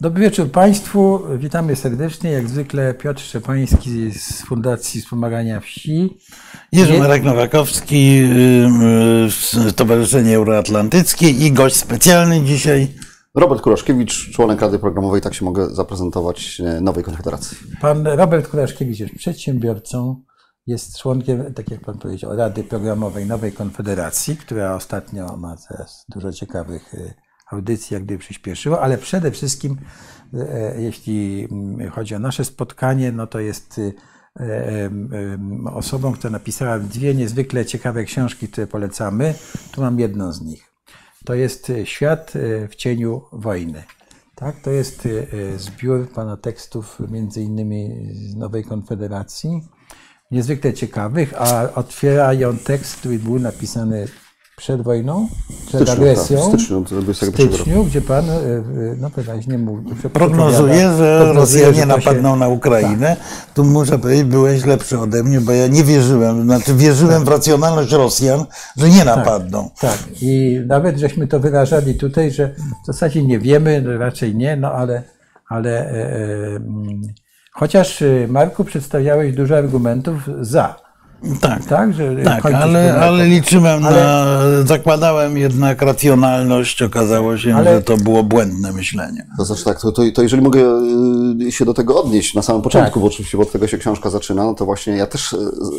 Dobry wieczór Państwu. Witamy serdecznie. Jak zwykle Piotr Szczepański z Fundacji Wspomagania Wsi. Jerzy Marek Nowakowski, Stowarzyszenie Euroatlantyckie i gość specjalny dzisiaj. Robert Kuraszkiewicz, członek Rady Programowej, tak się mogę zaprezentować e, Nowej Konfederacji. Pan Robert Kuraszkiewicz jest przedsiębiorcą, jest członkiem, tak jak Pan powiedział, Rady Programowej Nowej Konfederacji, która ostatnio ma teraz dużo ciekawych y, audycji, jak gdyby przyspieszyła, ale przede wszystkim, y, e, jeśli mm, chodzi o nasze spotkanie, no to jest e, osobą, która napisała dwie niezwykle ciekawe książki, które polecamy. Tu mam jedną z nich. To jest Świat w cieniu wojny. Tak, to jest zbiór pana tekstów, między innymi z Nowej Konfederacji, niezwykle ciekawych, a otwierają tekst, który był napisany przed wojną, przed styczniu, agresją, tak, w styczniu w 21 roku. styczniu, gdzie pan y, y, no, wyraźnie mówi, że Prognozuje, że Rosjanie to się- napadną na Ukrainę. Tu muszę powiedzieć, byłeś lepszy ode mnie, bo ja nie wierzyłem, znaczy wierzyłem w racjonalność Rosjan, że nie napadną. Tak, i nawet żeśmy to wyrażali tutaj, że w zasadzie nie wiemy, no raczej nie, no ale, ale e, e, mm, chociaż e, Marku przedstawiałeś dużo argumentów za, Tak, tak? Że tak, ale, ale liczyłem Ale- na, zakładałem jednak racjonalność, okazało się, Ale- że to było błędne myślenie. To znaczy tak, to, to, to jeżeli mogę y, się do tego odnieść na samym początku, Tak. bo oczywiście bo od tego się książka zaczyna, no to właśnie ja też y,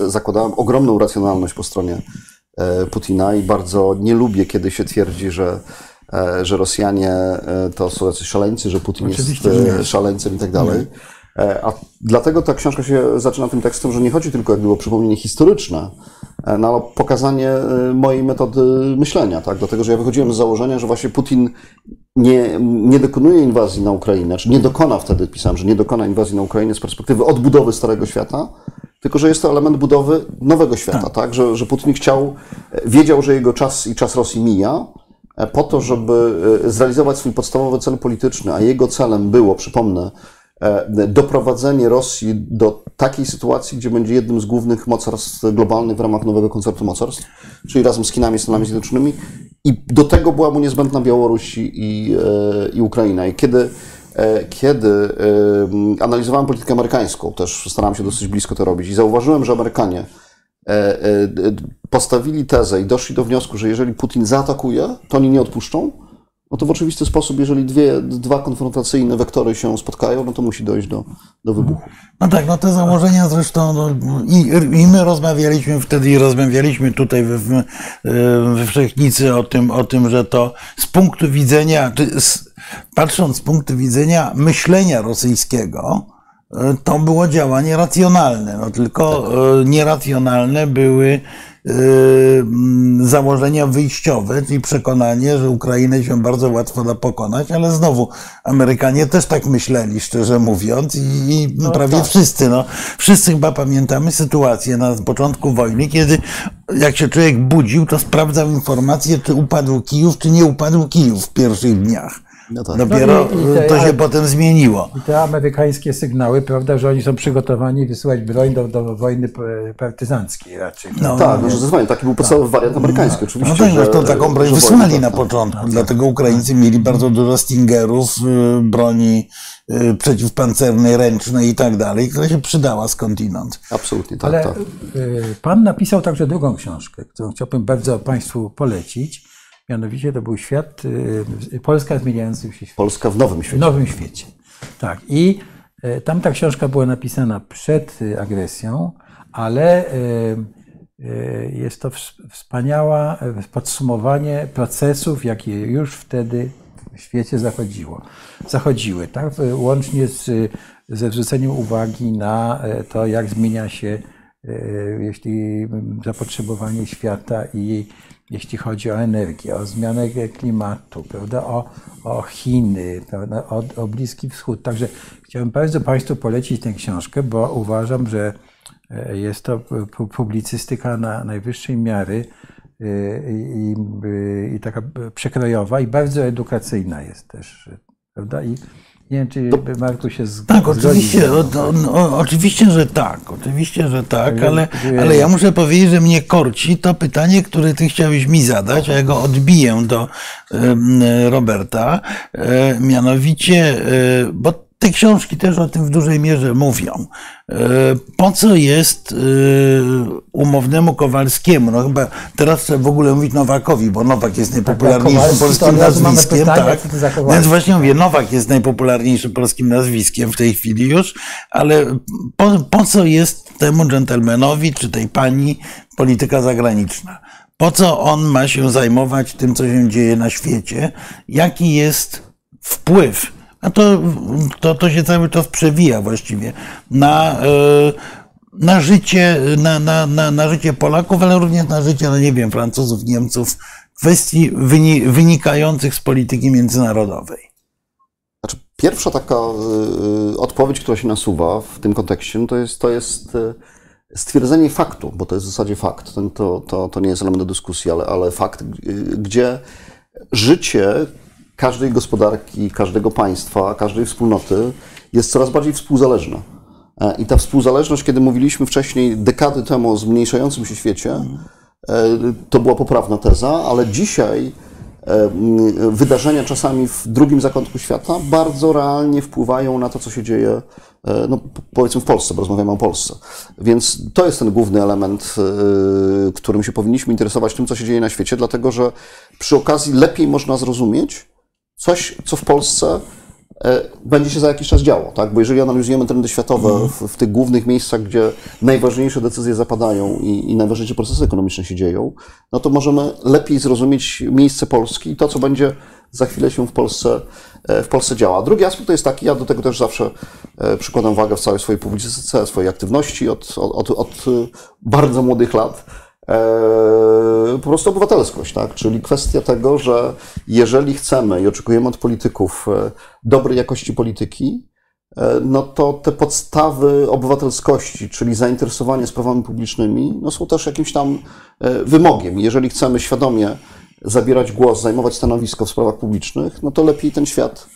zakładałem ogromną racjonalność po stronie e, Putina i bardzo nie lubię, kiedy się twierdzi, że, e, że Rosjanie e, to są jacyś szaleńcy, że Putin Oczywiście, jest że nie. szaleńcem i tak dalej. E, A dlatego ta książka się zaczyna tym tekstem, że nie chodzi tylko jakby o przypomnienie historyczne, e, no, ale pokazanie e, mojej metody myślenia, tak? Dlatego, że ja wychodziłem z założenia, że właśnie Putin nie, nie dokonuje inwazji na Ukrainę, czy nie dokona wtedy, pisałem, że nie dokona inwazji na Ukrainę z perspektywy odbudowy Starego Świata, tylko że jest to element budowy nowego świata, tak? Że, że Putin chciał, e, wiedział, że jego czas i czas Rosji mija, e, po to, żeby e, zrealizować swój podstawowy cel polityczny, a jego celem było, przypomnę, e, doprowadzenie Rosji do takiej sytuacji, gdzie będzie jednym z głównych mocarstw globalnych w ramach nowego koncertu mocarstw, czyli razem z Chinami i Stanami Zjednoczonymi. I do tego była mu niezbędna Białoruś i, e, i Ukraina. I kiedy, e, kiedy e, analizowałem politykę amerykańską, też starałem się dosyć blisko to robić, i zauważyłem, że Amerykanie e, e, postawili tezę i doszli do wniosku, że jeżeli Putin zaatakuje, to oni nie odpuszczą, no to w oczywisty sposób, jeżeli dwie, dwa konfrontacyjne wektory się spotkają, no to musi dojść do, do wybuchu. No tak, no te założenia zresztą no, i, i my rozmawialiśmy wtedy i rozmawialiśmy tutaj we, we, we Wszechnicy o tym, o tym, że to z punktu widzenia, czy z, patrząc z punktu widzenia myślenia rosyjskiego, e, to było działanie racjonalne, no tylko e, nieracjonalne były e, założenia wyjściowe, czyli przekonanie, że Ukrainę się bardzo łatwo da pokonać, ale znowu Amerykanie też tak myśleli, szczerze mówiąc, i, i prawie wszyscy, no, wszyscy chyba pamiętamy sytuację na początku wojny, kiedy jak się człowiek budził, to sprawdzał informację, czy upadł Kijów, czy nie upadł Kijów w pierwszych dniach. No tak. Dopiero No i- i te- to się ale- potem zmieniło. I te amerykańskie sygnały, prawda, że oni są przygotowani wysyłać broń do, do wojny partyzanckiej raczej. No, Tak, no, że zdecydowanie taki był podstawowy wariant amerykański, No oczywiście. tak, że, zresztą taką broń wysłali na tak, początku, dlatego Ukraińcy mieli bardzo dużo Stingerów, y, broni y, przeciwpancernej, ręcznej i tak dalej, która się przydała skądinąd. Absolutnie, tak, Ale tak. y, pan napisał także drugą książkę, którą chciałbym bardzo Państwu polecić. Mianowicie to był świat, y, Polska w zmieniającym się świecie. Polska w nowym W świecie. nowym świecie. Tak. I e, tamta książka była napisana przed y, agresją, ale jest to ws- wspaniałe podsumowanie procesów, jakie już wtedy w świecie zachodziło, zachodziły, tak? Łącznie z, ze zwróceniem uwagi na to, jak zmienia się jeśli mm, zapotrzebowanie świata i jeśli chodzi o energię, o zmianę klimatu, prawda, o, o Chiny, prawda, o, o Bliski Wschód. Także chciałbym bardzo Państwu polecić tę książkę, bo uważam, że e, jest to pu- publicystyka na najwyższej miary e, i, i, i taka przekrojowa i bardzo edukacyjna jest też, prawda? I, Nie wiem, czy Marku się z, Tak, oczywiście, o, o, oczywiście, że tak, oczywiście, że tak, ale, ale ja muszę powiedzieć, że mnie korci to pytanie, które ty chciałeś mi zadać, a ja go odbiję do Roberta, e, mianowicie, e, bo te książki też o tym w dużej mierze mówią. E, po co jest e, umownemu Kowalskiemu? No chyba teraz trzeba w ogóle mówić Nowakowi, bo Nowak jest najpopularniejszym polskim nazwiskiem. Pytanie, tak. Więc właśnie mówię, Nowak jest najpopularniejszym polskim nazwiskiem w tej chwili już, ale po, po co jest temu dżentelmenowi czy tej pani polityka zagraniczna? Po co on ma się zajmować tym, co się dzieje na świecie? Jaki jest wpływ a to, to, to się cały czas przewija właściwie na, e, na, życie, na, na, na, na życie Polaków, ale również na życie, no nie wiem, Francuzów, Niemców, kwestii wynikających z polityki międzynarodowej. Znaczy, pierwsza taka y, odpowiedź, która się nasuwa w tym kontekście, to jest, to jest stwierdzenie faktu, bo to jest w zasadzie fakt. To, to, to nie jest element do dyskusji, ale, ale fakt, gdzie życie każdej gospodarki, każdego państwa, każdej wspólnoty jest coraz bardziej współzależna. E, I ta współzależność, kiedy mówiliśmy wcześniej dekady temu o zmniejszającym się świecie, e, to była poprawna teza, ale dzisiaj e, wydarzenia czasami w drugim zakątku świata bardzo realnie wpływają na to, co się dzieje, no, powiedzmy w Polsce, bo rozmawiamy o Polsce. Więc to jest ten główny element, którym się powinniśmy interesować, tym, co się dzieje na świecie, dlatego że przy okazji lepiej można zrozumieć, coś, co w Polsce e, będzie się za jakiś czas działo, tak? Bo jeżeli analizujemy trendy światowe mhm. w, w, tych głównych miejscach, gdzie najważniejsze decyzje zapadają i, i, najważniejsze procesy ekonomiczne się dzieją, no to możemy lepiej zrozumieć miejsce Polski i to, co będzie za chwilę się w Polsce, e, w Polsce działa. Drugi aspekt to jest taki, ja do tego też zawsze e, przykładam wagę w całej swojej publicystyce, swojej aktywności od, od, od, bardzo młodych lat, po prostu obywatelskość, tak? Czyli kwestia tego, że jeżeli chcemy i oczekujemy od polityków e, dobrej jakości polityki, e, no to te podstawy obywatelskości, czyli zainteresowanie sprawami publicznymi, no są też jakimś tam e, wymogiem. Jeżeli chcemy świadomie zabierać głos, zajmować stanowisko w sprawach publicznych, no to lepiej ten świat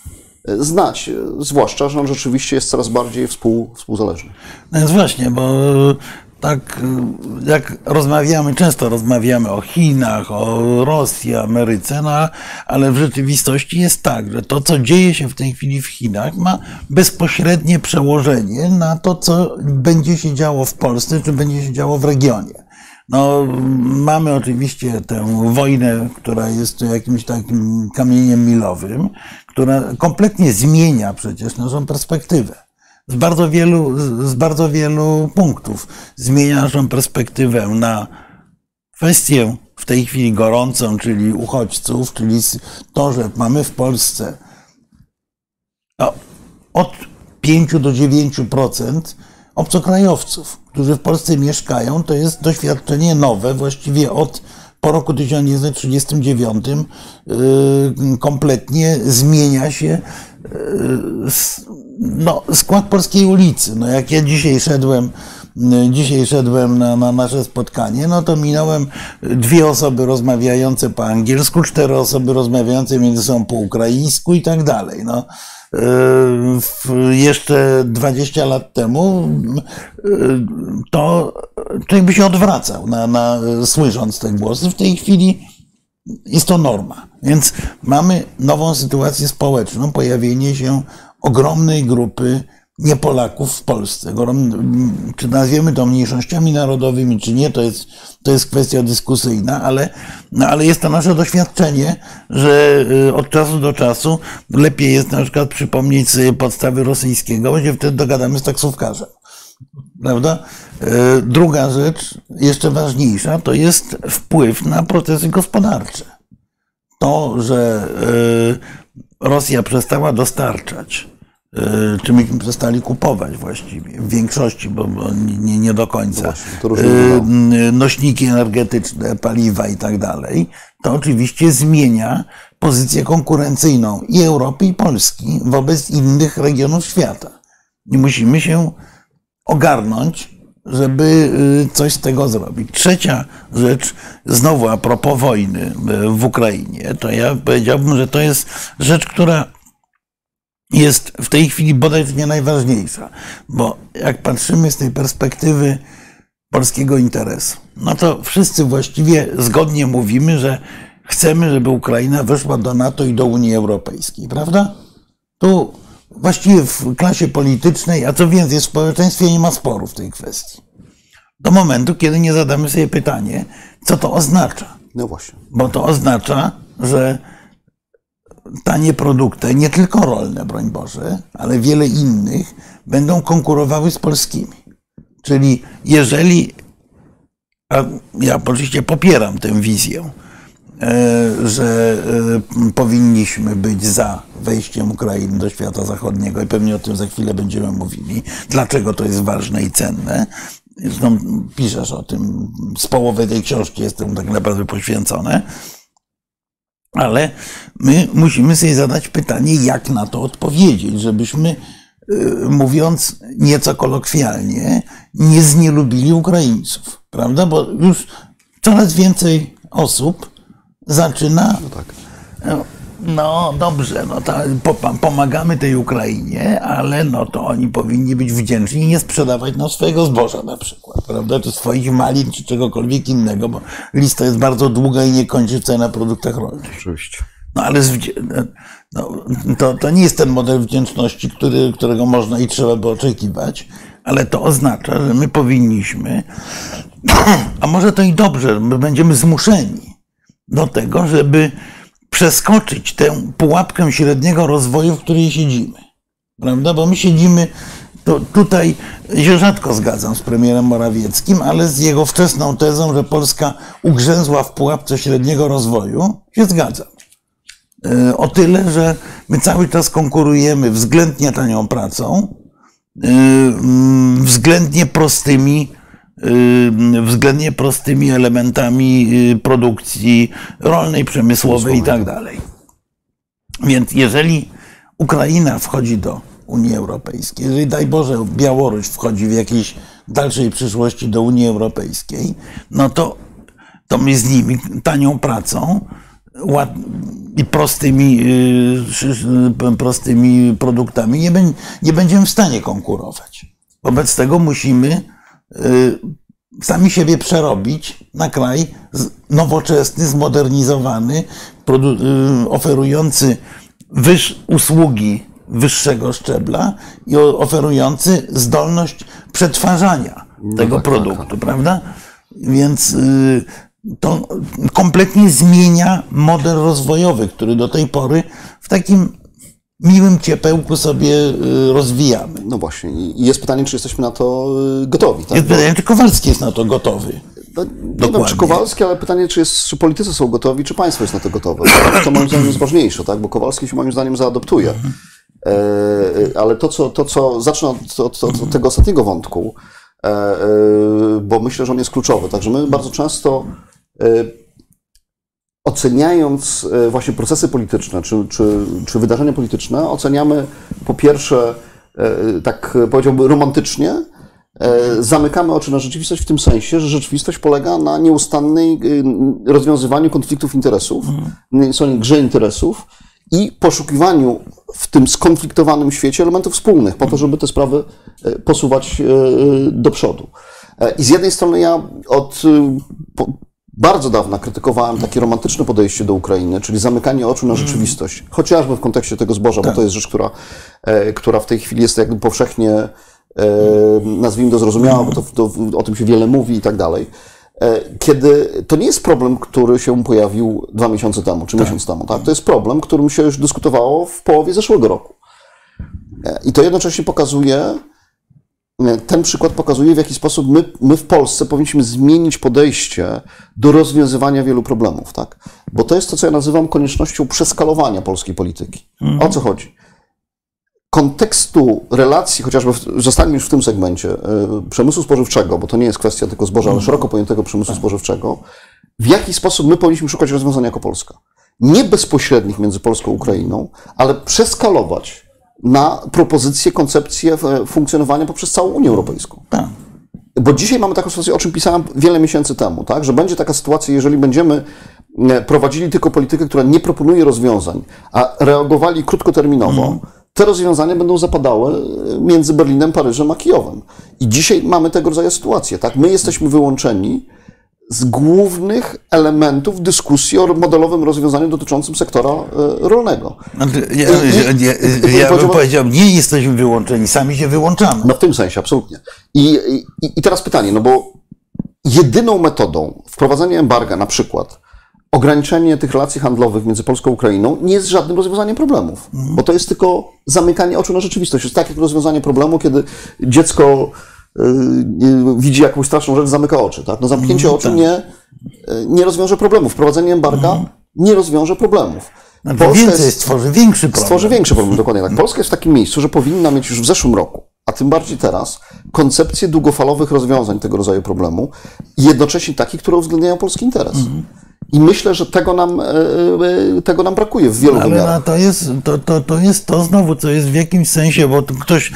znać, zwłaszcza, że on rzeczywiście jest coraz bardziej współ, współzależny. No więc właśnie, bo tak jak rozmawiamy, często rozmawiamy o Chinach, o Rosji, Ameryce, no, ale w rzeczywistości jest tak, że to, co dzieje się w tej chwili w Chinach, ma bezpośrednie przełożenie na to, co będzie się działo w Polsce, czy będzie się działo w regionie. No, mamy oczywiście tę wojnę, która jest jakimś takim kamieniem milowym, która kompletnie zmienia przecież naszą perspektywę z bardzo wielu, z bardzo wielu punktów. Zmienia naszą perspektywę na kwestię w tej chwili gorącą, czyli uchodźców, czyli to, że mamy w Polsce no, od 5 do 9% obcokrajowców, którzy w Polsce mieszkają. To jest doświadczenie nowe, właściwie od po roku 1939 yy, kompletnie zmienia się no, skład polskiej ulicy. No, jak ja dzisiaj szedłem, dzisiaj szedłem na, na, nasze spotkanie, no to minąłem dwie osoby rozmawiające po angielsku, cztery osoby rozmawiające między sobą po ukraińsku i tak dalej. No, jeszcze 20 lat temu to człowiek by się odwracał, na, na, słysząc te głosy. W tej chwili jest to norma. Więc mamy nową sytuację społeczną, pojawienie się ogromnej grupy nie Polaków w Polsce. Czy nazwiemy to mniejszościami narodowymi, czy nie, to jest, to jest kwestia dyskusyjna, ale, no ale jest to nasze doświadczenie, że y, od czasu do czasu lepiej jest na przykład przypomnieć sobie podstawy rosyjskiego, bo się wtedy dogadamy z taksówkarzem. Prawda? Y, druga rzecz, jeszcze ważniejsza, to jest wpływ na procesy gospodarcze. To, że y, Rosja przestała dostarczać E, czy myśmy przestali kupować właściwie, w większości, bo, nie, nie do końca, no właśnie, e, nośniki energetyczne, paliwa i tak dalej, to oczywiście zmienia pozycję konkurencyjną i Europy, i Polski wobec innych regionów świata. I musimy się ogarnąć, żeby e, coś z tego zrobić. Trzecia rzecz, znowu a propos wojny w Ukrainie, to ja powiedziałbym, że to jest rzecz, która jest w tej chwili bodaj nie najważniejsza, bo jak patrzymy z tej perspektywy polskiego interesu, no to wszyscy właściwie zgodnie mówimy, że chcemy, żeby Ukraina weszła do NATO i do Unii Europejskiej, prawda? Tu właściwie w klasie politycznej, a co więcej, w społeczeństwie nie ma sporu w tej kwestii. Do momentu, kiedy nie zadamy sobie pytanie, co to oznacza. No właśnie. Bo to oznacza, że tanie produkty, nie tylko rolne, broń Boże, ale wiele innych, będą konkurowały z polskimi. Czyli jeżeli, a ja oczywiście popieram tę wizję, że e, powinniśmy być za wejściem Ukrainy do świata zachodniego i pewnie o tym za chwilę będziemy mówili, dlaczego to jest ważne i cenne. Zresztą piszesz o tym, z połowy tej książki jest temu tak naprawdę poświęcone. Ale my musimy sobie zadać pytanie, jak na to odpowiedzieć, żebyśmy, y, mówiąc nieco kolokwialnie, nie znielubili Ukraińców, prawda? Bo już coraz więcej osób zaczyna. No tak. No dobrze, no to pomagamy tej Ukrainie, ale no to oni powinni być wdzięczni i nie sprzedawać nam swojego zboża na przykład, prawda? Czy swoich malin, czy czegokolwiek innego, bo lista jest bardzo długa i nie kończy się na produktach rolnych. Oczywiście. No ale no, to, to nie jest ten model wdzięczności, który, którego można i trzeba by oczekiwać, ale to oznacza, że my powinniśmy, a może to i dobrze, my będziemy zmuszeni do tego, żeby przeskoczyć tę pułapkę średniego rozwoju, w której siedzimy. Prawda? Bo my siedzimy, to tutaj się rzadko zgadzam z premierem Morawieckim, ale z jego wczesną tezą, że Polska ugrzęzła w pułapce średniego rozwoju, się zgadzam. E, o tyle, że my cały czas konkurujemy względnie tanią pracą, e, mm, względnie prostymi względnie prostymi elementami y, produkcji rolnej, przemysłowej i tak dalej. Więc jeżeli Ukraina wchodzi do Unii Europejskiej, jeżeli daj Boże Białoruś wchodzi w jakiejś dalszej przyszłości do Unii Europejskiej, no to, to my z nimi tanią pracą i prostymi, y, prostymi produktami nie, nie będziemy w stanie konkurować. Wobec tego musimy Y, sami siebie przerobić na kraj nowoczesny, zmodernizowany, y, oferujący wyż, usługi wyższego szczebla i oferujący zdolność przetwarzania no tego tak, tak produktu, tak, tak. prawda? Więc y, to kompletnie zmienia model rozwojowy, który do tej pory w takim miłym ciepełku sobie y, rozwijamy. No właśnie. I jest pytanie, czy jesteśmy na to y, gotowi. Tak? Jest pytanie, czy Kowalski jest na to gotowy. No, nie wiem, czy Kowalski, ale pytanie, czy, jest, czy politycy są gotowi, czy państwo jest na to gotowe. To moim zdaniem jest ważniejsze, tak? bo Kowalski się moim zdaniem zaadoptuje. Mhm. E, ale to, co, to, co zacznę od, od, od tego ostatniego wątku, e, e, bo myślę, że on jest kluczowy. Także my bardzo często oceniając e, właśnie procesy polityczne czy, czy, czy wydarzenia polityczne, oceniamy po pierwsze, e, tak powiedziałbym, romantycznie, e, zamykamy oczy na rzeczywistość w tym sensie, że rzeczywistość polega na nieustannej rozwiązywaniu konfliktów interesów, mhm. grze interesów i poszukiwaniu w tym skonfliktowanym świecie elementów wspólnych, po to, żeby te sprawy posuwać do przodu. I z jednej strony ja od bardzo dawno krytykowałem takie romantyczne podejście do Ukrainy, czyli zamykanie oczu na mm. rzeczywistość, chociażby w kontekście tego zboża, tak. bo to jest rzecz, która, e, która w tej chwili jest jakby powszechnie, e, nazwijmy to zrozumiała, bo to, to, o tym się wiele mówi i tak dalej. E, kiedy to nie jest problem, który się pojawił dwa miesiące temu, czy tak. miesiąc temu, tak? To jest problem, którym się już dyskutowało w połowie zeszłego roku. I to jednocześnie pokazuje, ten przykład pokazuje, w jaki sposób my, my w Polsce powinniśmy zmienić podejście do rozwiązywania wielu problemów, tak? Bo to jest to, co ja nazywam koniecznością przeskalowania polskiej polityki. Mhm. O co chodzi? Kontekstu relacji, chociażby zostańmy już w tym segmencie, y, przemysłu spożywczego, bo to nie jest kwestia tylko zboża, ale mhm. szeroko pojętego przemysłu tak. spożywczego, w jaki sposób my powinniśmy szukać rozwiązania jako Polska? Nie bezpośrednich między Polską a Ukrainą, ale przeskalować na propozycję, koncepcję funkcjonowania poprzez całą Unię Europejską. Tak. Bo dzisiaj mamy taką sytuację, o czym pisałem wiele miesięcy temu, tak? że będzie taka sytuacja, jeżeli będziemy e, prowadzili tylko politykę, która nie proponuje rozwiązań, a reagowali krótkoterminowo, mm. te rozwiązania będą zapadały między Berlinem, Paryżem a Kijowem. I dzisiaj mamy tego rodzaju sytuację. Tak? My jesteśmy wyłączeni z głównych elementów dyskusji o modelowym rozwiązaniu dotyczącym sektora e, rolnego. Ja, I- ja, ja, ja bym powiedział- nie jesteśmy wyłączeni, sami się wyłączamy. No w tym sensie, absolutnie. I, i, I teraz pytanie, no bo jedyną metodą wprowadzenia embarga, na przykład ograniczenie tych relacji handlowych między Polską a Ukrainą, nie jest żadnym rozwiązaniem problemów, bo to jest tylko zamykanie oczu na rzeczywistość. Jest tak jak rozwiązanie problemu, kiedy dziecko widzi jakąś straszną rzecz, zamyka oczy. Tak? No zamknięcie oczu nie, y, nie rozwiąże problemów. Wprowadzenie embarga nie rozwiąże problemów. Znaczy, Polska więcej jest- stworzy większy problem. stworzy większy problem, dokładnie tak. Polska jest w takim miejscu, że powinna mieć już w zeszłym roku, a tym bardziej teraz, koncepcję długofalowych rozwiązań tego rodzaju problemu jednocześnie takich, które uwzględniają polski interes. I myślę, że tego nam, e, e, tego nam brakuje w wielu Ale wymiarach. no, to, jest, to, to, to jest to znowu, co jest w jakimś sensie, bo ktoś,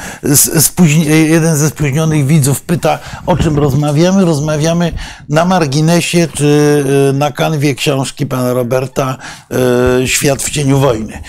spóźni, jeden ze spóźnionych widzów pyta, o czym rozmawiamy. Rozmawiamy na marginesie, czy y, na kanwie książki pana Roberta Świat w cieniu wojny.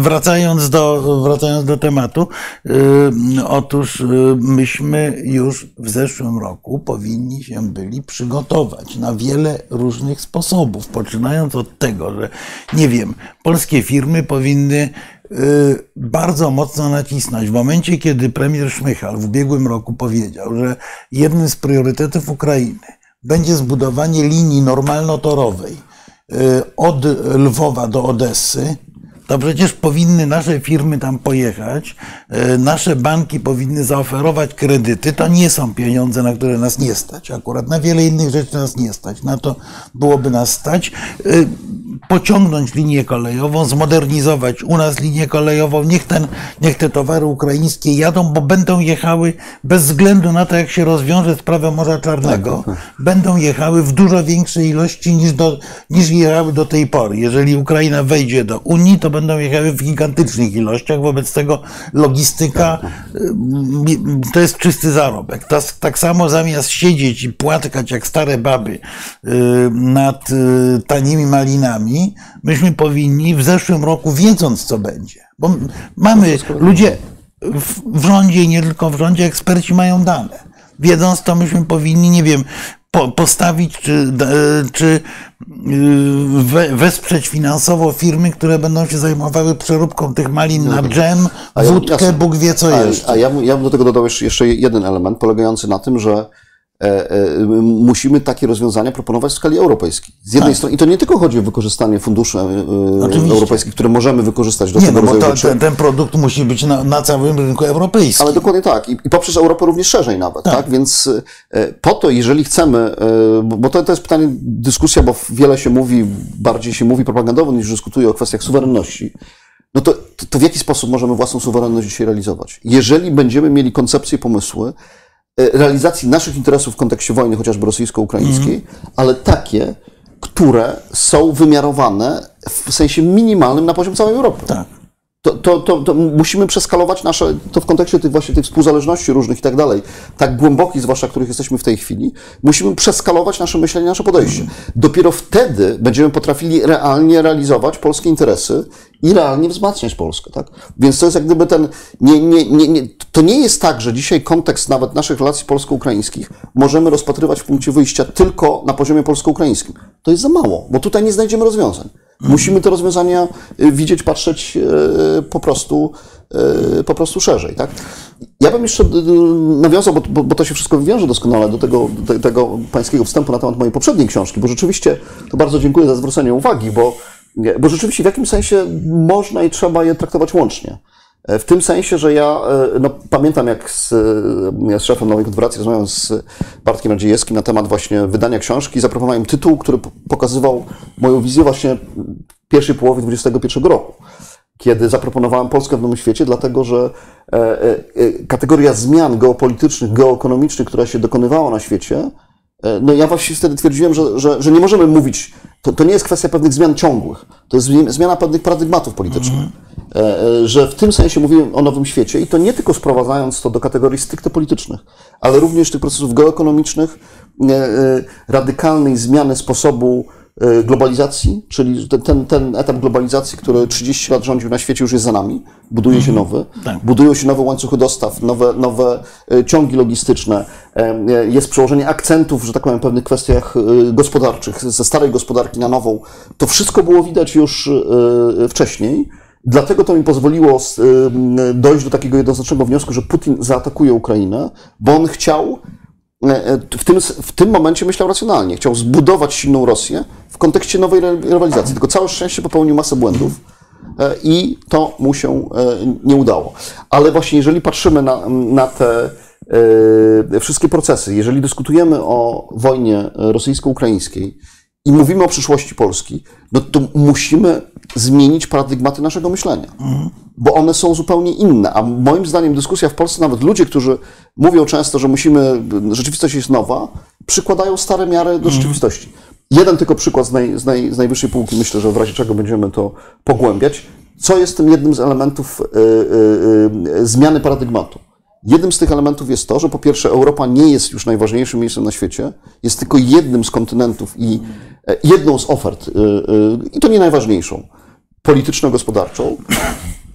Wracając do, wracając do tematu, y, otóż y, myśmy już w zeszłym roku powinni się byli przygotować na wiele różnych sposobów, poczynając od tego, że nie wiem, polskie firmy powinny y, bardzo mocno nacisnąć. W momencie, kiedy premier Szmychal w ubiegłym roku powiedział, że jednym z priorytetów Ukrainy będzie zbudowanie linii normalnotorowej y, od Lwowa do Odessy, to przecież powinny nasze firmy tam pojechać, e, nasze banki powinny zaoferować kredyty. To nie są pieniądze, na które nas nie stać. Akurat na wiele innych rzeczy nas nie stać. Na to byłoby nas stać. E, Pociągnąć linię kolejową, zmodernizować u nas linię kolejową. Niech, ten, niech te towary ukraińskie jadą, bo będą jechały bez względu na to, jak się rozwiąże sprawę Morza Czarnego, będą jechały w dużo większej ilości niż, do, niż jechały do tej pory. Jeżeli Ukraina wejdzie do Unii, to będą jechały w gigantycznych ilościach, wobec tego logistyka y, to jest czysty zarobek. Tak, tak samo zamiast siedzieć i płatkać jak stare baby y, nad y, tanimi malinami, myśmy powinni w zeszłym roku, wiedząc co będzie, bo mamy ludzie w, w rządzie i nie tylko w rządzie, eksperci mają dane. Wiedząc to, myśmy powinni, nie wiem, po, postawić czy, czy y, we, wesprzeć finansowo firmy, które będą się zajmowały przeróbką tych malin na dżem, A ja- wódkę. Bóg wie co A, jeszcze. a ja, bym- ja bym do tego dodał jeszcze, jeden element polegający na tym, że musimy takie rozwiązania proponować w skali europejskiej. Z jednej strony, i to nie tylko chodzi o wykorzystanie funduszy e, e, Oczywiście. europejskich, które możemy wykorzystać do Nie, tego no bo to, ten, ten produkt musi być na, na całym rynku europejskim. Ale dokładnie tak. I, I poprzez Europę również szerzej nawet, tak? Więc e, po to, jeżeli chcemy, e, bo to, to jest pytanie, dyskusja, bo wiele się mówi, bardziej się mówi propagandowo niż dyskutuje o kwestiach suwerenności. No to, to, w jaki sposób możemy własną suwerenność dzisiaj realizować? Jeżeli będziemy mieli koncepcje, pomysły e, realizacji naszych interesów w kontekście wojny, chociażby rosyjsko-ukraińskiej, ale takie, które są wymiarowane w sensie minimalnym na poziom całej Europy Tak. To, to, to, to musimy przeskalować nasze, to w kontekście tych właśnie tych współzależności różnych i tak dalej, tak głębokich, zwłaszcza których jesteśmy w tej chwili, musimy przeskalować nasze myślenie, nasze podejście. Dopiero wtedy będziemy potrafili realnie realizować polskie interesy i realnie wzmacniać Polskę, tak? Więc to jest jak gdyby ten, nie, nie, nie, nie, to nie jest tak, że dzisiaj kontekst nawet naszych relacji polsko-ukraińskich możemy rozpatrywać w punkcie wyjścia tylko na poziomie polsko-ukraińskim. To jest za mało, bo tutaj nie znajdziemy rozwiązań. Musimy te rozwiązania y, widzieć, patrzeć y, po prostu, y, po prostu szerzej. Tak? Ja bym jeszcze nawiązał, bo, bo, bo to się wszystko wiąże doskonale do tego, do tego pańskiego wstępu na temat mojej poprzedniej książki, bo rzeczywiście to bardzo dziękuję za zwrócenie uwagi, bo, bo rzeczywiście w jakimś sensie można i trzeba je traktować łącznie. E, W tym sensie, że ja e, no, pamiętam, jak z, e, z szefem Nowej Konfederacji rozmawiałem z Bartkiem Radziejewskim na temat właśnie wydania książki. Zaproponowałem tytuł, który pokazywał moją wizję właśnie pierwszej połowy XXI roku, kiedy zaproponowałem Polskę w nowym świecie, dlatego że kategoria zmian geopolitycznych, geoekonomicznych, która się dokonywała na świecie, No ja właśnie wtedy twierdziłem, że, że, że nie możemy mówić, to, to nie jest kwestia pewnych zmian ciągłych, to jest zmi- zmiana pewnych paradygmatów politycznych. E, e, Że w tym sensie mówiłem o nowym świecie i to nie tylko sprowadzając to do kategorii stricte politycznych, ale również tych procesów geoekonomicznych, e, radykalnej zmiany sposobu globalizacji, czyli ten, ten, ten etap globalizacji, który 30 lat rządził na świecie, już jest za nami. Buduje się nowy. Tak. Budują się nowe łańcuchy dostaw, nowe, nowe y, ciągi logistyczne. Y, Jest przełożenie akcentów, że tak powiem, w pewnych kwestiach gospodarczych ze starej gospodarki na nową. To wszystko było widać już wcześniej. Dlatego to mi pozwoliło dojść do takiego jednoznacznego wniosku, że Putin zaatakuje Ukrainę, bo on chciał e, e, w tym, w tym momencie myślał racjonalnie. Chciał zbudować silną Rosję kontekście nowej rywalizacji. Tylko całe szczęście popełnił masę błędów e, i to mu się e, nie udało. Ale właśnie jeżeli patrzymy na, na te e, wszystkie procesy, jeżeli dyskutujemy o wojnie rosyjsko-ukraińskiej i mówimy o przyszłości Polski, no to musimy zmienić paradygmaty naszego myślenia, bo one są zupełnie inne. A moim zdaniem dyskusja w Polsce, nawet ludzie, którzy mówią często, że musimy, rzeczywistość jest nowa, przykładają stare miary do rzeczywistości. Jeden tylko przykład z, naj, z, naj, z najwyższej półki, myślę, że w razie czego będziemy to pogłębiać. Co jest tym jednym z elementów y, y, y, zmiany paradygmatu? Jednym z tych elementów jest to, że po pierwsze Europa nie jest już najważniejszym miejscem na świecie, jest tylko jednym z kontynentów i e, jedną z ofert, y, y, i to nie najważniejszą, polityczno-gospodarczą.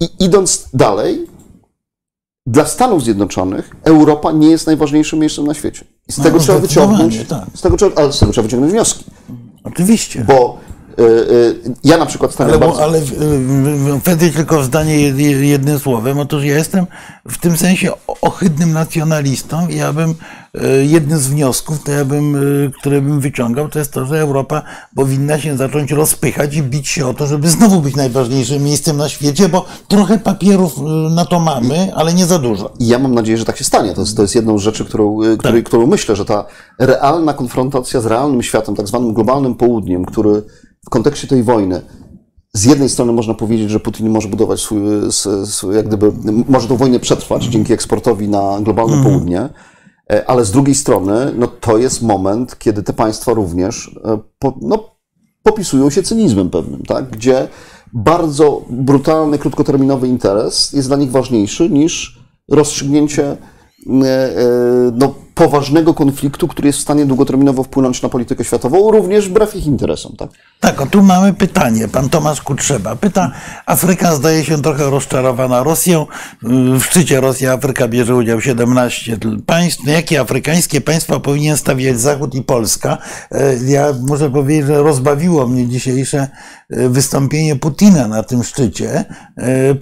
I idąc dalej, dla Stanów Zjednoczonych Europa nie jest najważniejszym miejscem na świecie. I z No, tego trzeba zdecydowanie, wyciągnąć, tak. z tego trzeba, ale z tego trzeba wyciągnąć wnioski, Oczywiście. bo ja na przykład stawiam Ale, bardzo... ale wtedy tylko zdanie jed- jednym słowem. Otóż ja jestem w tym sensie ohydnym nacjonalistą i ja bym jednym z wniosków, to ja bym, które bym wyciągał, to jest to, że Europa powinna się zacząć rozpychać i bić się o to, żeby znowu być najważniejszym miejscem na świecie, bo trochę papierów na to mamy, ale nie za dużo. I ja mam nadzieję, że tak się stanie. To jest, to jest jedną z rzeczy, którą, y, której, którą myślę, że ta realna konfrontacja z realnym światem, tak zwanym globalnym południem, który w kontekście tej wojny z jednej strony można powiedzieć, że Putin może budować swój, s- swój jak gdyby, może tą wojnę przetrwać dzięki eksportowi na globalne południe, e, ale z drugiej strony, no to jest moment, kiedy te państwa również e, po, no, popisują się cynizmem pewnym, tak? gdzie bardzo brutalny, krótkoterminowy interes jest dla nich ważniejszy niż rozstrzygnięcie e, e, no, poważnego konfliktu, który jest w stanie długoterminowo wpłynąć na politykę światową, również wbrew ich interesom. Tak? Tak, o tu mamy pytanie. Pan Tomasz Kutrzeba pyta, Afryka zdaje się trochę rozczarowana Rosją. W szczycie Rosja-Afryka bierze udział 17 państw. No, jakie afrykańskie państwa powinien stawiać Zachód i Polska? E, Ja muszę powiedzieć, że rozbawiło mnie dzisiejsze e, wystąpienie Putina na tym szczycie,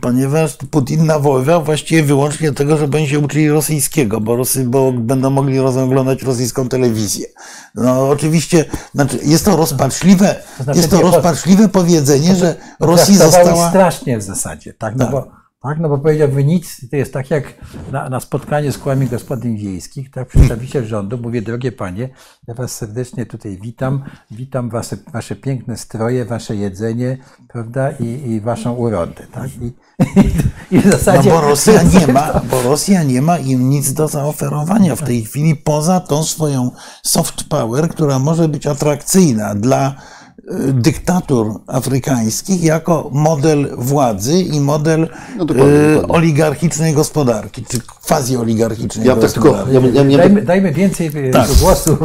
ponieważ Putin nawoływał właściwie wyłącznie tego, żeby oni się uczyli rosyjskiego, bo, Rosy, bo będą mogli oglądać rosyjską telewizję. No oczywiście, znaczy jest to rozpaczliwe, znaczy jest to to- rozpaczliwe powiedzenie, że Rosji została... strasznie w zasadzie, tak? No, Tak. Bo, tak, no bo powiedział, nic, to jest tak jak na, na spotkaniu z kołami gospodyń wiejskich, tak, przedstawiciel rządu mówi, drogie panie, ja was serdecznie tutaj witam, witam wasze, wasze piękne stroje, wasze jedzenie, prawda, i, i waszą urodę, tak? I, i w No zasadzie... bo Rosja nie ma, bo Rosja nie ma im nic do zaoferowania w tej chwili poza tą swoją soft power, która może być atrakcyjna dla dyktatur afrykańskich jako model władzy i model No dokładnie, e, dokładnie. oligarchicznej gospodarki, czy quasi-oligarchicznej Ja tak tylko, gospodarki. ja, bym- ja, ja, Dajmy, dajmy więcej Tak. głosu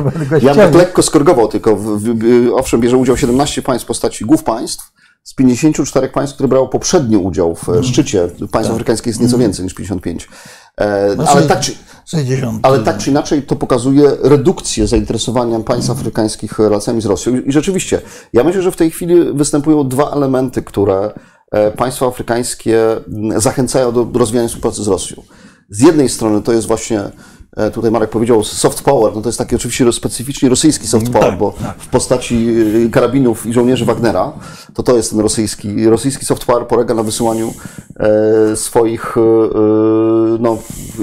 Ja bym tak lekko skorygował, tylko w, w, w, owszem, bierze udział 17 państw w postaci głów państw, z 54 państw, które brało poprzednio udział w e, szczycie państw afrykańskich jest nieco więcej niż 55. E, No, ale, tak czy, 60. ale tak czy inaczej to pokazuje redukcję zainteresowania państw afrykańskich relacjami z Rosją. I rzeczywiście, ja myślę, że w tej chwili występują dwa elementy, które e, państwa afrykańskie zachęcają do rozwijania współpracy z Rosją. Z jednej strony to jest właśnie, tutaj Marek powiedział, soft power, no to jest taki oczywiście specyficznie rosyjski soft power, Tak, bo w postaci e, karabinów i żołnierzy Wagnera, to to jest ten rosyjski. Rosyjski soft power polega na wysyłaniu e, swoich e, e, no,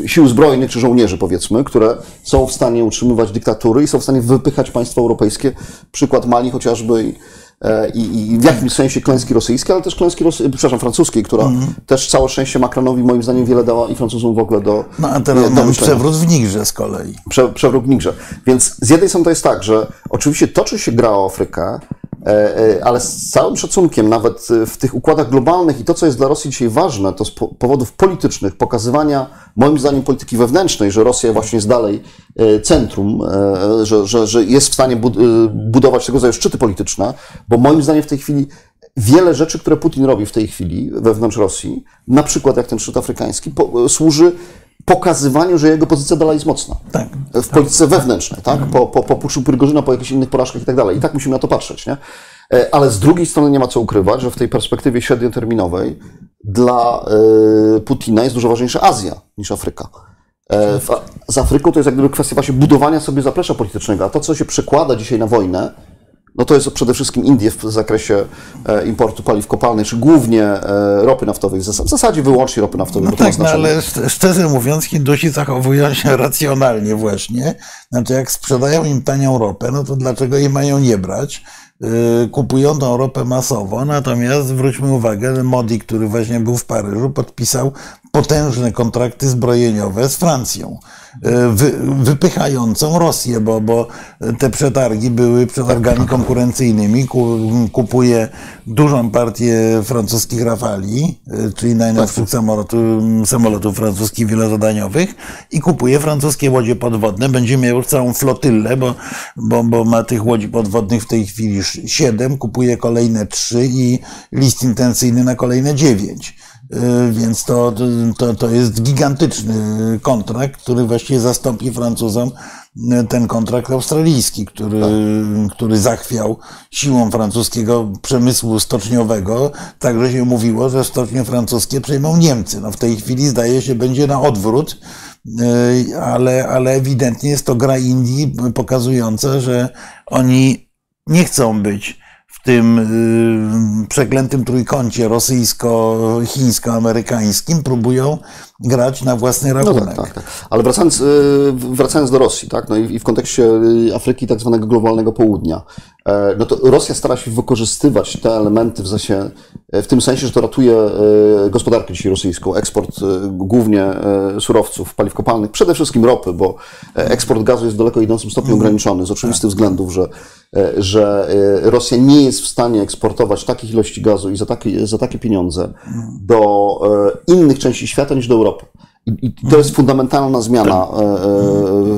sił zbrojnych czy żołnierzy, powiedzmy, które są w stanie utrzymywać dyktatury i są w stanie wypychać państwa europejskie. Przykład Mali chociażby. I- e, I, I w jakimś sensie klęski rosyjskie, ale też klęski, rosy, przepraszam, francuskiej, która Mhm. też całe szczęście Macronowi moim zdaniem wiele dała i Francuzom w ogóle do, No a teraz mamy przewrót w Nigrze z kolei. prze, przewrót w Nigrze. Więc z jednej strony to jest tak, że oczywiście toczy się gra o Afrykę, Ale z całym szacunkiem, nawet w tych układach globalnych i to, co jest dla Rosji dzisiaj ważne, to z po- powodów politycznych, pokazywania, moim zdaniem, polityki wewnętrznej, że Rosja właśnie jest dalej e, centrum, e, że, że, że jest w stanie bud- e, budować tego rodzaju szczyty polityczne, bo moim zdaniem w tej chwili wiele rzeczy, które Putin robi w tej chwili wewnątrz Rosji, na przykład jak ten szczyt afrykański, służy pokazywaniu, że jego pozycja dalej jest mocna. Tak. W polityce wewnętrznej, tak? Po, po, po puczu Prygorzyna, po jakichś innych porażkach i tak dalej. I tak musimy na to patrzeć, nie? E, Ale z drugiej strony nie ma co ukrywać, że w tej perspektywie średnioterminowej dla e, Putina jest dużo ważniejsza Azja niż Afryka. E, z Afryką to jest jak gdyby kwestia właśnie budowania sobie zaplecza politycznego, a to, co się przekłada dzisiaj na wojnę, no to jest przede wszystkim Indie w zakresie e, importu paliw kopalnych, czy głównie e, ropy naftowej, w zas- w zasadzie wyłącznie ropy naftowej. No tak, no ale szcz- szczerze mówiąc, Hindusi zachowują się racjonalnie właśnie. Znaczy, jak sprzedają im tanią ropę, no to dlaczego jej mają nie brać? Yy, Kupują tą ropę masowo, natomiast zwróćmy uwagę, że Modi, który właśnie był w Paryżu, podpisał potężne kontrakty zbrojeniowe z Francją, yy, wy, wypychającą Rosję, bo, bo te przetargi były przetargami konkurencyjnymi. Ku- Kupuje dużą partię francuskich Rafali, yy, czyli najnowszych samolotów, samolotów francuskich wielozadaniowych i kupuje francuskie łodzie podwodne. Będzie miał już całą flotyllę, bo, bo, bo ma tych łodzi podwodnych w tej chwili siedem, kupuje kolejne trzy i list intencyjny na kolejne dziewięć. Yy, Więc to, to, to jest gigantyczny kontrakt, który właściwie zastąpi Francuzom yy, ten kontrakt australijski, który, który zachwiał siłą francuskiego przemysłu stoczniowego. Także się mówiło, że stocznie francuskie przejmą Niemcy. No w tej chwili zdaje się będzie na odwrót. Yy, Ale, ale ewidentnie jest to gra Indii pokazująca, że oni nie chcą być w tym y, przeklętym trójkącie rosyjsko-chińsko-amerykańskim, próbują grać na własny No rachunek. tak, tak, tak. Ale wracając, y, wracając do Rosji, tak, no i w kontekście y, Afryki tak zwanego globalnego południa, e, no to Rosja stara się wykorzystywać te elementy w, sensie, w tym sensie, że to ratuje e, gospodarkę dzisiaj rosyjską, eksport e, głównie e, surowców, paliw kopalnych, przede wszystkim ropy, bo e, eksport gazu jest w daleko idącym stopniu ograniczony z oczywistych względów, że, e, że e, Rosja nie jest w stanie eksportować takich ilości gazu i za takie, za takie pieniądze do e, innych części świata niż do Europy. I, I to jest fundamentalna zmiana e, e,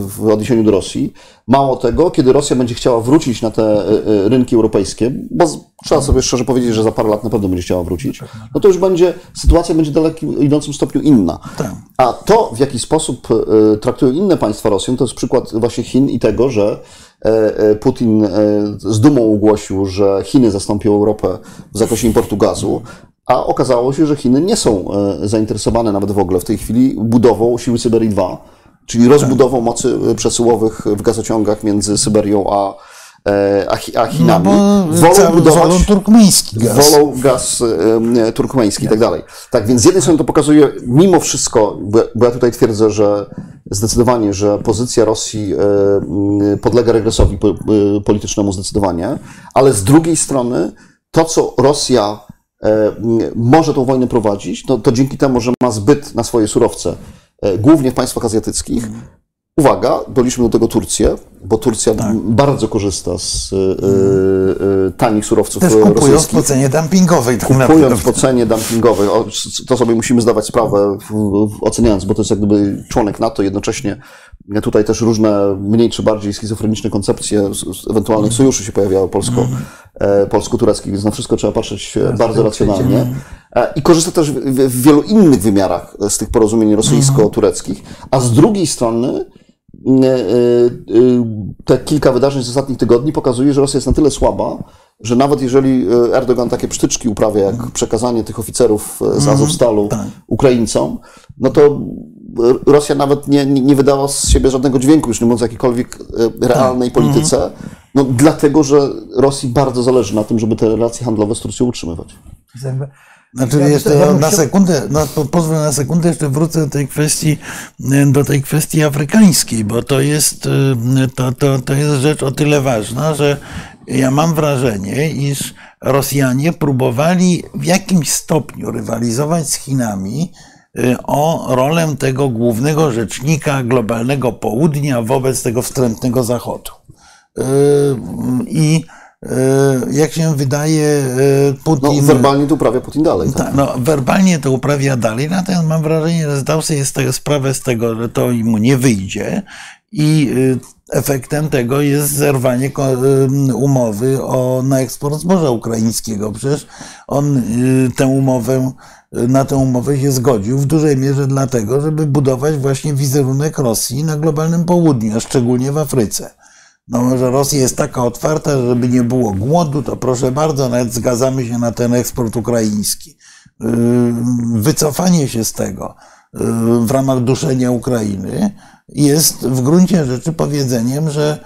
w odniesieniu do Rosji. Mało tego, kiedy Rosja będzie chciała wrócić na te e, rynki europejskie, bo trzeba sobie szczerze powiedzieć, że za parę lat na pewno będzie chciała wrócić, no to już będzie, sytuacja będzie w dalekim idącym stopniu inna. A to, w jaki sposób traktują inne państwa Rosję, to jest przykład właśnie Chin i tego, że Putin z dumą ogłosił, że Chiny zastąpią Europę w zakresie importu gazu, a okazało się, że Chiny nie są e, zainteresowane nawet w ogóle w tej chwili budową siły Syberii 2, czyli rozbudową mocy e, przesyłowych w gazociągach między Syberią a, e, a, Chi- a No Chinami. bo wolą budować wolą turkmeński gaz. wolą gaz e, turkmeński i tak dalej. Tak, więc z jednej strony to pokazuje, mimo wszystko, bo ja- tutaj twierdzę, że zdecydowanie, że pozycja Rosji e, podlega regresowi po- politycznemu zdecydowanie, ale z drugiej strony to, co Rosja może tą wojnę prowadzić, to, to dzięki temu, że ma zbyt na swoje surowce, e, głównie w państwach azjatyckich, Uwaga, doliczmy do tego Turcję, bo Turcja Tak. bardzo korzysta z e, e, tanich surowców Też e, kupując rosyjskich po cenie dumpingowej. Tak kupując naprawdę. po cenie dumpingowej, o, to sobie musimy zdawać sprawę, w, w, oceniając, bo to jest jak gdyby członek NATO, jednocześnie tutaj też różne mniej czy bardziej schizofreniczne koncepcje ewentualnych sojuszy się pojawiały polsko, e, polsko-tureckich, więc na wszystko trzeba patrzeć e, bardzo racjonalnie. E, I korzysta też w, wielu innych wymiarach z tych porozumień rosyjsko-tureckich, a z drugiej strony e, e, te kilka wydarzeń z ostatnich tygodni pokazuje, że Rosja jest na tyle słaba, że nawet jeżeli e, Erdogan takie psztyczki uprawia, jak przekazanie tych oficerów e, z Azowstalu Ukraińcom, no to e, Rosja nawet nie, nie, wydała z siebie żadnego dźwięku, już nie mówiąc o jakiejkolwiek e, realnej polityce, no dlatego, że Rosji bardzo zależy na tym, żeby te relacje handlowe z Turcją utrzymywać. Znaczy jeszcze ja na, na sekundę, no, po- pozwól na sekundę jeszcze wrócę do tej kwestii, y, do tej kwestii afrykańskiej, bo to jest, y, to, to, to jest rzecz o tyle ważna, że ja mam wrażenie, iż Rosjanie próbowali w jakimś stopniu rywalizować z Chinami o rolę tego głównego rzecznika globalnego południa wobec tego wstrętnego zachodu. Y, I jak się wydaje, Putin. No, werbalnie to uprawia Putin dalej. Tak? No, werbalnie to uprawia dalej, natomiast mam wrażenie, że zdał sobie z tego sprawę z tego, że to mu nie wyjdzie i efektem tego jest zerwanie umowy o, na eksport zboża ukraińskiego. Przecież on tę umowę, na tę umowę się zgodził w dużej mierze dlatego, żeby budować właśnie wizerunek Rosji na globalnym południu, a szczególnie w Afryce. No, że Rosja jest taka otwarta, żeby nie było głodu, to proszę bardzo, nawet zgadzamy się na ten eksport ukraiński. Wycofanie się z tego w ramach duszenia Ukrainy jest w gruncie rzeczy powiedzeniem, że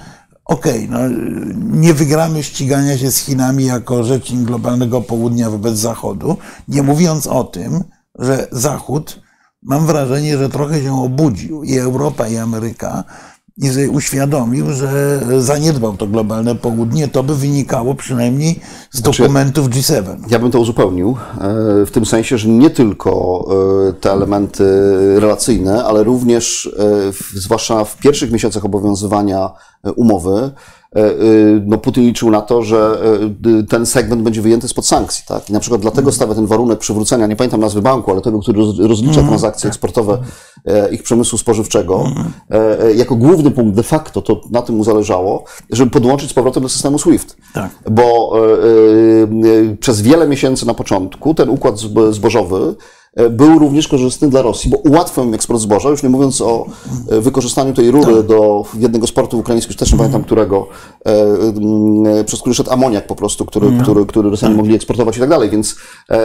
okej, okay, no, nie wygramy ścigania się z Chinami jako rzecznik globalnego południa wobec Zachodu, nie mówiąc o tym, że Zachód, mam wrażenie, że trochę się obudził i Europa, i Ameryka, i sobie uświadomił, że zaniedbał to globalne południe, to by wynikało przynajmniej z znaczy, dokumentów G7. Ja bym to uzupełnił e, w tym sensie, że nie tylko e, te elementy relacyjne, ale również, e, zwłaszcza w pierwszych miesiącach obowiązywania umowy, no Putin liczył na to, że e, ten segment będzie wyjęty spod sankcji. Tak? I na przykład dlatego stawia ten warunek przywrócenia, nie pamiętam nazwy banku, ale tego, który rozlicza mhm. transakcje eksportowe ich przemysłu spożywczego, mhm. jako główny punkt de facto, to na tym mu zależało, żeby podłączyć z powrotem do systemu SWIFT. Tak. Bo przez wiele miesięcy na początku ten układ zbożowy E, był również korzystny dla Rosji, bo ułatwiał im eksport zboża, już nie mówiąc o e, wykorzystaniu tej rury tak. do jednego sportu ukraińskiego, już też nie pamiętam którego, e, przez który szedł amoniak po prostu, który, mhm. który, który Rosjanie tak. mogli eksportować i tak dalej, więc,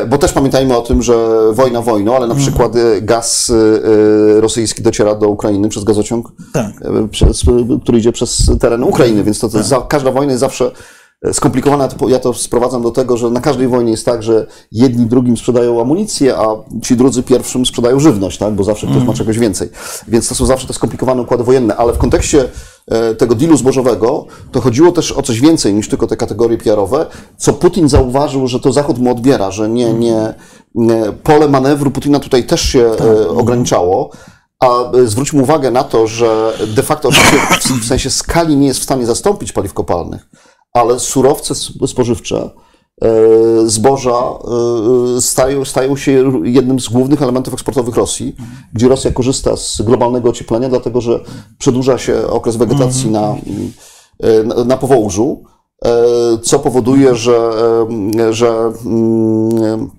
bo też pamiętajmy o tym, że wojna wojną, ale na mhm. przykład gaz rosyjski dociera do Ukrainy przez gazociąg, tak. przez, który idzie przez teren Ukrainy, więc to, to tak. każda wojna jest zawsze skomplikowana. Ja to sprowadzam do tego, że na każdej wojnie jest tak, że jedni drugim sprzedają amunicję, a ci drudzy pierwszym sprzedają żywność, tak? bo zawsze ktoś ma mhm. czegoś więcej. Więc to są zawsze te skomplikowane układy wojenne, ale w kontekście e, tego dealu zbożowego to chodziło też o coś więcej niż tylko te kategorie PR-owe, co Putin zauważył, że to Zachód mu odbiera, że nie, nie, nie pole manewru Putina tutaj też się e, tak. ograniczało. A e, zwróćmy uwagę na to, że de facto w sensie skali nie jest w stanie zastąpić paliw kopalnych ale surowce spożywcze, e, zboża e, stają, stają się jednym z głównych elementów eksportowych Rosji, gdzie Rosja korzysta z globalnego ocieplenia, dlatego że przedłuża się okres wegetacji na, e, na, na Powołżu, co powoduje, że, że mm,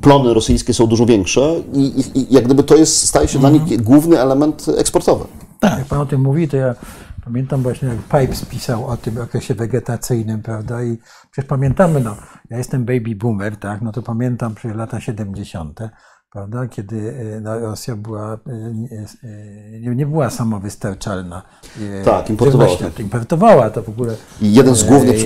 plony rosyjskie są dużo większe i, i jak gdyby to jest, staje się dla nich główny element eksportowy. Tak. Jak Pan o tym mówi, to ja Pamiętam właśnie, jak Pipes pisał o tym okresie wegetacyjnym, prawda? I przecież pamiętamy, no, ja jestem baby boomer, tak? No to pamiętam przecież lata 70., prawda? Kiedy e, no, Rosja była, e, e, nie, nie była samowystarczalna. Tak, importowała. To. Importowała to w ogóle. I jeden z głównych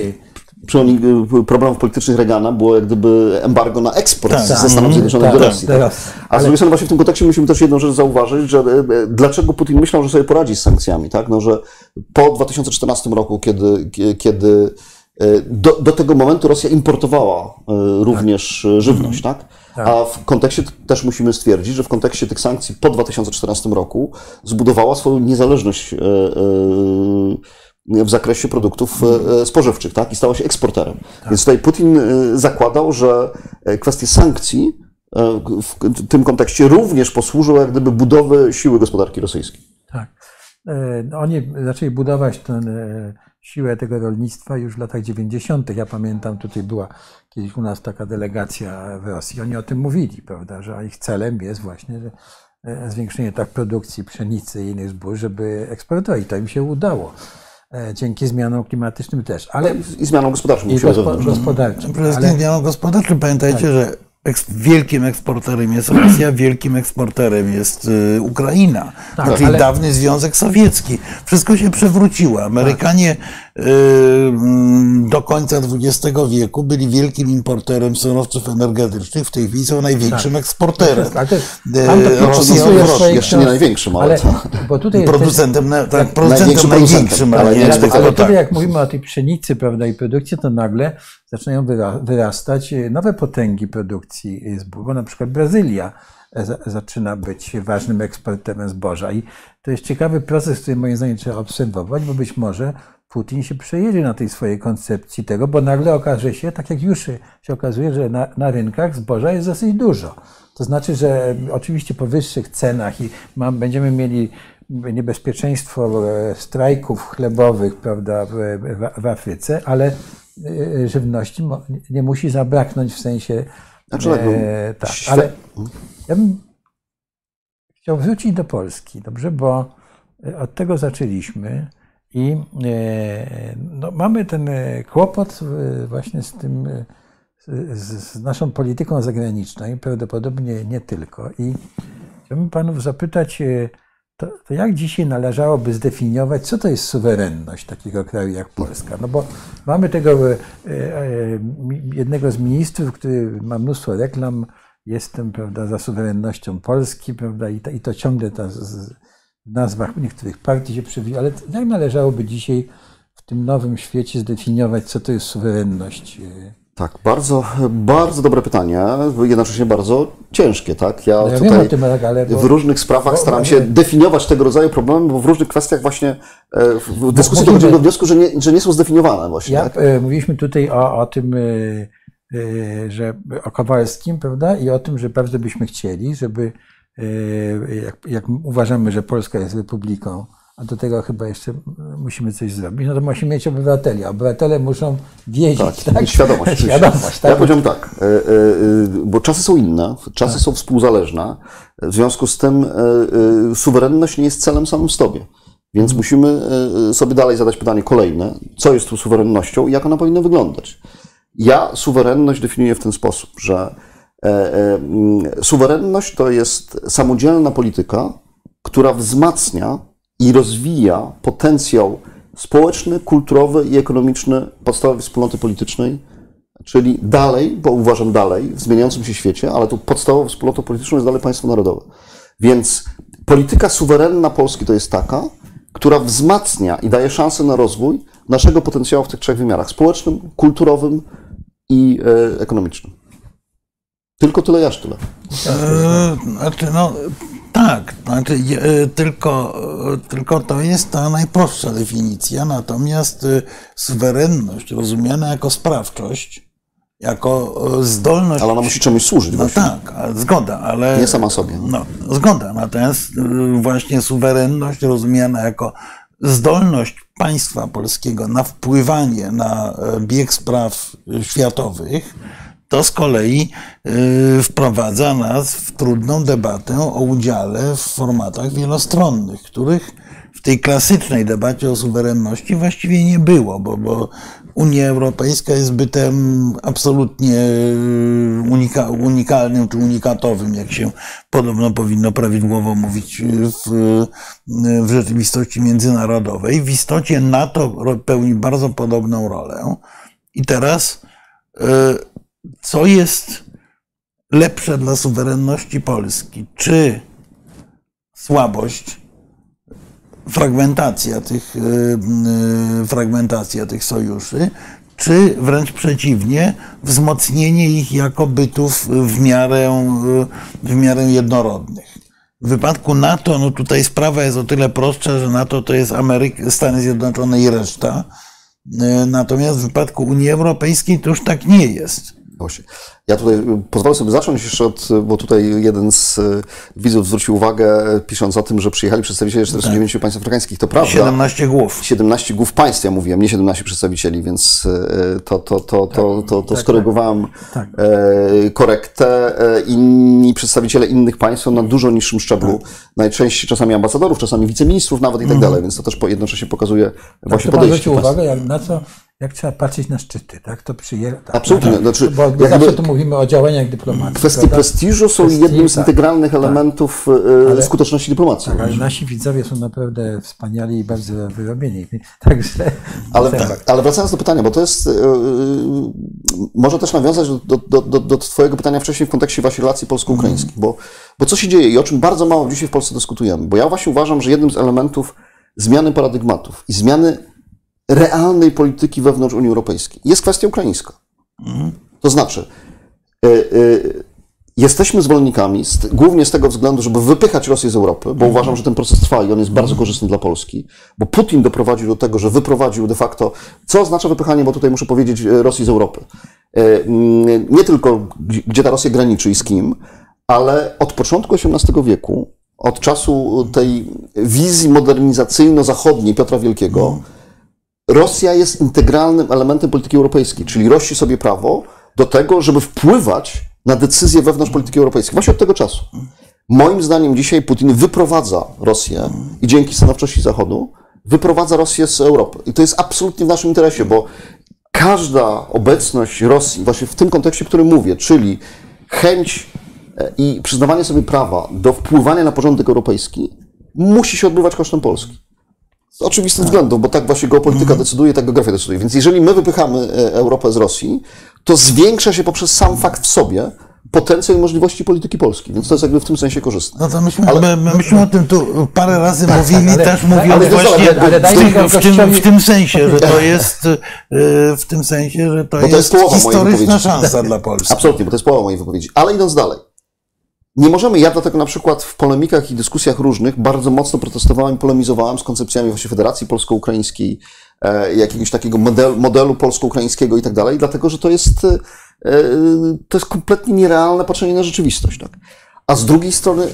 problemów politycznych Reagana było jak gdyby embargo na eksport tak, ze Stanów mhm. Zjednoczonych tak, do Rosji. Tak, A z drugiej strony właśnie w tym kontekście musimy też jedną rzecz zauważyć, że e, dlaczego Putin myślał, że sobie poradzi z sankcjami, tak? No, że po 2014 roku, kiedy, kiedy do, do tego momentu Rosja importowała również tak. żywność, tak? tak? A w kontekście też musimy stwierdzić, że w kontekście tych sankcji po 2014 roku zbudowała swoją niezależność w zakresie produktów e, spożywczych, tak? I stała się eksporterem. Tak. Więc tutaj Putin e, zakładał, że e, kwestie sankcji w tym kontekście również posłużą jak gdyby budowy siły gospodarki rosyjskiej. Tak. Oni zaczęli budować tę siłę tego rolnictwa już w latach 90. Ja pamiętam, tutaj była kiedyś u nas taka delegacja w Rosji. Oni o tym mówili, prawda, że ich celem jest właśnie zwiększenie tak produkcji pszenicy i innych zbóż, żeby eksportować. To im się udało. E, dzięki zmianom klimatycznym też. Ale I zmianom gospodarczym. I gospo, gospodarczym. Przede wszystkim zmianom gospodarczym. Pamiętajcie, tak. że wielkim eksporterem jest Rosja, wielkim eksporterem jest y, Ukraina, tak, czyli ale... dawny Związek Sowiecki. Wszystko się przewróciło. Amerykanie tak. Do końca XX wieku byli wielkim importerem surowców energetycznych, w tej chwili są największym tak. eksporterem. Tak, to, Rosja jeszcze nie największym, ale, ale bo tutaj producentem, na, tak, producentem największym, ale nie ale, ale tutaj jak mówimy o tej pszenicy prawda, i produkcji, to nagle zaczynają wyrastać nowe potęgi produkcji zbóż, bo na przykład Brazylia zaczyna być ważnym eksporterem zboża. I to jest ciekawy proces, który moim zdaniem trzeba obserwować, bo być może Putin się przejedzie na tej swojej koncepcji tego, bo nagle okaże się, tak jak już się okazuje, że na, na rynkach zboża jest dosyć dużo. To znaczy, że oczywiście po wyższych cenach i mam, będziemy mieli niebezpieczeństwo e, strajków chlebowych prawda, w, w, w Afryce, ale e, żywności nie musi zabraknąć w sensie. Znaczy, tak, e, tak, ale ja bym chciał wrócić do Polski, dobrze, bo od tego zaczęliśmy i no, mamy ten kłopot właśnie z tym, z, z naszą polityką zagraniczną i prawdopodobnie nie tylko. I chciałbym panów zapytać, to, to, jak dzisiaj należałoby zdefiniować, co to jest suwerenność takiego kraju jak Polska? No bo mamy tego e, e, jednego z ministrów, który ma mnóstwo reklam, jestem prawda, za suwerennością Polski, prawda, i to, i to ciągle ta, z, w nazwach niektórych partii się przewija, ale jak należałoby dzisiaj w tym nowym świecie zdefiniować, co to jest suwerenność e, tak, bardzo, bardzo dobre pytanie, jednocześnie bardzo ciężkie, tak? Ja, No ja tutaj tym, ale bo- w różnych sprawach bo- staram się definiować tego rodzaju problemy, bo w różnych kwestiach właśnie e, w dyskusji mówimy- dochodzimy do wniosku, że nie, że nie są zdefiniowane właśnie, Ja, tak? e, mówiliśmy tutaj o, o tym, że o Kowalskim, prawda? I o tym, że bardzo byśmy chcieli, żeby, jak, jak uważamy, że Polska jest republiką, a do tego chyba jeszcze musimy coś zrobić, no to musimy mieć obywateli. Obywatele muszą wiedzieć, tak? mieć Świadomość. Świadomość, tak? Ja powiedziałem tak, e, e, e, bo czasy są inne, czasy są współzależne, w związku z tym suwerenność nie jest celem samym w sobie. Więc musimy e, sobie dalej zadać pytanie kolejne, co jest tu suwerennością i jak ona powinna wyglądać. Ja suwerenność definiuję w ten sposób, że suwerenność to jest samodzielna polityka, która wzmacnia i rozwija potencjał społeczny, kulturowy i ekonomiczny podstawowej wspólnoty politycznej, czyli dalej, bo uważam dalej, w zmieniającym się świecie, ale tu podstawową wspólnotą polityczną jest dalej państwo narodowe. Więc polityka suwerenna Polski to jest taka, która wzmacnia i daje szansę na rozwój naszego potencjału w tych trzech wymiarach społecznym, kulturowym i e, ekonomicznym. Tylko tyle, jaż tyle. E, Znaczy, no tak, znaczy, e, tylko, tylko to jest ta najprostsza definicja, natomiast e, suwerenność rozumiana jako sprawczość, jako e, zdolność. Ale ona musi czemuś służyć No właśnie. tak, zgoda, ale. Nie sama sobie. No, zgoda. Natomiast właśnie suwerenność rozumiana jako zdolność państwa polskiego na wpływanie na bieg spraw światowych, to z kolei y, wprowadza nas w trudną debatę o udziale w formatach wielostronnych, których w tej klasycznej debacie o suwerenności właściwie nie było, bo, bo Unia Europejska jest bytem absolutnie y, unika, unikalnym czy unikatowym, jak się podobno powinno prawidłowo mówić w, w rzeczywistości międzynarodowej. W istocie NATO pełni bardzo podobną rolę. I teraz, y, co jest lepsze dla suwerenności Polski? Czy słabość fragmentacja tych, y, y, fragmentacja tych sojuszy, czy wręcz przeciwnie, wzmocnienie ich jako bytów w miarę, w miarę jednorodnych. W wypadku NATO, no tutaj sprawa jest o tyle prostsza, że NATO to jest Ameryka, Stany Zjednoczone i reszta. Y, Natomiast w wypadku Unii Europejskiej to już tak nie jest. Właśnie. Ja tutaj y, pozwolę sobie zacząć jeszcze od, bo tutaj jeden z y, widzów zwrócił uwagę, y, pisząc o tym, że przyjechali przedstawiciele 49 państw afrykańskich. To prawda. 17 głów. 17 głów państw, ja mówiłem, nie 17 przedstawicieli, więc y, to, to, to, to, to, to tak, skorygowałem tak. e, korektę. E, Inni przedstawiciele innych państw są na dużo niższym szczeblu, Tak. najczęściej czasami ambasadorów, czasami wiceministrów nawet i tak dalej, więc to też jednocześnie pokazuje właśnie to podejście. zwrócił uwagę, jak, na co, jak trzeba patrzeć na szczyty, tak? To przyje... Tak, Absolutnie, Tak, znaczy, bo jakby- zawsze tu mówimy o działaniach dyplomacji. Kwestie prawda? prestiżu są Kwestii, jednym z tak. integralnych elementów e, skuteczności dyplomacji. Tak, ale nasi widzowie są naprawdę wspaniali i bardzo wyrobieni. Także Ale, tak. ale wracając do pytania, bo to jest, e, e, może też nawiązać do, do, do, do Twojego pytania wcześniej w kontekście właśnie relacji polsko-ukraińskich, bo, bo co się dzieje i o czym bardzo mało dzisiaj w Polsce dyskutujemy, bo ja właśnie uważam, że jednym z elementów zmiany paradygmatów i zmiany realnej polityki wewnątrz Unii Europejskiej jest kwestia ukraińska. To znaczy, e, e, Jesteśmy zwolennikami, głównie z tego względu, żeby wypychać Rosję z Europy, bo uważam, że ten proces trwa i on jest bardzo korzystny dla Polski, bo Putin doprowadził do tego, że wyprowadził de facto, co oznacza wypychanie, bo tutaj muszę powiedzieć, e, Rosji z Europy. E, Nie tylko gdzie- gdzie ta Rosja graniczy i z kim, ale od początku XVIII wieku, od czasu tej wizji modernizacyjno-zachodniej Piotra Wielkiego, Rosja jest integralnym elementem polityki europejskiej, czyli rości sobie prawo do tego, żeby wpływać na decyzje wewnątrz polityki europejskiej. Właśnie od tego czasu. Moim zdaniem dzisiaj Putin wyprowadza Rosję i dzięki stanowczości Zachodu wyprowadza Rosję z Europy. I to jest absolutnie w naszym interesie, bo każda obecność Rosji, właśnie w tym kontekście, o którym mówię, czyli chęć e, i przyznawanie sobie prawa do wpływania na porządek europejski, musi się odbywać kosztem Polski. Z oczywistych względów, bo tak właśnie geopolityka decyduje, tak geografia decyduje. Więc jeżeli my wypychamy e, Europę z Rosji, to zwiększa się poprzez sam fakt w sobie potencjał i możliwości polityki Polski. Więc to jest jakby w tym sensie korzystne. No to myśmy, my, my, myśmy o tym tu parę razy mówili, ale- też ale- mówiąc ale właśnie zobacz, ale w, dajmy tym, w, tym, w tym sensie, że to jest e, w tym sensie, że to, to jest jest historyczna szansa dla Polski. Absolutnie, bo to jest połowa mojej wypowiedzi. Ale idąc dalej. Nie możemy, ja dlatego na przykład w polemikach i dyskusjach różnych bardzo mocno protestowałem polemizowałem z koncepcjami właśnie Federacji Polsko-Ukraińskiej, e, jakiegoś takiego modelu, modelu polsko-ukraińskiego i tak dalej, dlatego że to jest, e, to jest kompletnie nierealne patrzenie na rzeczywistość. Tak? A z drugiej strony,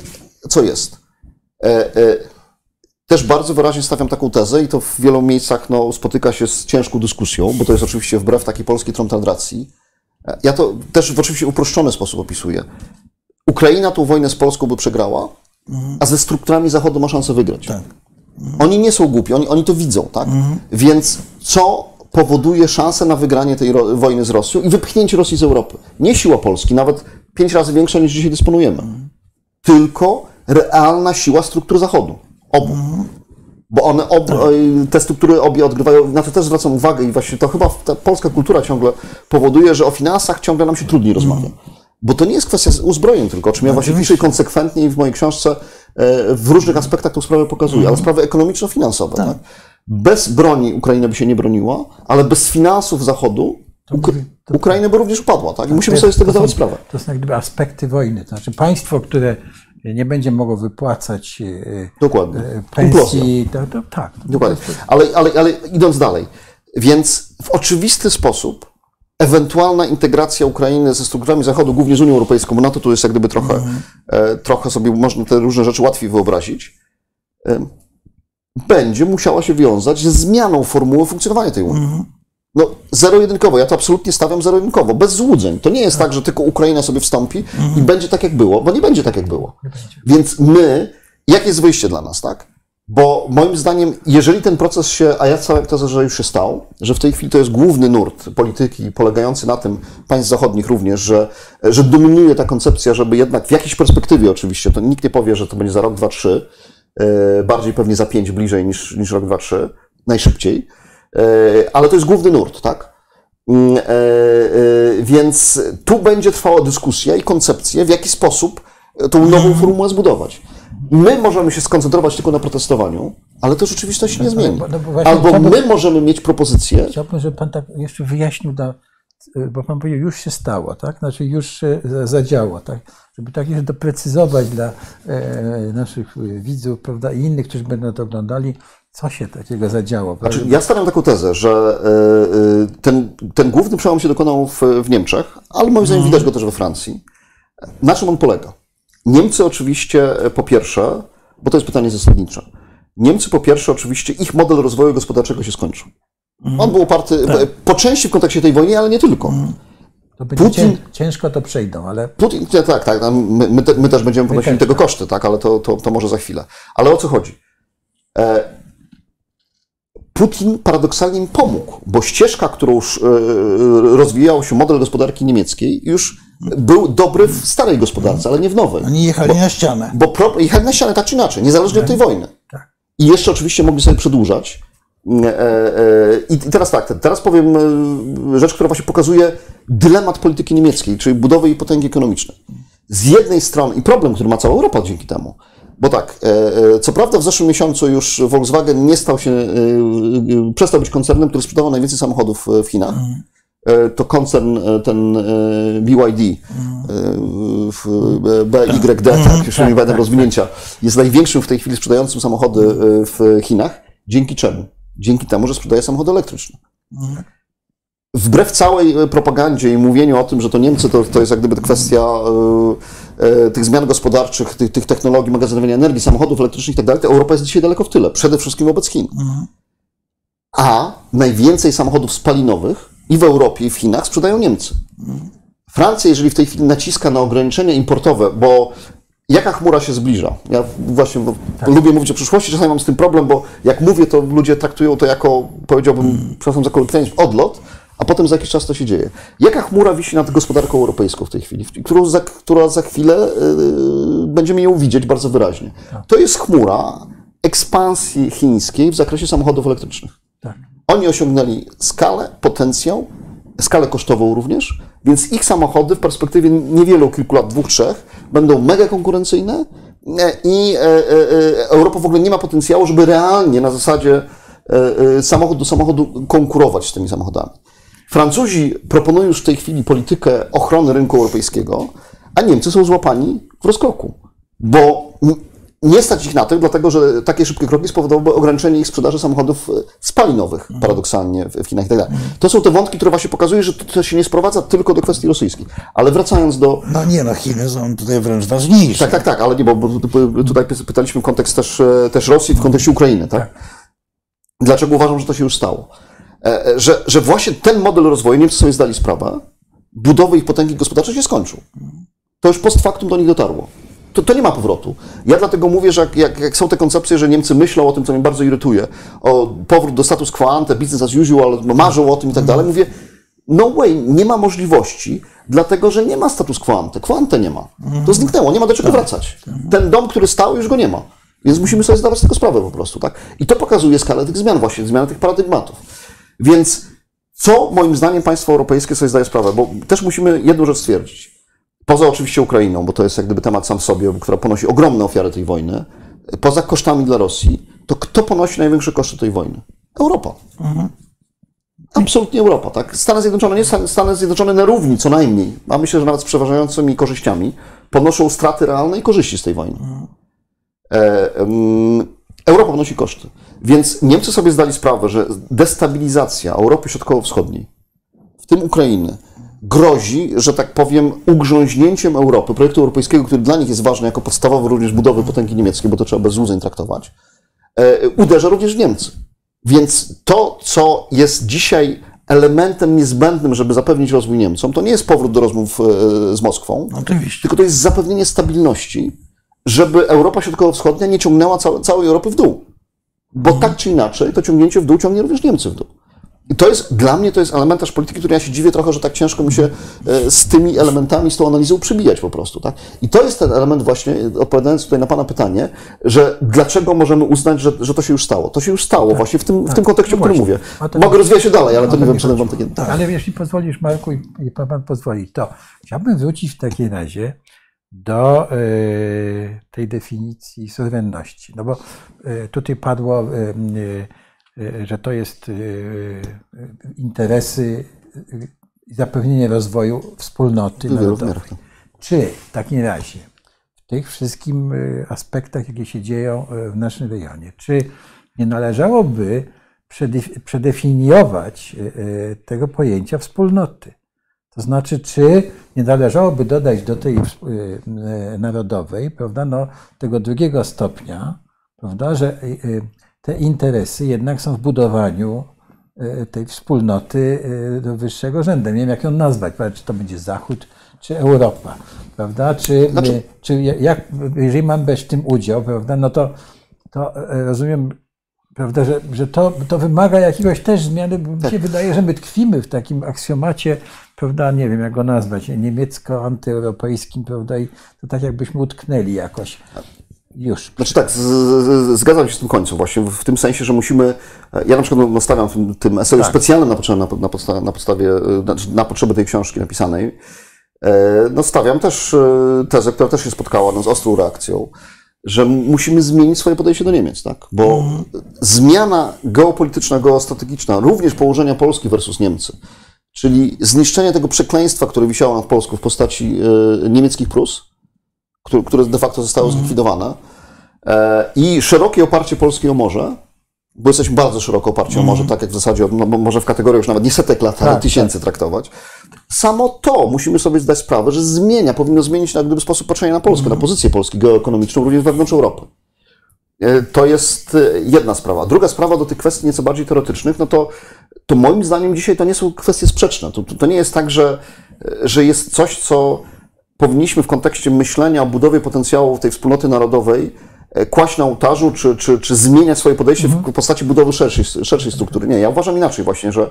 co jest? E, też bardzo wyraźnie stawiam taką tezę i to w wielu miejscach no, spotyka się z ciężką dyskusją, bo to jest oczywiście wbrew takiej polskiej tromtadracji. Ja to też w oczywiście uproszczony sposób opisuję. Ukraina tą wojnę z Polską by przegrała, a ze strukturami Zachodu ma szansę wygrać. Oni nie są głupi, oni, oni to widzą, tak? Więc co powoduje szansę na wygranie tej wojny z Rosją i wypchnięcie Rosji z Europy? Nie siła Polski, nawet pięć razy większa niż dzisiaj dysponujemy, tylko realna siła struktur Zachodu. Obu. Bo one, ob, te struktury obie odgrywają, na to też zwracam uwagę i właśnie to chyba ta polska kultura ciągle powoduje, że o finansach ciągle nam się trudniej rozmawia. Bo to nie jest kwestia uzbrojeń tylko, o czym ja właśnie piszę konsekwentnie i w mojej książce e, w różnych aspektach tą sprawę pokazuję, ale sprawy ekonomiczno-finansowe. Tak. Bez broni Ukraina by się nie broniła, ale bez finansów Zachodu Uk- Ukraina by również upadła. Tak? I musimy sobie z tego zdawać sprawę. To są jak gdyby aspekty wojny. To znaczy państwo, które nie będzie mogło wypłacać e, Dokładnie. e, pensji, to, to, tak. Dokładnie. Ale, ale, ale idąc dalej, więc w oczywisty sposób ewentualna integracja Ukrainy ze strukturami Zachodu, głównie z Unią Europejską, bo na to tu jest jak gdyby trochę, e, trochę sobie można te różne rzeczy łatwiej wyobrazić, e, będzie musiała się wiązać ze zmianą formuły funkcjonowania tej Unii. No, zero-jedynkowo. Ja to absolutnie stawiam zero-jedynkowo, bez złudzeń. To nie jest tak, że tylko Ukraina sobie wstąpi i będzie tak, jak było, bo nie będzie tak, jak było. Więc my, jakie jest wyjście dla nas, tak? Bo moim zdaniem, jeżeli ten proces się, a ja całe tezę, że już się stał, że w tej chwili to jest główny nurt polityki polegający na tym, państw zachodnich również, że, że dominuje ta koncepcja, żeby jednak w jakiejś perspektywie oczywiście, to nikt nie powie, że to będzie za rok, dwa, trzy, e, bardziej pewnie za pięć bliżej niż, niż rok, dwa, trzy, najszybciej, E, ale to jest główny nurt, tak? Mm, e, Więc tu będzie trwała dyskusja i koncepcja, w jaki sposób tą nową formułę zbudować. My możemy się skoncentrować tylko na protestowaniu, ale to rzeczywistość nie zmieni. no właśnie Albo my możemy mieć propozycję, Chciałbym, żeby Pan tak jeszcze wyjaśnił, na, bo Pan powiedział, już się stało, tak? Znaczy już się za- zadziało, tak? Żeby tak jeszcze doprecyzować dla e, naszych e, widzów, prawda, i innych, którzy będą to oglądali, co się takiego zadziało. Znaczy, ja stawiam taką tezę, że e, e, ten, ten główny przełom się dokonał w, w Niemczech, ale moim zdaniem widać go też we Francji. Na czym on polega? Niemcy oczywiście e, po pierwsze, bo to jest pytanie zasadnicze, Niemcy po pierwsze oczywiście ich model rozwoju gospodarczego się skończył. On był oparty e, po części w kontekście tej wojny, ale nie tylko. To będzie Putin- cię, ciężko to przejdą, ale Putin, tak, tak, my, my, my też będziemy ponosili też, tego koszty, tak, ale to, to, to może za chwilę. Ale o co chodzi? E, Putin paradoksalnie im pomógł, bo ścieżka, którą już, rozwijał się model gospodarki niemieckiej, już był dobry w starej gospodarce, ale nie w nowej. Oni jechali na ścianę. Bo pro, jechali na ścianę tak czy inaczej, niezależnie od tej wojny. tak. I jeszcze oczywiście mogli sobie przedłużać. E, e, I teraz tak, teraz powiem e, rzecz, która właśnie pokazuje dylemat polityki niemieckiej, czyli budowy jej potęgi ekonomicznej. Z jednej strony, i problem, który ma cała Europa dzięki temu, bo tak, co prawda w zeszłym miesiącu już Volkswagen nie stał się, przestał być koncernem, który sprzedawał najwięcej samochodów w Chinach. e, to koncern e, ten e, BYD, e, w- e, BYD, tak, jeszcze nie będę rozwinięcia, jest największym w tej chwili sprzedającym samochody e, w Chinach. Dzięki czemu? Dzięki temu, że sprzedaje samochody elektryczne. Wbrew całej e, propagandzie i mówieniu o tym, że to Niemcy to, to jest jak gdyby kwestia e, e, tych zmian gospodarczych, tych, tych technologii magazynowania energii, samochodów elektrycznych i tak dalej, to Europa jest dzisiaj daleko w tyle, przede wszystkim wobec Chin. A najwięcej samochodów spalinowych i w Europie, i w Chinach sprzedają Niemcy. Francja, jeżeli w tej chwili naciska na ograniczenia importowe, bo jaka chmura się zbliża? Ja właśnie bo lubię mówić o przyszłości, czasami mam z tym problem, bo jak mówię, to ludzie traktują to jako, powiedziałbym, przepraszam za kolokwializm, odlot, a potem za jakiś czas to się dzieje. Jaka chmura wisi nad gospodarką europejską w tej chwili, którą za, która za chwilę yy, będziemy ją widzieć bardzo wyraźnie? To jest chmura ekspansji chińskiej w zakresie samochodów elektrycznych. Tak. Oni osiągnęli skalę, potencjał, skalę kosztową również, więc ich samochody w perspektywie niewielu, kilku lat, dwóch, trzech, będą mega konkurencyjne e, i e, e, Europa w ogóle nie ma potencjału, żeby realnie na zasadzie samochód do samochodu konkurować z tymi samochodami. Francuzi proponują już w tej chwili politykę ochrony rynku europejskiego, a Niemcy są złapani w rozkroku, bo nie stać ich na to, dlatego że takie szybkie kroki spowodowałyby ograniczenie ich sprzedaży samochodów e, spalinowych, paradoksalnie w Chinach i tak dalej. To są te wątki, które właśnie pokazują, że to, się nie sprowadza tylko do kwestii rosyjskiej. Ale wracając do, No nie, no Chiny są tutaj wręcz ważniejsze. tak, tak, tak, ale nie, bo, bo tu- tutaj py- pytaliśmy kontekst też, e, też Rosji, w kontekście Ukrainy, tak? Dlaczego uważam, że to się już stało? E, Że, że właśnie ten model rozwoju, Niemcy sobie zdali sprawę, budowy ich potęgi gospodarczej się skończył. To już post factum do nich dotarło. To, to nie ma powrotu. Ja dlatego mówię, że jak, jak, jak są te koncepcje, że Niemcy myślą o tym, co mnie bardzo irytuje, o powrót do status quo ante, business as usual, marzą o tym i tak dalej, mówię, no way, nie ma możliwości, dlatego że nie ma status quo ante. Quo ante nie ma. To zniknęło, nie ma do czego wracać. Ten dom, który stał, już go nie ma. Więc musimy sobie zdawać z tego sprawę po prostu, tak? I to pokazuje skalę tych zmian właśnie, zmianę tych paradygmatów. Więc co moim zdaniem państwa europejskie sobie zdaje sprawę, bo też musimy jedną rzecz stwierdzić. Poza oczywiście Ukrainą, bo to jest jak gdyby temat sam w sobie, która ponosi ogromne ofiary tej wojny, poza kosztami dla Rosji, to kto ponosi największe koszty tej wojny? Europa. Absolutnie Europa, tak? Stany Zjednoczone, nie Stan- Stany Zjednoczone na równi co najmniej, a myślę, że nawet z przeważającymi korzyściami, ponoszą straty realne i korzyści z tej wojny. E, em, Europa ponosi koszty. Więc Niemcy sobie zdali sprawę, że destabilizacja Europy Środkowo-Wschodniej, w tym Ukrainy, grozi, że tak powiem, ugrząźnięciem Europy, projektu europejskiego, który dla nich jest ważny jako podstawowy również budowy potęgi niemieckiej, bo to trzeba bez złudzeń traktować, e, uderza również w Niemcy. Więc to, co jest dzisiaj elementem niezbędnym, żeby zapewnić rozwój Niemcom, to nie jest powrót do rozmów e, z Moskwą, Oczywiście. tylko to jest zapewnienie stabilności, żeby Europa Środkowo-Wschodnia nie ciągnęła całe, całej Europy w dół. Bo tak czy inaczej, to ciągnięcie w dół ciągnie również Niemcy w dół. I to jest, dla mnie to jest elementarz polityki, który ja się dziwię trochę, że tak ciężko mi się e, z tymi elementami, z tą analizą przybijać po prostu, tak? I to jest ten element właśnie, odpowiadając tutaj na Pana pytanie, że dlaczego możemy uznać, że, że to się już stało? To się już stało właśnie w tym, w tym kontekście, o No którym właśnie. mówię. O to Mogę rozwijać się dalej, ale to o nie to wiem, czy wam takie... Ale jeśli pozwolisz, Marku, i, pan pan pozwoli, to chciałbym wrócić w takim razie do e, tej definicji suwerenności. No bo e, tutaj padło, że to jest e, e, interesy i zapewnienie rozwoju wspólnoty narodowej. tak. Czy w takim razie w tych wszystkich aspektach, jakie się dzieją w naszym rejonie, czy nie należałoby przedef- przedefiniować tego pojęcia wspólnoty? To znaczy, czy nie należałoby dodać do tej narodowej, prawda, no, tego drugiego stopnia, prawda, że te interesy jednak są w budowaniu e, tej wspólnoty e, do wyższego rzędu. Nie wiem, jak ją nazwać, czy to będzie Zachód, czy Europa, prawda, czy, Znaczy- czy jak, jeżeli mam brać w tym udział, prawda, no to, to e, rozumiem, prawda, że, że to, to wymaga jakiegoś też zmiany, bo mi się wydaje, że my tkwimy w takim aksjomacie, prawda, nie wiem jak go nazwać, niemiecko-antyeuropejskim, prawda, i to tak jakbyśmy utknęli jakoś. Już. Znaczy tak, z, z, zgadzam się z tym końcem właśnie, w tym sensie, że musimy, ja na przykład nastawiam w tym, tym eseju Tak. specjalnym na, potrzeby- na, na, podsta- na podstawie, e, znaczy na potrzeby tej książki napisanej, e, no stawiam też e, tezę, która też się spotkała no, z ostrą reakcją, że musimy zmienić swoje podejście do Niemiec, tak? Bo zmiana geopolityczna, geostrategiczna, również położenia Polski versus Niemcy, czyli zniszczenie tego przekleństwa, które wisiało nad Polską w postaci e, niemieckich Prus, które, de facto zostało zlikwidowane, e, i szerokie oparcie Polski o morze, bo jesteśmy bardzo szeroko oparci o morze, tak jak w zasadzie, no, może w kategoriach już nawet nie setek lat, ale Tak, tysięcy traktować. Samo to musimy sobie zdać sprawę, że zmienia, powinno zmienić jak gdyby sposób patrzenia na Polskę, na pozycję Polski geoekonomiczną, również wewnątrz Europy. E, To jest e, jedna sprawa. Druga sprawa do tych kwestii nieco bardziej teoretycznych, no to, to moim zdaniem dzisiaj to nie są kwestie sprzeczne. To, to, to nie jest tak, że, że jest coś, co powinniśmy w kontekście myślenia o budowie potencjału tej wspólnoty narodowej e, kłaść na ołtarzu, czy, czy, czy zmieniać swoje podejście w postaci budowy szerszej, szerszej struktury. Nie, ja uważam inaczej właśnie, że,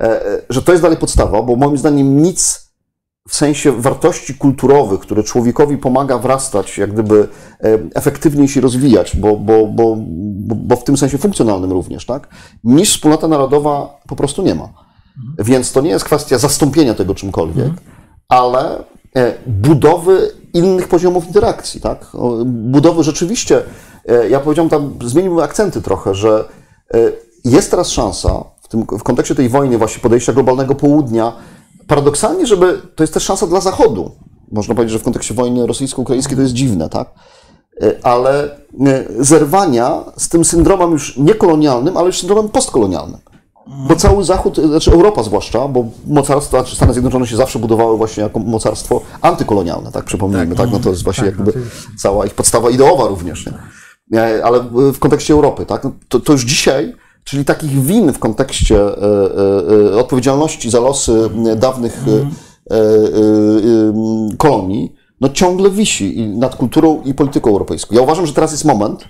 e, e, że to jest dalej podstawa, bo moim zdaniem nic w sensie wartości kulturowych, które człowiekowi pomaga wrastać, jak gdyby efektywniej się rozwijać, bo, bo, bo, bo, w tym sensie funkcjonalnym również, tak? Niż wspólnota narodowa po prostu nie ma. Więc to nie jest kwestia zastąpienia tego czymkolwiek, ale e, budowy innych poziomów interakcji, tak? Budowy rzeczywiście, e, ja powiedziałem tam, zmieniłbym akcenty trochę, że e, jest teraz szansa w, tym, w kontekście tej wojny, właśnie podejścia globalnego południa, paradoksalnie, żeby to jest też szansa dla Zachodu. Można powiedzieć, że w kontekście wojny rosyjsko-ukraińskiej to jest dziwne, tak? E, Ale e, zerwania z tym syndromem już nie kolonialnym, ale już syndromem postkolonialnym. Bo cały Zachód, znaczy Europa zwłaszcza, bo mocarstwa, czy Stany Zjednoczone się zawsze budowały właśnie jako mocarstwo antykolonialne, tak przypomnijmy, tak? No to jest właśnie jakby cała ich podstawa ideowa również, nie? E, Ale w kontekście Europy, tak? No To, to już dzisiaj, czyli takich win w kontekście e, e, odpowiedzialności za losy dawnych e, kolonii, no ciągle wisi i nad kulturą i polityką europejską. Ja uważam, że teraz jest moment,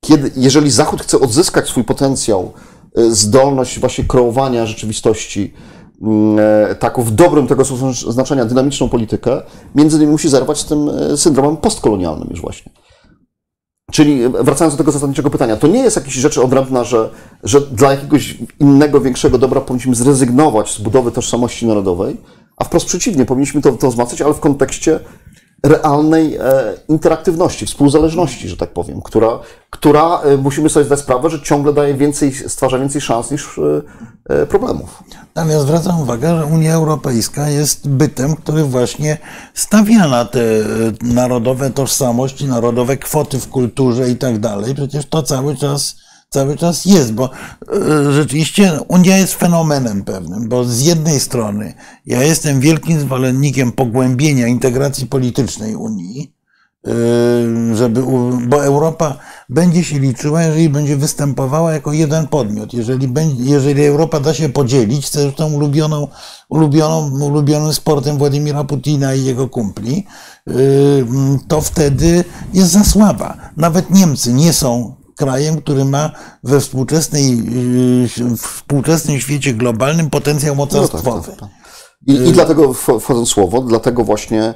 kiedy, jeżeli Zachód chce odzyskać swój potencjał, zdolność właśnie kreowania rzeczywistości, mm, e, taką w dobrym tego słowa znaczenia dynamiczną politykę, między innymi musi zerwać z tym e, syndromem postkolonialnym już właśnie. Czyli e, wracając do tego zasadniczego pytania, to nie jest jakaś rzecz odrębna, że, że dla jakiegoś innego, większego dobra powinniśmy zrezygnować z budowy tożsamości narodowej, a wprost przeciwnie, powinniśmy to, to wzmacniać, ale w kontekście realnej e, interaktywności, współzależności, że tak powiem, która, która e, musimy sobie zdać sprawę, że ciągle daje więcej, stwarza więcej szans niż e, problemów. Ale ja zwracam uwagę, że Unia Europejska jest bytem, który właśnie stawia na te narodowe tożsamości, narodowe kwoty w kulturze i tak dalej. Przecież to cały czas, cały czas jest, bo e, rzeczywiście Unia jest fenomenem pewnym, bo z jednej strony ja jestem wielkim zwolennikiem pogłębienia integracji politycznej Unii, Yy, żeby, bo Europa będzie się liczyła, jeżeli będzie występowała jako jeden podmiot. Jeżeli, będzie, jeżeli Europa da się podzielić, zresztą ulubioną, ulubioną, ulubionym sportem Władimira Putina i jego kumpli, yy, to wtedy jest za słaba. Nawet Niemcy nie są krajem, który ma we współczesnej, yy, w współczesnym świecie globalnym potencjał No tak, mocarstwowy. tak, tak. I, I dlatego, wch- wchodząc słowo, dlatego właśnie e,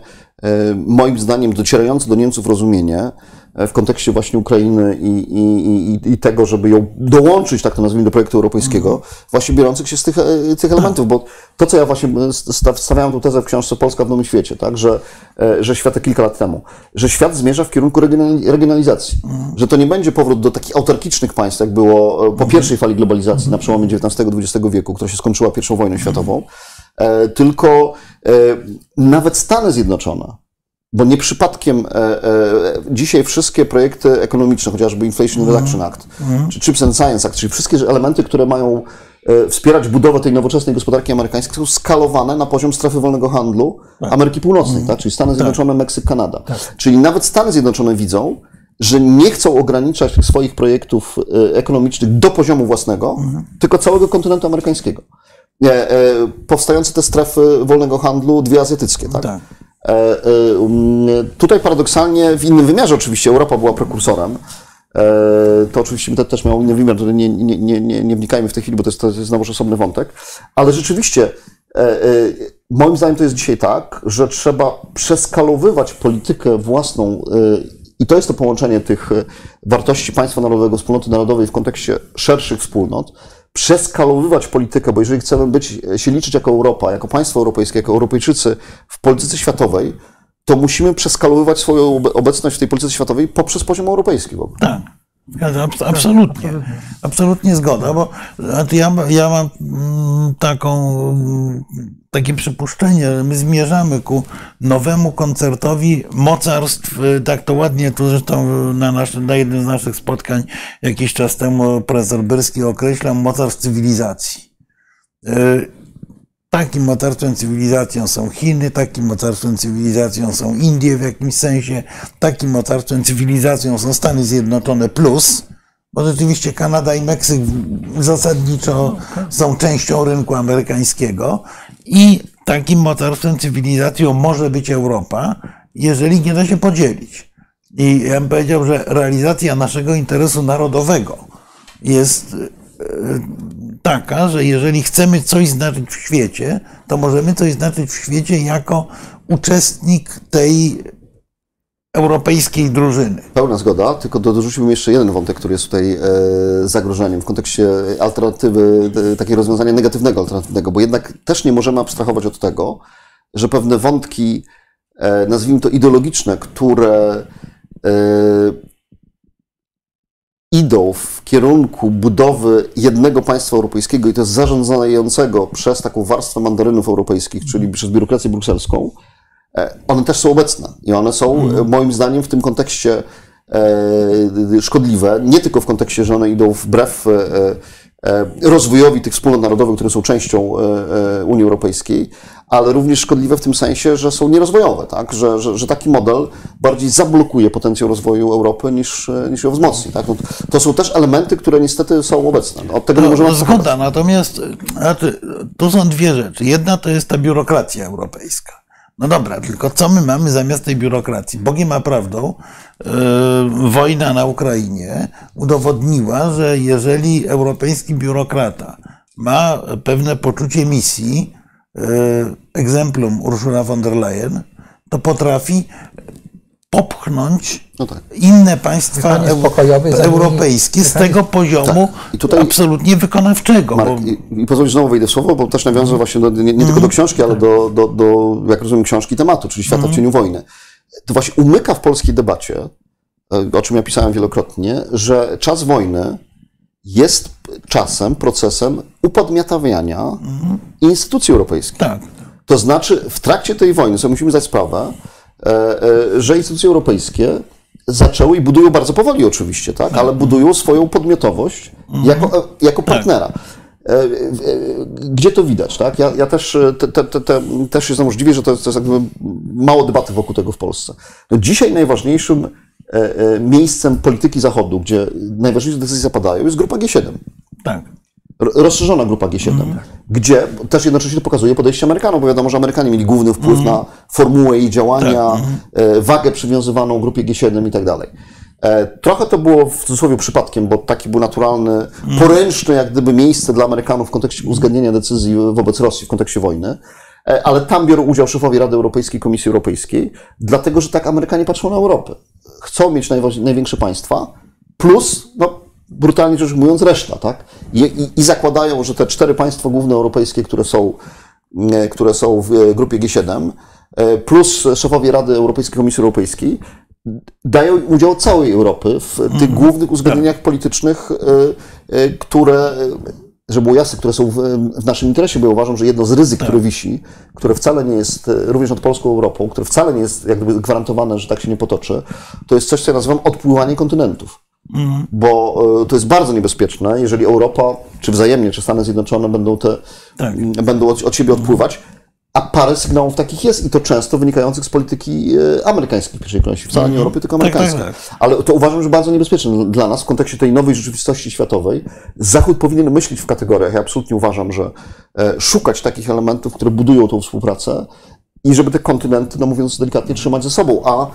moim zdaniem docierające do Niemców rozumienie e, w kontekście właśnie Ukrainy i, i, i, tego, żeby ją dołączyć, tak to nazwijmy, do projektu europejskiego, właśnie biorących się z tych, e, tych elementów, bo to, co ja właśnie sta- stawiałem tę tezę w książce Polska w Nowym Świecie, tak, że, że świat kilka lat temu, że świat zmierza w kierunku regionali- regionalizacji, że to nie będzie powrót do takich autarkicznych państw, jak było po pierwszej fali globalizacji na przełomie XIX-XX wieku, która się skończyła pierwszą wojną światową, e, tylko e, nawet Stany Zjednoczone, bo nie przypadkiem e, e, dzisiaj wszystkie projekty ekonomiczne, chociażby Inflation Reduction Act, czy Chips and Science Act, czyli wszystkie elementy, które mają e, wspierać budowę tej nowoczesnej gospodarki amerykańskiej, są skalowane na poziom strefy wolnego handlu Ameryki Północnej, tak? czyli Stany Zjednoczone, Meksyk, Kanada. Czyli nawet Stany Zjednoczone widzą, że nie chcą ograniczać tych swoich projektów e, ekonomicznych do poziomu własnego, tylko całego kontynentu amerykańskiego. Nie, e, powstające te strefy wolnego handlu, dwie azjatyckie, tak? Tak. E, e, tutaj paradoksalnie, w innym wymiarze oczywiście, Europa była prekursorem. To oczywiście też miało inny wymiar, tutaj nie, nie, nie, nie, nie wnikajmy w tej chwili, bo to jest, to jest znowu osobny wątek. Ale rzeczywiście, moim zdaniem to jest dzisiaj tak, że trzeba przeskalowywać politykę własną i to jest to połączenie tych wartości państwa narodowego, wspólnoty narodowej w kontekście szerszych wspólnot, przeskalowywać politykę, bo jeżeli chcemy być, się liczyć jako Europa, jako państwo europejskie, jako Europejczycy w polityce światowej, to musimy przeskalowywać swoją obe- obecność w tej polityce światowej poprzez poziom europejski. w ogóle. Tak. Absolutnie. Absolutnie zgoda, bo ja, ja mam mm, taką, mm, takie przypuszczenie, że my zmierzamy ku nowemu koncertowi mocarstw, y, tak to ładnie tu zresztą na, nasz, na jednym z naszych spotkań jakiś czas temu profesor Byrski określał mocarstw cywilizacji. Takim mocarstwem cywilizacją są Chiny, takim mocarstwem cywilizacją są Indie w jakimś sensie, takim mocarstwem cywilizacją są Stany Zjednoczone plus, bo rzeczywiście Kanada i Meksyk zasadniczo są częścią rynku amerykańskiego i takim mocarstwem cywilizacją może być Europa, jeżeli nie da się podzielić. I ja bym powiedział, że realizacja naszego interesu narodowego jest taka, że jeżeli chcemy coś znaczyć w świecie, to możemy coś znaczyć w świecie jako uczestnik tej europejskiej drużyny. Pełna zgoda, tylko do- dorzuciłbym jeszcze jeden wątek, który jest tutaj e, zagrożeniem w kontekście alternatywy, e, takiego rozwiązania negatywnego, alternatywnego, bo jednak też nie możemy abstrahować od tego, że pewne wątki, e, nazwijmy to ideologiczne, które idą w kierunku budowy jednego państwa europejskiego i to jest zarządzającego przez taką warstwę mandarynów europejskich, czyli przez biurokrację brukselską, e, one też są obecne i one są e, moim zdaniem w tym kontekście e, szkodliwe, nie tylko w kontekście, że one idą wbrew rozwojowi tych wspólnot narodowych, które są częścią Unii Europejskiej, ale również szkodliwe w tym sensie, że są nierozwojowe, tak? że, że, że taki model bardziej zablokuje potencjał rozwoju Europy niż, niż ją wzmocni. Tak? No, to- są też elementy, które niestety są obecne. No, Od tego nie No, możemy no zgoda, natomiast znaczy, tu są dwie rzeczy. Jedna to jest ta biurokracja europejska. No dobra, tylko co my mamy zamiast tej biurokracji? Bogiem a prawdą, yy, wojna na Ukrainie udowodniła, że jeżeli europejski biurokrata ma pewne poczucie misji, egzemplum Ursula von der Leyen, to potrafi popchnąć No tak. inne państwa europejskie z tego poziomu I tutaj- absolutnie wykonawczego. Marek, bo, i, i pozwól, że znowu wejdę w słowo, bo też nawiążę właśnie do, nie, nie tylko do książki, ale do, do, do, jak rozumiem, książki tematu, czyli Świata w cieniu wojny. To właśnie umyka w polskiej debacie, e, o czym ja pisałem wielokrotnie, że czas wojny jest czasem, procesem upodmiotawiania instytucji europejskich. tak. To znaczy, w trakcie tej wojny sobie musimy zdać sprawę, e, e, że instytucje europejskie zaczęły i budują bardzo powoli oczywiście, tak, ale budują swoją podmiotowość jako, e, jako partnera. E, e, Gdzie to widać, tak? Ja, ja też, te, te, te, te, też znowu dziwię, że to jest, to jest jakby mało debaty wokół tego w Polsce. No dzisiaj najważniejszym miejscem polityki Zachodu, gdzie najważniejsze decyzje zapadają, jest grupa G7 Tak. ro- rozszerzona grupa G7, Mhm. gdzie też jednocześnie to pokazuje podejście Amerykanów, bo wiadomo, że Amerykanie mieli główny wpływ Mhm. na formułę jej działania, Tak, e, wagę przywiązywaną grupie G7 i tak dalej. E, Trochę to było w cudzysłowie przypadkiem, bo taki był naturalny, Mhm. poręczny jak gdyby miejsce dla Amerykanów w kontekście uzgadnienia decyzji wobec Rosji w kontekście wojny. E, Ale tam biorą udział szefowie Rady Europejskiej, Komisji Europejskiej, dlatego że tak Amerykanie patrzą na Europę. Chcą mieć największe państwa, plus, no, brutalnie rzecz ujmując, reszta, tak? I, i, I zakładają, że te cztery państwa główne europejskie, które są, e, które są w e, grupie G7, e, plus szefowie Rady Europejskiej, Komisji Europejskiej, dają udział całej Europy w tych głównych uzgodnieniach politycznych, e, e, które, żeby było jasne, które są w, w naszym interesie, bo ja uważam, że jedno z ryzyk, które wisi, które wcale nie jest, e, również nad polską Europą, które wcale nie jest jak gdyby gwarantowane, że tak się nie potoczy, to jest coś, co ja nazywam odpływanie kontynentów. Bo e, to jest bardzo niebezpieczne, jeżeli Europa, czy wzajemnie, czy Stany Zjednoczone będą, te, Tak. będą od, od siebie odpływać, a parę sygnałów takich jest i to często wynikających z polityki e, amerykańskiej w pierwszej kolejności, wcale nie Europy, tylko Tak, tak, amerykańskiej. tak. Ale to uważam, że bardzo niebezpieczne dla nas w kontekście tej nowej rzeczywistości światowej. Zachód powinien myśleć w kategoriach. Ja absolutnie uważam, że e, szukać takich elementów, które budują tą współpracę i żeby te kontynenty, no mówiąc delikatnie, trzymać ze sobą. A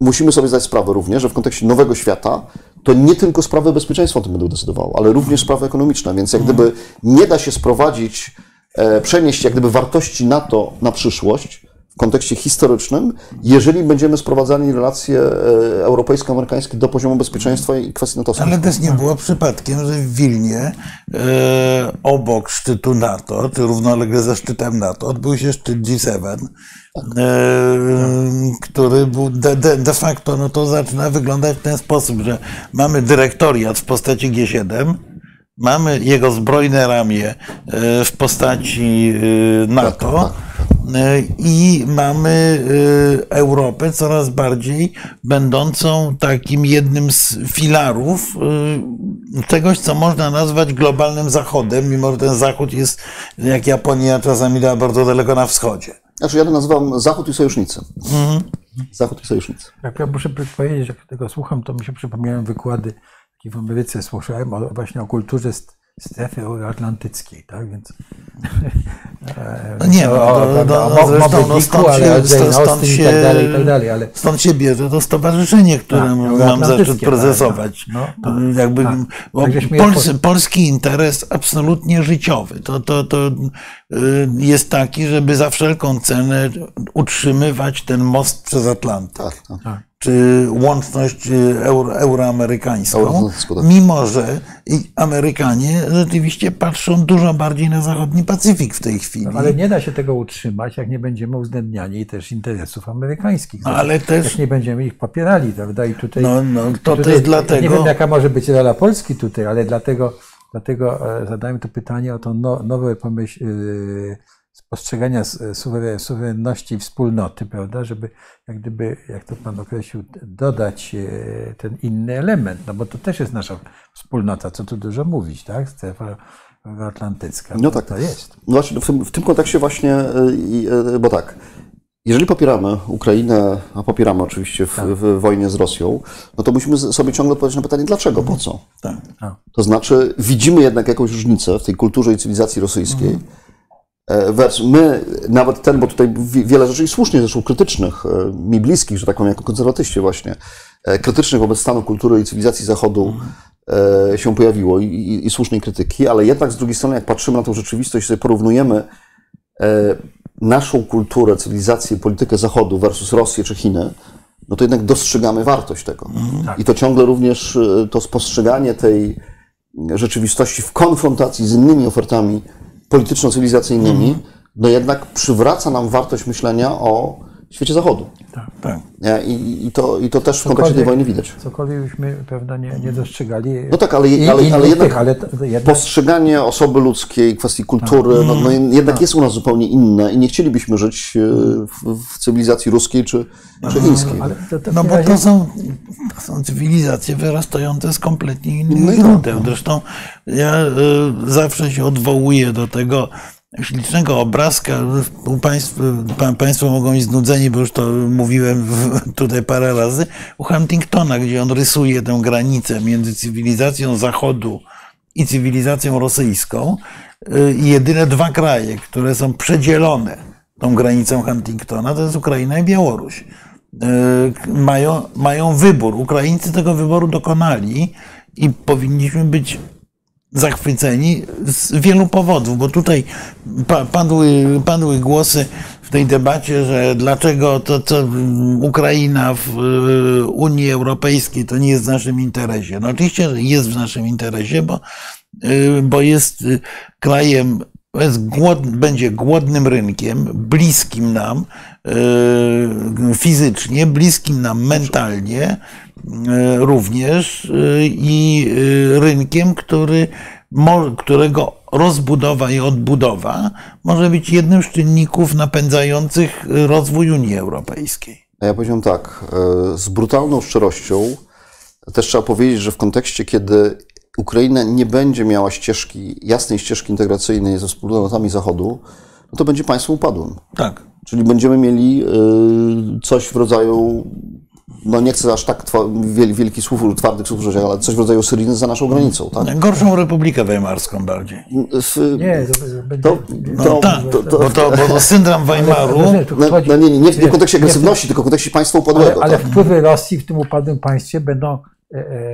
musimy sobie zdać sprawę również, że w kontekście nowego świata to nie tylko sprawy bezpieczeństwa o tym będą decydowały, ale również sprawy ekonomiczne, więc jak gdyby nie da się sprowadzić, przenieść jak gdyby wartości NATO na przyszłość w kontekście historycznym, jeżeli będziemy sprowadzali relacje e, europejsko-amerykańskie do poziomu bezpieczeństwa i kwestii natowskich. Ale też nie było przypadkiem, że w Wilnie e, obok szczytu NATO, czy równolegle ze szczytem NATO, odbył się szczyt G7, e, który był de, de, de facto, no to zaczyna wyglądać w ten sposób, że mamy dyrektoriat w postaci G7, mamy jego zbrojne ramię e, w postaci e, NATO e, i mamy Europę coraz bardziej będącą takim jednym z filarów czegoś, co można nazwać globalnym zachodem, mimo że ten zachód jest, jak Japonia czasami da bardzo daleko na wschodzie. Znaczy ja to nazywam Zachód i sojusznicy. Zachód i sojusznicy. Jak ja muszę powiedzieć, jak tego słucham, to mi się przypomniają wykłady, takie w Ameryce słyszałem o, właśnie o kulturze st- strefy euroatlantyckiej, tak? Więc. No nie, no, o, no, no, no, zresztą no, stąd ale się, stąd, i się, tak dalej, i tak dalej, ale- stąd się bierze to stowarzyszenie, które Tak, mam zaszczyt tak, prezesować. no, no, Jakby, tak. Tak, Pols, po- polski interes absolutnie życiowy. To, to, to y, jest taki, żeby za wszelką cenę utrzymywać ten most przez Atlantyk. Tak, tak. Czy łączność y, euro, euroamerykańską, mimo że i Amerykanie rzeczywiście patrzą dużo bardziej na zachodni Pacyfik w tej chwili. Ale nie da się tego utrzymać, jak nie będziemy uwzględniali też interesów amerykańskich. Znaczy, Ale też- Jak nie będziemy ich popierali, prawda? I tutaj. No, no, to tutaj, też dlatego- Nie wiem, jaka może być rola Polski tutaj, ale dlatego, dlatego e, zadałem to pytanie o to no, nowe pomyśl, suweren- suwerenności wspólnoty, prawda? Żeby jak gdyby, jak to Pan określił, dodać e, ten inny element, no bo to też jest nasza wspólnota, co tu dużo mówić, tak? Strefa atlantycka. No tak. To jest. No właśnie, w, tym- w tym kontekście właśnie, i, y, bo tak, jeżeli popieramy Ukrainę, a popieramy oczywiście w, w wojnie z Rosją, no to musimy sobie ciągle odpowiedzieć na pytanie, dlaczego, po co? Tak. To znaczy, widzimy jednak jakąś różnicę w tej kulturze i cywilizacji rosyjskiej. E, Wers my, nawet ten, bo tutaj wi- wiele rzeczy i słusznie zresztą krytycznych, e, mi bliskich, że tak powiem, jako konserwatyści właśnie, e, krytycznych wobec stanu kultury i cywilizacji Zachodu e, się pojawiło i, i, i słusznej krytyki, ale jednak z drugiej strony, jak patrzymy na tą rzeczywistość, sobie porównujemy e, naszą kulturę, cywilizację, politykę Zachodu versus Rosję czy Chiny, no to jednak dostrzegamy wartość tego. I to ciągle również e, to spostrzeganie tej rzeczywistości w konfrontacji z innymi ofertami polityczno-cywilizacyjnymi, no jednak przywraca nam wartość myślenia o świecie Zachodu. Tak. Nie? I, i, to, I to też w kontekście tej wojny widać. Cokolwiek byśmy prawda, nie, nie dostrzegali. No tak, ale, ale, innych ale jednak tych, ale to- jednak postrzeganie osoby ludzkiej, kwestii kultury, no, no jednak jest u nas zupełnie inne i nie chcielibyśmy żyć e, w, w cywilizacji ruskiej czy, czy chińskiej. ale to, to w No bo to są, to są cywilizacje wyrastające z kompletnie innych Innych źródeł. Zresztą ja y, zawsze się odwołuję do tego ślicznego obrazka. U państw, pa, państwo mogą być znudzeni, bo już to mówiłem tutaj parę razy, u Huntingtona, gdzie on rysuje tę granicę między cywilizacją Zachodu i cywilizacją rosyjską. Y, I jedyne dwa kraje, które są przedzielone tą granicą Huntingtona, to jest Ukraina i Białoruś. Y, Mają, mają wybór. Ukraińcy tego wyboru dokonali i powinniśmy być zachwyceni z wielu powodów, bo tutaj pa- padły, padły głosy w tej debacie, że dlaczego to, co Ukraina w Unii Europejskiej to nie jest w naszym interesie. No oczywiście że jest w naszym interesie, bo, y, bo jest y, krajem, głod, będzie głodnym rynkiem, bliskim nam y, fizycznie, bliskim nam mentalnie, y, również y, i rynkiem, który, którego rozbudowa i odbudowa może być jednym z czynników napędzających rozwój Unii Europejskiej. A ja powiedziałem tak, e, z brutalną szczerością też trzeba powiedzieć, że w kontekście, kiedy Ukraina nie będzie miała ścieżki, jasnej ścieżki integracyjnej ze wspólnotami Zachodu, no to będzie państwem upadłym. Tak. Czyli będziemy mieli y, coś w rodzaju, no nie chcę aż tak twa- wiel- wielkich słów, twardych słów użyć, ale coś w rodzaju Syrii za naszą granicą, tak? Gorszą Republikę Weimarską bardziej. W- Nie, to będzie. to, No to, tak, to, to, bo to, bo to syndrom Weimaru. Ale- no, no nie, nie, nie w kontekście agresywności, tylko w kontekście państwa Ale, upadłego. ale tak? wpływy Rosji w tym upadłym państwie będą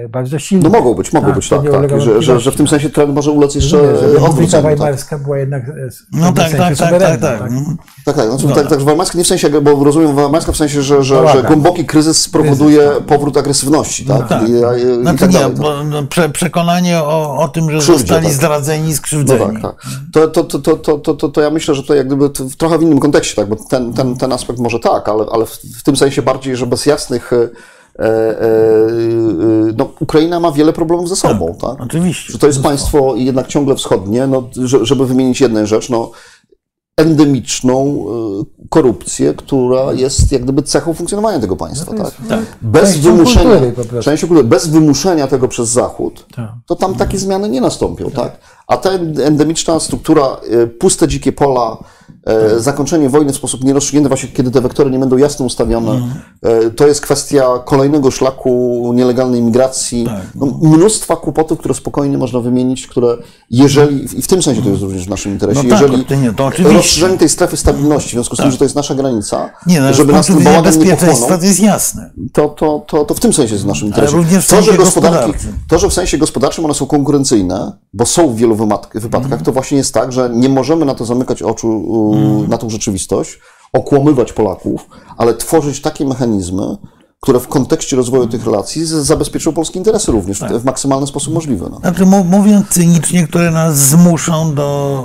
bardzo silne. No mogą być, mogą Tak, być, tak, tak. I Że, że, że w tym sensie trend może ulec jeszcze e, odwróceniu. Tak. Weimarska była jednak e, No tak, tak, tak, tak, tak. Mhm. Tak, tak. Znaczy, tak, tak, Weimarska nie w sensie, bo rozumiem Weimarska w sensie, że, że, że głęboki kryzys spowoduje Kryzys, tak. powrót agresywności, tak? tak. I, i, i Znaczy tak nie, no, prze, przekonanie o, o tym, że Krzywdzie, zostali tak. zdradzeni, No skrzywdzeni. tak, tak. To, to, to, to, to, to, to, to ja myślę, że to jak gdyby w trochę w innym kontekście, tak, bo ten, ten, ten aspekt może tak, ale, ale w, w tym sensie bardziej, że bez jasnych. E, e, e, no, Ukraina ma wiele problemów ze sobą, tak? Oczywiście. Że to jest państwo jednak ciągle wschodnie, no, że- żeby wymienić jedną rzecz, no, endemiczną korupcję, która jest jak gdyby cechą funkcjonowania tego państwa. No tak? tak. Bez, wymuszenia, częścią kultury, bez wymuszenia tego przez Zachód, Tak. to tam takie zmiany nie nastąpią. Tak? A ta endemiczna struktura, puste dzikie pola, zakończenie wojny w sposób nierozstrzygnięty, właśnie kiedy te wektory nie będą jasno ustawione, e, to jest kwestia kolejnego szlaku nielegalnej migracji, no, mnóstwa kłopotów, które spokojnie można wymienić, które jeżeli, i w tym sensie to jest również w naszym interesie, No tak, jeżeli to nie, to oczywiście. rozszerzenie tej strefy stabilności, w związku z tym, że to jest nasza granica, Nie, no, żeby nas ten bałagan nie pochłonął, to jest jasne. to, to, to, to w tym sensie jest w naszym interesie. również w to, że gospodarki, to, że w sensie gospodarczym one są konkurencyjne, bo są w wielu wypadkach, to właśnie jest tak, że nie możemy na to zamykać oczu, u, na tą rzeczywistość, okłamywać Polaków, ale tworzyć takie mechanizmy, które w kontekście rozwoju tych relacji zabezpieczą polskie interesy również w, w maksymalny sposób możliwy. No. Znaczy, mówiąc cynicznie, które nas zmuszą do,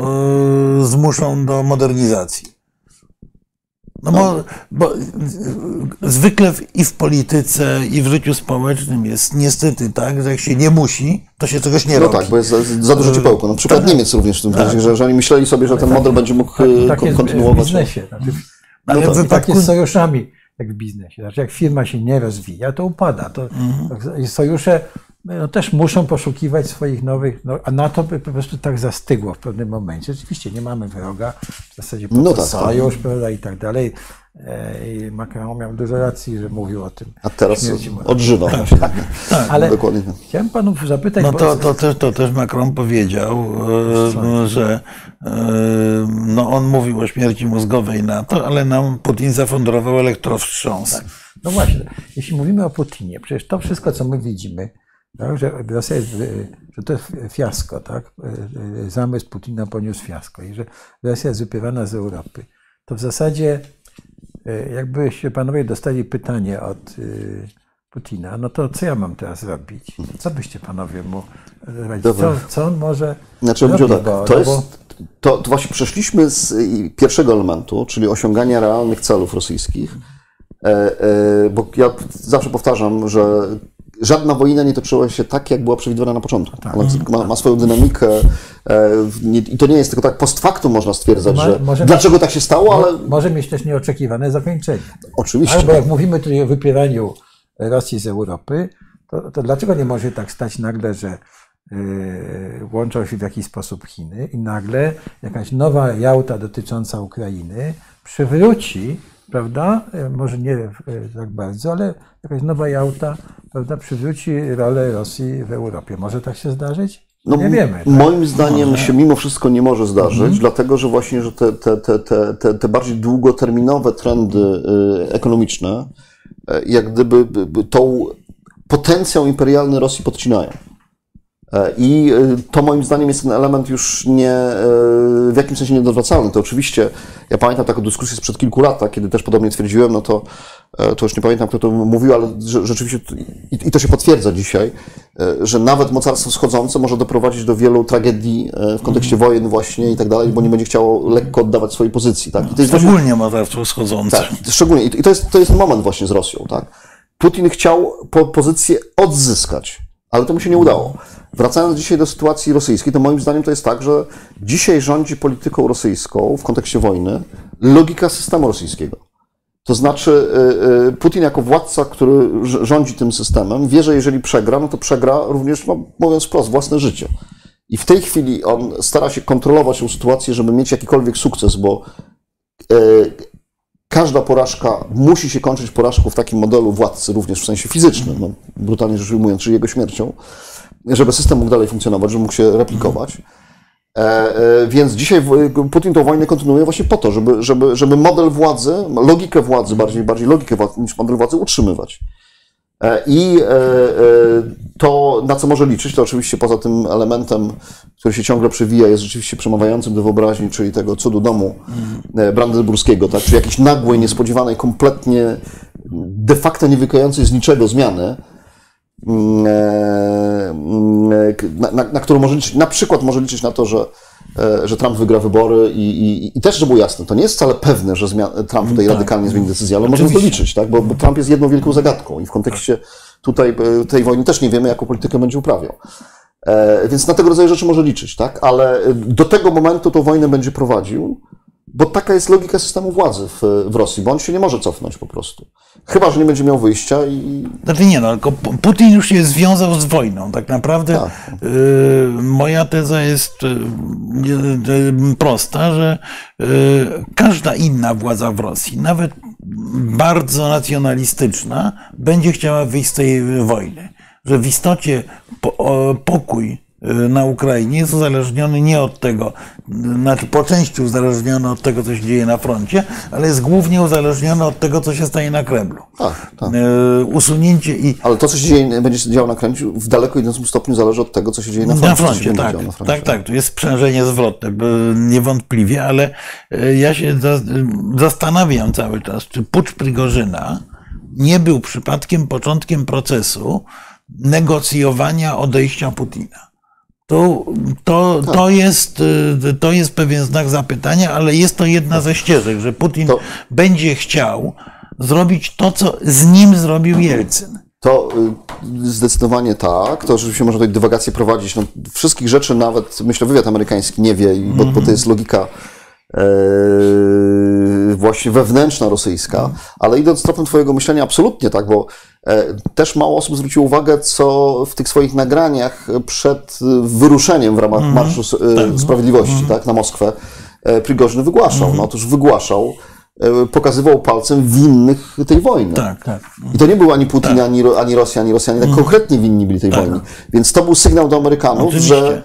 e, zmuszą do modernizacji. No bo, bo e, zwykle w, i w polityce, i w życiu społecznym jest niestety tak, że jak się nie musi, to się czegoś nie No robi. tak, bo jest za, za dużo ciepełko. Na przykład Niemiec również w tym sensie, że, że oni myśleli sobie, że ten model będzie mógł e, Tak kon- jest w kontynuować. biznesie. Znaczy, Ale no w to, wypadku- tak jest z sojuszami, jak w biznesie. Znaczy, jak firma się nie rozwija, to upada. To, Mhm. Sojusze no, też muszą poszukiwać swoich nowych, no, a na to by po prostu tak zastygło w pewnym momencie. Rzeczywiście nie mamy wroga, w zasadzie po No tak, tak. sojusz, prawda, i tak dalej. E, I Macron miał dużo racji, że mówił o tym. A teraz śmierci mu- odżywa. właśnie. Ale Dokładnie tak. chciałem panów zapytać, No to, to, też, to też Macron powiedział, e, że e, no on mówił o śmierci mózgowej NATO, ale nam Putin zafundował elektrowstrząs. No właśnie, jeśli mówimy o Putinie, przecież to wszystko, co my widzimy, tak, że Rosja jest, y, że to jest fiasko, tak? Y, y, Zamysł Putina poniósł fiasko i że Rosja jest wypierana z Europy, to w zasadzie y, jakbyście panowie dostali pytanie od Putina, no to co ja mam teraz robić? Co byście panowie mu radzić? Co, co on może Znaczy, robić? tak, Bo- to, no jest, bo- to, to właśnie przeszliśmy z pierwszego elementu, czyli osiągania realnych celów rosyjskich, e, e, bo ja zawsze powtarzam, że żadna wojna nie toczyła się tak, jak była przewidywana na początku. Tak. Ona ma, ma swoją dynamikę e, nie, i to nie jest tylko tak post factum można stwierdzać, Ma- że dlaczego tak się stało, ale Może mieć też nieoczekiwane zakończenie. oczywiście. Albo jak mówimy tutaj o wypieraniu Rosji z Europy, to, to dlaczego nie może tak stać nagle, że yy, łączą się w jakiś sposób Chiny i nagle jakaś nowa Jałta dotycząca Ukrainy przywróci, prawda, yy, może nie yy, tak bardzo, ale jakaś nowa Jałta, prawda, przywróci rolę Rosji w Europie. Może tak się zdarzyć? No, nie wiemy. Tak? Moim zdaniem się mimo wszystko nie może zdarzyć, dlatego że właśnie, że te, te, te, te, te, bardziej długoterminowe trendy y, ekonomiczne, y, jak gdyby by- by tą potencjał imperialny Rosji podcinają. E, I y, to moim zdaniem jest ten element już nie, y, w jakimś sensie nieodwracalny. To oczywiście, ja pamiętam taką dyskusję sprzed kilku lat, tak, kiedy też podobnie twierdziłem, no to, e, to już nie pamiętam, kto to mówił, ale rzeczywiście, i, to się potwierdza dzisiaj, e, że nawet mocarstwo wschodzące może doprowadzić do wielu tragedii e, w kontekście wojen właśnie i tak dalej, bo nie będzie chciało lekko oddawać swojej pozycji. Tak? I to jest właśnie, Szczególnie mocarstwo wschodzące. tak, szczególnie. I to jest, to jest moment właśnie z Rosją, tak? Putin chciał po, pozycję odzyskać, ale to mu się nie udało. Wracając dzisiaj do sytuacji rosyjskiej, to moim zdaniem to jest tak, że dzisiaj rządzi polityką rosyjską w kontekście wojny logika systemu rosyjskiego. To znaczy, y, y, Putin jako władca, który rz- rządzi tym systemem, wie, że jeżeli przegra, no to przegra również, no, mówiąc wprost, własne życie. I w tej chwili on stara się kontrolować tę sytuację, żeby mieć jakikolwiek sukces, bo e, każda porażka musi się kończyć porażką w takim modelu władcy, również w sensie fizycznym, no, brutalnie rzecz ujmując, czyli jego śmiercią, żeby system mógł dalej funkcjonować, żeby mógł się replikować. E, e, więc dzisiaj Putin tą wojnę kontynuuje właśnie po to, żeby, żeby, żeby model władzy, logikę władzy, bardziej, bardziej logikę władzy niż model władzy utrzymywać. E, I to, na co może liczyć, to oczywiście poza tym elementem, który się ciągle przewija, jest rzeczywiście przemawiającym do wyobraźni, czyli tego cudu domu brandenburskiego, tak? czyli jakiejś nagłej, niespodziewanej, kompletnie de facto nie wynikającej z niczego zmiany, na, na, na którą może liczyć, na przykład może liczyć na to, że E, że Trump wygra wybory i, i, i też, żeby było jasne, to nie jest wcale pewne, że zmian, Trump tutaj tak. radykalnie zmieni decyzję, ale możemy to liczyć, tak? Bo, bo, Trump jest jedną wielką zagadką i w kontekście tutaj e, tej wojny też nie wiemy, jaką politykę będzie uprawiał. E, więc na tego rodzaju rzeczy może liczyć, tak? Ale do tego momentu tą wojnę będzie prowadził, bo taka jest logika systemu władzy w, w Rosji, bo on się nie może cofnąć po prostu. Chyba, że nie będzie miał wyjścia i... Znaczy nie, no, tylko Putin już się związał z wojną. Tak naprawdę tak. Y, moja teza jest y, y, prosta, że y, każda inna władza w Rosji, nawet bardzo nacjonalistyczna, będzie chciała wyjść z tej wojny. Że w istocie po, o, pokój na Ukrainie jest uzależniony nie od tego, znaczy po części uzależniony od tego, co się dzieje na froncie, ale jest głównie uzależniony od tego, co się stanie na Kremlu. Tak, tak. Y, usunięcie i. Ale to, co się dzieje, będzie się działo na Kremlu, w daleko idącym stopniu zależy od tego, co się dzieje na froncie. Na froncie, tak, na froncie. tak, tak. Tu jest sprzężenie zwrotne, niewątpliwie, ale y, ja się zastanawiam cały czas, czy pucz Prigorzyna nie był przypadkiem początkiem procesu negocjowania odejścia Putina. To, to, to, tak. jest, y, to jest pewien znak zapytania, ale jest to jedna ze ścieżek, że Putin to, będzie chciał zrobić to, co z nim zrobił Jelcyn. To y, zdecydowanie tak. To oczywiście można tutaj dywagację prowadzić. No, wszystkich rzeczy nawet, myślę, wywiad amerykański nie wie, bo, bo to jest logika właśnie wewnętrzna rosyjska. Ale idąc tropem twojego myślenia, absolutnie tak, bo E, też mało osób zwróciło uwagę, co w tych swoich nagraniach przed wyruszeniem w ramach mm. Marszu e, tak. Sprawiedliwości mm. tak, na Moskwę e, Prigorzyn wygłaszał. Mm. No, otóż wygłaszał, pokazywał palcem winnych tej wojny. Tak, tak. I to nie był ani Putin, tak. ani, ani Rosja, ani Rosjanie, tak konkretnie winni byli tej tak. wojny. Więc to był sygnał do Amerykanów, Oczywiście. że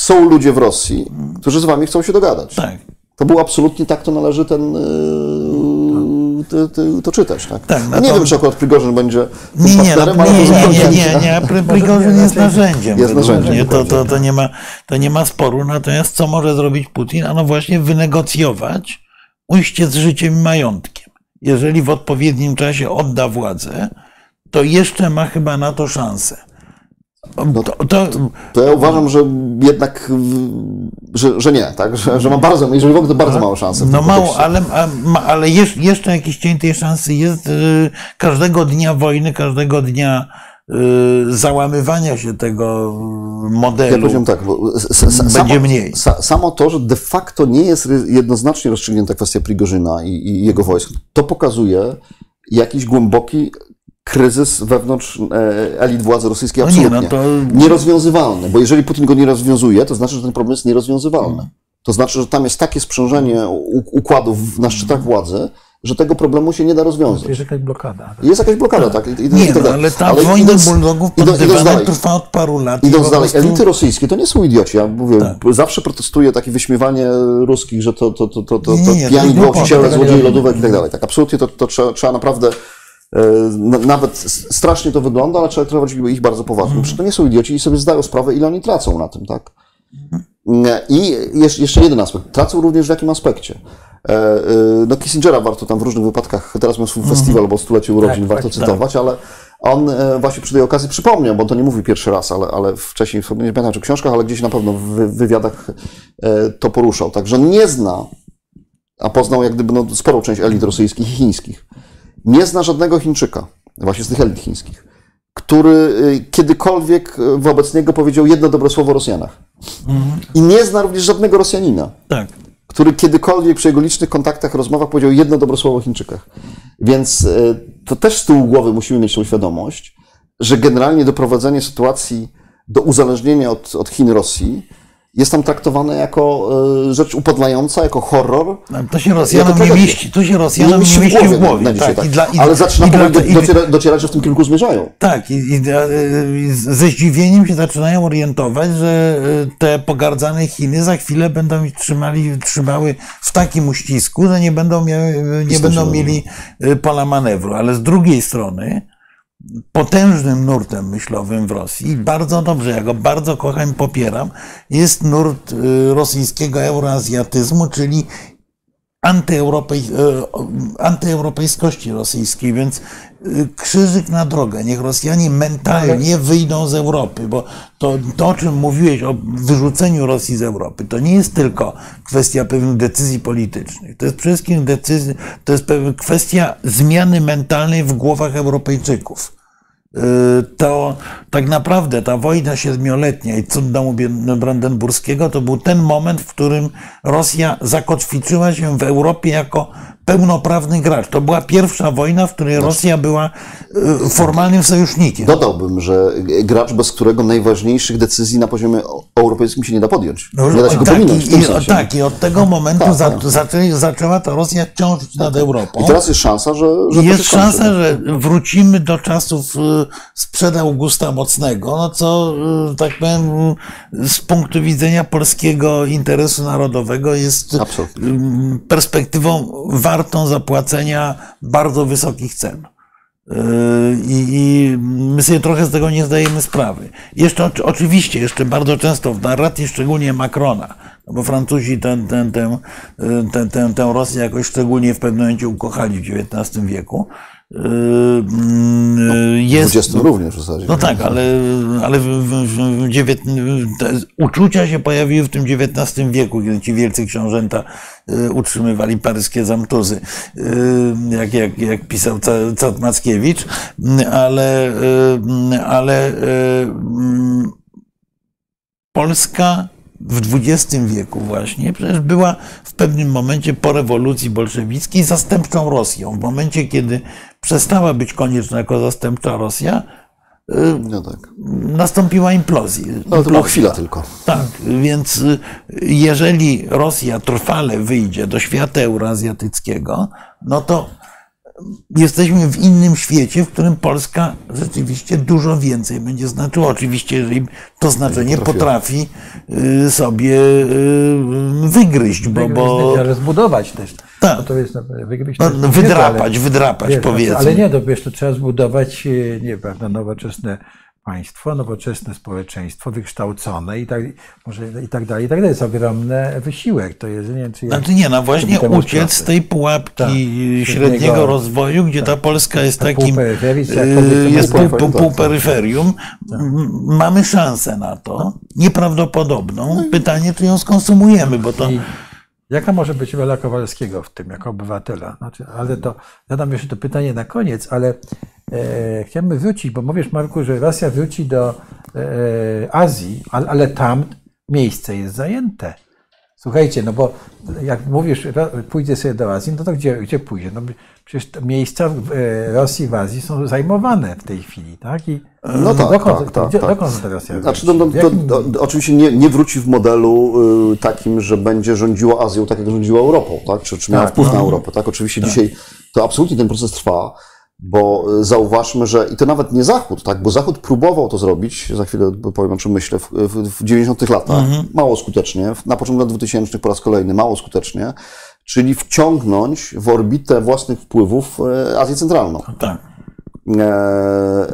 są ludzie w Rosji, którzy z wami chcą się dogadać. Tak. To był absolutnie tak, to należy ten to, to, to czytać. Tak? tak no nie to... wiem, czy akurat Prigorzyn będzie nie, nie, no, nie, nie, nie, nie, nie, Prigorzyn jest narzędziem. Jest narzędziem. Nie, to, to, to, nie ma, to nie ma sporu. Natomiast co może zrobić Putin? Ano właśnie wynegocjować ujście z życiem i majątkiem. Jeżeli w odpowiednim czasie odda władzę, to jeszcze ma chyba na to szansę. No to, to, to, ja uważam, że jednak, że, że nie, tak? Że, że ma bardzo, jeżeli w ogóle to bardzo małe szanse. No mało, ale, ale jeszcze jakiś cień tej szansy jest. Y, każdego dnia wojny, każdego dnia y, załamywania się tego modelu. Ja powiedziałem tak, bo będzie samo, mniej. Samo to, że de facto nie jest jednoznacznie rozstrzygnięta kwestia Prigorzyna i, i jego wojsk, to pokazuje jakiś głęboki kryzys wewnątrz e, elit władzy rosyjskiej absolutnie no nie, no to... nierozwiązywalny, bo jeżeli Putin go nie rozwiązuje, to znaczy, że ten problem jest nierozwiązywalny. To znaczy, że tam jest takie sprzężenie układów na szczytach władzy, że tego problemu się nie da rozwiązać. Jest jakaś blokada. Jest jakaś blokada, tak. I, nie, i tak no, ale ta ale wojna idąc, buldogów pod dywanem trwa od paru lat. Idąc dalej, prostu... elity rosyjskie to nie są idioci. Ja mówię, tak. zawsze protestuję takie wyśmiewanie ruskich, że to, to, to, to, to, to pijani gwałciciele, złodzieje lodówek i tak dalej. Tak, absolutnie to, to trzeba, trzeba naprawdę nawet strasznie to wygląda, ale trzeba traktować ich bardzo poważnie. Mhm. to nie są idioci i sobie zdają sprawę, ile oni tracą na tym, tak? Mhm. I jeszcze jeden aspekt. Tracą również w jakim aspekcie? E, e, no Kissingera warto tam w różnych wypadkach, teraz miał swój mhm. festiwal, bo stulecie urodzin, tak, warto tak, cytować, tak. ale on właśnie przy tej okazji przypomniał, bo on to nie mówi pierwszy raz, ale, ale wcześniej, nie pamiętam czy w książkach, ale gdzieś na pewno w wywiadach to poruszał. Także nie zna, a poznał jak gdyby no, sporą część elit rosyjskich i chińskich nie zna żadnego Chińczyka, właśnie z tych elit chińskich, który y, kiedykolwiek y, wobec niego powiedział jedno dobre słowo o Rosjanach. Mhm. I nie zna również żadnego Rosjanina, tak. który kiedykolwiek przy jego licznych kontaktach, rozmowach powiedział jedno dobre słowo o Chińczykach. Więc y, to też z tyłu głowy musimy mieć tą świadomość, że generalnie doprowadzenie sytuacji do uzależnienia od, od Chin Rosji jest tam traktowane jako e, rzecz upodlająca, jako horror. No, to się Rosjanom nie mieści, to się Rosjanom nie mieści w głowie. W głowie. Dzisiaj, tak. Dla, Ale zaczyna dla, do, dociera, docierać, że w tym kierunku zmierzają. Tak, i, i, ze zdziwieniem się zaczynają orientować, że e, te pogardzane Chiny za chwilę będą trzymali, trzymały w takim uścisku, że nie będą, miały, nie będą mieli e, pola manewru. Ale z drugiej strony potężnym nurtem myślowym w Rosji. Bardzo dobrze, ja go bardzo kocham popieram. Jest nurt y, rosyjskiego euroazjatyzmu, czyli antyeuropej, e, antyeuropejskości rosyjskiej, więc y, krzyżyk na drogę. Niech Rosjanie mentalnie wyjdą z Europy, bo to, to, o czym mówiłeś, o wyrzuceniu Rosji z Europy, to nie jest tylko kwestia pewnych decyzji politycznych. To jest przede wszystkim decyzja, to jest pewna kwestia zmiany mentalnej w głowach Europejczyków. Y, to tak naprawdę ta wojna siedmioletnia i cud domu brandenburskiego to był ten moment, w którym Rosja zakotwiczyła się w Europie jako pełnoprawny gracz. To była pierwsza wojna, w której Rosja była y, formalnym sojusznikiem. Dodałbym, że gracz, bez którego najważniejszych decyzji na poziomie europejskim się nie da podjąć. No, nie da się go tak, pominąć. i, tak, i od tego momentu tak, za, zaczęli, zaczęła ta Rosja ciążyć nad Europą. I teraz jest szansa, że. że jest szansa, że wrócimy do czasów y, sprzed Augusta Mocnego, no co, y, tak powiem, z punktu widzenia polskiego interesu narodowego jest Absolutnie. perspektywą wartą zapłacenia bardzo wysokich cen. Yy, I, I, my sobie trochę z tego nie zdajemy sprawy. Jeszcze oczywiście, jeszcze bardzo często w narracji, szczególnie Macrona, no bo Francuzi tę, tę, tę, tę, tę, tę Rosję jakoś szczególnie w pewnym momencie ukochali w XIX wieku, Yy, jest. 20 również w zasadzie. No tak, ale, ale w, w, w uczucia się pojawiły w tym XIX wieku, kiedy ci wielcy książęta yy, utrzymywali paryskie zamtuzy, yy, jak, jak, jak pisał Cat Mackiewicz, ale, ale Polska w XX wieku właśnie, przecież była w pewnym momencie po rewolucji bolszewickiej zastępczą Rosją. W momencie, kiedy przestała być konieczna jako zastępcza Rosja, no tak. nastąpiła implozja. No to była chwila tylko. Tak, więc y, jeżeli Rosja trwale wyjdzie do świata euroazjatyckiego, no to jesteśmy w innym świecie, w którym Polska rzeczywiście dużo więcej będzie znaczyła. Oczywiście, jeżeli to znaczenie potrafi y, sobie wygryźć, bo. bo... Ale zbudować też. Tak. No to jest wygryźć. No, wydrapać, ale, wydrapać, wiesz, powiedzmy. Ale nie, to wiesz, to trzeba zbudować, e, nie wiem, nowoczesne państwo, nowoczesne społeczeństwo, wykształcone i tak, może i tak dalej, i tak dalej. Jest ogromny wysiłek. To jest, nie wiem, czy znaczy nie, no właśnie uciec z tej pułapki tak, średniego, średniego rozwoju, gdzie tak, ta Polska jest ta takim, e, jest pół, pół. Tak. Mamy szansę na to, nieprawdopodobną. No Pytanie, czy ją skonsumujemy, bo to... I Jaka może być rola Kowalskiego w tym jako obywatela? Znaczy, ale to zadam jeszcze to pytanie na koniec, ale e, chciałbym wrócić, bo mówisz, Marku, że Rosja wróci do e, Azji, ale, ale tam miejsce jest zajęte. Słuchajcie, no bo jak mówisz, pójdzie sobie do Azji, no to gdzie, gdzie pójdzie? No przecież miejsca w Rosji, w Azji są zajmowane w tej chwili, tak? I no tak, dokąd, tak, tak, gdzie, tak. dokąd Rosja znaczy, to, to, to, oczywiście nie, nie wróci w modelu y, takim, że będzie rządziła Azją tak, jak rządziła Europą, tak? Czy, czy miała tak, wpływ no. na Europę, tak? Oczywiście tak. dzisiaj to absolutnie ten proces trwa. Bo y, zauważmy, że i to nawet nie Zachód, tak? bo Zachód próbował to zrobić, za chwilę powiem o czym myślę, w, w, w 90 latach, mhm. mało skutecznie, na początku lat 2000 po raz kolejny, mało skutecznie, czyli wciągnąć w orbitę własnych wpływów e, Azję Centralną. Tak. E, e,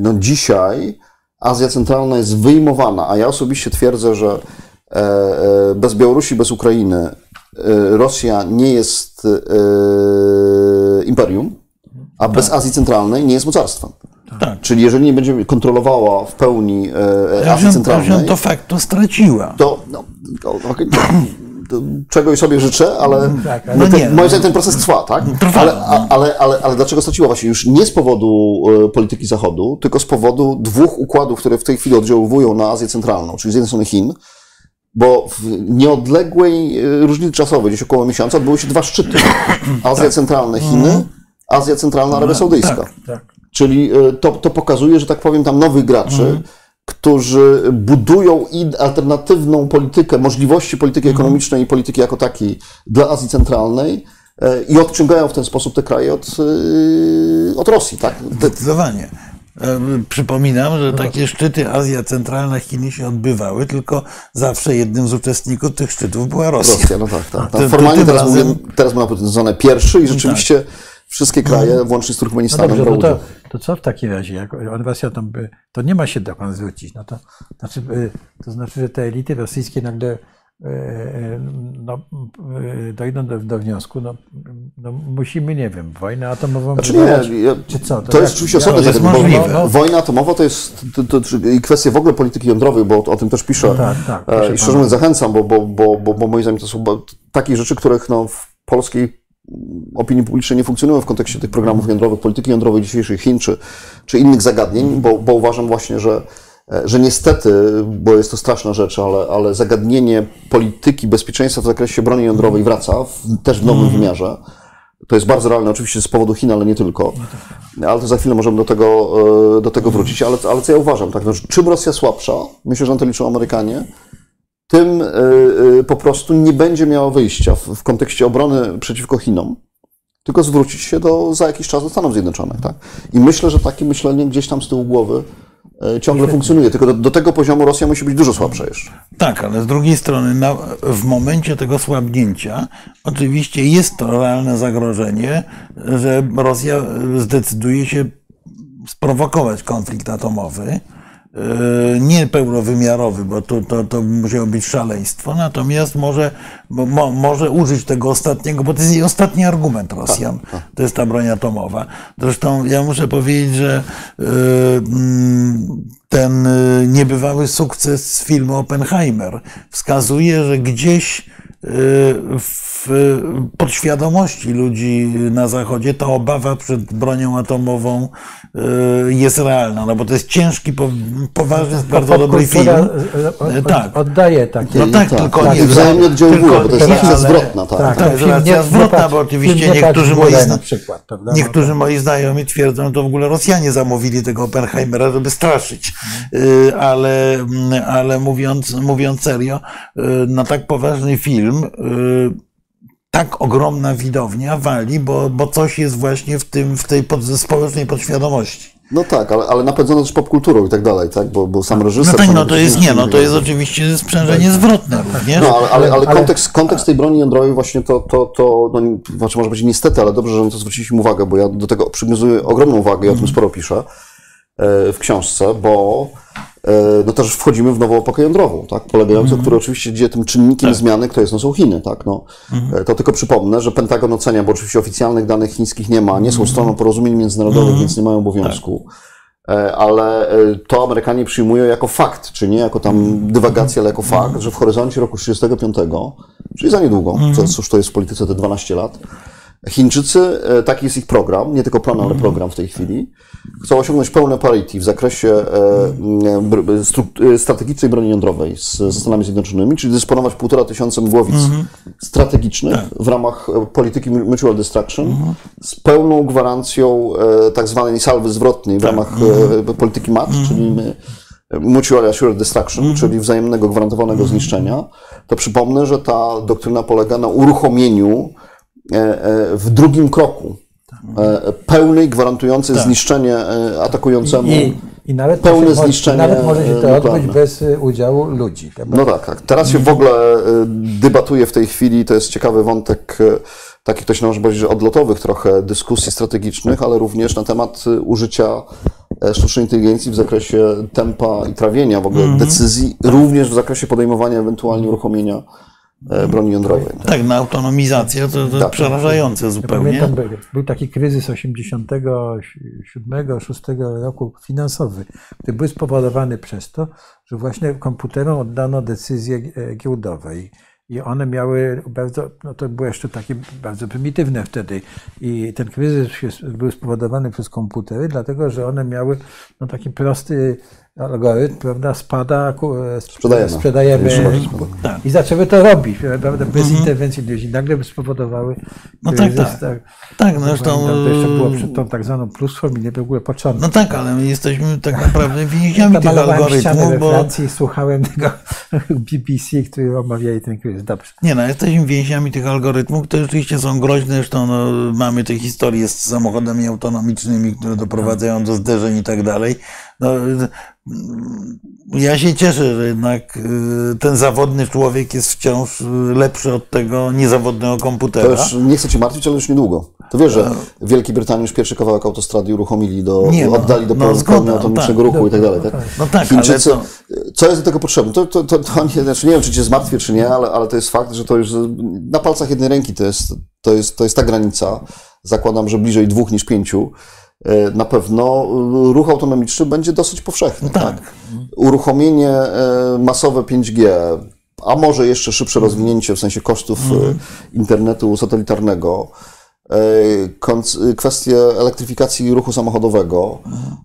no dzisiaj Azja Centralna jest wyjmowana, a ja osobiście twierdzę, że bez Białorusi, bez Ukrainy Rosja nie jest imperium, a bez tak. Azji Centralnej nie jest mocarstwem. Tak. Czyli jeżeli nie będzie kontrolowała w pełni e, Azji Centralnej... Rosja to facto straciła. To, no, to, okay, to, czegoś sobie życzę, ale mm, tak, no ten, nie, moim zdaniem ten proces trwa, tak? Trwa, ale, no. ale, ale, ale dlaczego straciła właśnie już nie z powodu e, polityki Zachodu, tylko z powodu dwóch układów, które w tej chwili oddziałują na Azję Centralną, czyli z jednej strony Chin, bo w nieodległej e, różnicy czasowej, gdzieś około miesiąca, odbyły się dwa szczyty. Azja tak. Centralna, Chiny mhm. Azja Centralna, Arabia no, Saudyjska. Tak, tak. Czyli e, to, to pokazuje, że tak powiem, tam nowych graczy, mm. którzy budują alternatywną politykę, możliwości polityki mm. ekonomicznej i polityki jako takiej dla Azji Centralnej e, i odciągają w ten sposób te kraje od, e, od Rosji. Tak? Zdecydowanie. Przypominam, że takie szczyty Azja Centralna, Chiny się odbywały, tylko zawsze jednym z uczestników tych szczytów była Rosja. Rosja, no tak, tak. tak. Formalnie teraz, razem... mówię, teraz ma nazywane pierwszy i rzeczywiście tak wszystkie kraje, mhm. włącznie z Turkmenistanem, no dobrze, no to, to co w takim razie, jak Rosja tam to nie ma się dokąd zwrócić, no to znaczy, y, to znaczy, że te elity rosyjskie nagle y, y, no, dojdą do, do wniosku, no, no musimy, nie wiem, wojnę atomową Znaczy wywołać, nie, ja, czy co? To, jest oczywiście osobne to jest zagadnienie, bo wo- wojna atomowa to jest to, to, to, i kwestia w ogóle polityki jądrowej, bo o, tym też piszę. tak, tak, E, I szczerze mówiąc zachęcam, bo, bo, bo, bo, bo moim zdaniem to są takie rzeczy, których no, w polskiej opinii publicznej nie funkcjonują w kontekście tych programów jądrowych, polityki jądrowej dzisiejszych Chin czy, czy innych zagadnień, bo, bo uważam właśnie, że, e, że niestety, bo jest to straszna rzecz, ale, ale zagadnienie polityki bezpieczeństwa w zakresie broni jądrowej wraca w, też w nowym wymiarze. To jest bardzo realne, oczywiście z powodu Chin, ale nie tylko. Ale to za chwilę możemy do tego, e, do tego wrócić. Ale, ale co ja uważam? Tak, no, czym Rosja słabsza, myślę, że na to liczą Amerykanie, tym y, y, po prostu nie będzie miała wyjścia w, w kontekście obrony przeciwko Chinom, tylko zwrócić się do, za jakiś czas do Stanów Zjednoczonych. Tak? I myślę, że takie myślenie gdzieś tam z tyłu głowy y, ciągle funkcjonuje, tylko do, do tego poziomu Rosja musi być dużo słabsza jeszcze. Tak, ale z drugiej strony na, w momencie tego słabnięcia oczywiście jest to realne zagrożenie, że Rosja zdecyduje się sprowokować konflikt atomowy. Yy, Nie pełnowymiarowy, bo to, to, to musiało być szaleństwo, natomiast może, mo, może użyć tego ostatniego, bo to jest jej ostatni argument Rosjan, to jest ta broń atomowa. Zresztą ja muszę powiedzieć, że yy, mm, ten yy, niebywały sukces filmu Oppenheimer. Wskazuje, że gdzieś w podświadomości ludzi na Zachodzie ta obawa przed bronią atomową yy, jest realna, no bo to jest ciężki, po- poważny, bardzo dobry film. Popkultura, e, od- Tak. Oddaje takie. No tak, tylko tak, nie i wzajemnie oddziaływują, tylko- bo to jest tak, akcja ale- zwrotna. Tak. Tak, ten jest nie- zwrotna, bo oczywiście niektórzy moi, zna- na przykład, prawda? No niektórzy moi znajomi twierdzą, że to w ogóle Rosjanie zamówili tego Oppenheimera, żeby straszyć. Yy, Ale, mm, ale mówiąc, mówiąc serio, yy, na tak poważny film yy, tak ogromna widownia wali, bo, bo coś jest właśnie w, tym, w tej pod, społecznej podświadomości. No tak, ale, ale napędzone też popkulturą i tak dalej, tak? bo, bo sam No reżyser... to, sam no to jest nie, no to jest oczywiście sprzężenie zwrotne również. No, ale, ale, ale kontekst, kontekst tej broni jądrowej właśnie to, to, to no, znaczy może być niestety, ale dobrze, że na to zwróciliśmy uwagę, bo ja do tego przywiązuję ogromną uwagę i o tym sporo piszę e, w książce, bo no też wchodzimy w nową epokę jądrową, tak, polegającą, która oczywiście gdzie tym czynnikiem zmiany, kto jest, no są Chiny, tak, no. E, To tylko przypomnę, że Pentagon ocenia, bo oczywiście oficjalnych danych chińskich nie ma, nie są stroną porozumień międzynarodowych, więc nie mają obowiązku. E, ale e, to Amerykanie przyjmują jako fakt, czy nie? Jako tam dywagację, ale jako fakt, że w horyzoncie roku 35, czyli za niedługo, co cóż to jest w polityce te 12 lat, Chińczycy, e, taki jest ich program, nie tylko plan, ale program w tej chwili, chcą osiągnąć pełne parity w zakresie e, e, strategicznej broni jądrowej ze Stanami Zjednoczonymi, czyli dysponować półtora tysiąca mgłowic strategicznych w ramach polityki Mutual Destruction z pełną gwarancją tak zwanej salwy zwrotnej w ramach e, polityki MAT, czyli Mutual Assured Destruction, czyli wzajemnego gwarantowanego zniszczenia, to przypomnę, że ta doktryna polega na uruchomieniu w drugim kroku e, pełnej, gwarantującej zniszczenie e, atakującemu. I, i nawet, pełne może, zniszczenie, nawet może się e, to odbyć bez udziału ludzi. prawda? No tak, tak. Teraz się w ogóle e, debatuje w tej chwili, to jest ciekawy wątek, e, taki to się może powiedzieć, że odlotowych trochę dyskusji strategicznych, ale również na temat e, użycia e, sztucznej inteligencji w zakresie tempa i trawienia w ogóle decyzji, również w zakresie podejmowania ewentualnie uruchomienia e, broni jądrowej. Tak, na autonomizację to, to Tak. przerażające zupełnie. Pamiętam, był- był taki kryzys 87-6 roku finansowy, który był spowodowany przez to, że właśnie komputerom oddano decyzje e, giełdowe. I- I one miały bardzo, no to było jeszcze takie bardzo prymitywne wtedy. I ten kryzys był spowodowany przez komputery, dlatego że one miały no, taki prosty algorytm, prawda, spada, Sprzedajemy. sprzedajemy Tak. i zaczęły to robić, prawda, bez interwencji ludzi. Nagle by spowodowały No tak, kryzys, tak. Tak, no zresztą. Pamiętam, to jeszcze było przed tą tak zwaną pluskwą i nie w ogóle początek. No tak, ale my jesteśmy tak naprawdę więźniami tych algorytmów, bo Francji słuchałem tego BBC, który omawiali ten kryzys. Dobrze. nie no, jesteśmy więźniami tych algorytmów, które rzeczywiście są groźne. Zresztą no, mamy te historie z samochodami autonomicznymi, które doprowadzają do zderzeń i tak dalej. No, y, ja się cieszę, że jednak y, ten zawodny człowiek jest wciąż lepszy od tego niezawodnego komputera. To już nie chcę Cię martwić, ale już niedługo. To wiesz, że w Wielkiej Brytanii już pierwszy kawałek autostrady uruchomili, do, Nie, no, oddali do no, autonomicznego tak, ruchu i tak dalej. Tak? No tak, Chińczycy, ale co jest do tego potrzebne? To, to, to, to nie, znaczy nie wiem, czy cię zmartwię, czy nie, ale, ale to jest fakt, że to już na palcach jednej ręki to jest, to jest, to jest ta granica. Zakładam, że bliżej dwóch niż pięciu. E, Na pewno e, ruch autonomiczny będzie dosyć powszechny. tak. tak? Uruchomienie e, masowe 5G, a może jeszcze szybsze rozwinięcie w sensie kosztów e, internetu satelitarnego, kwestie elektryfikacji ruchu samochodowego,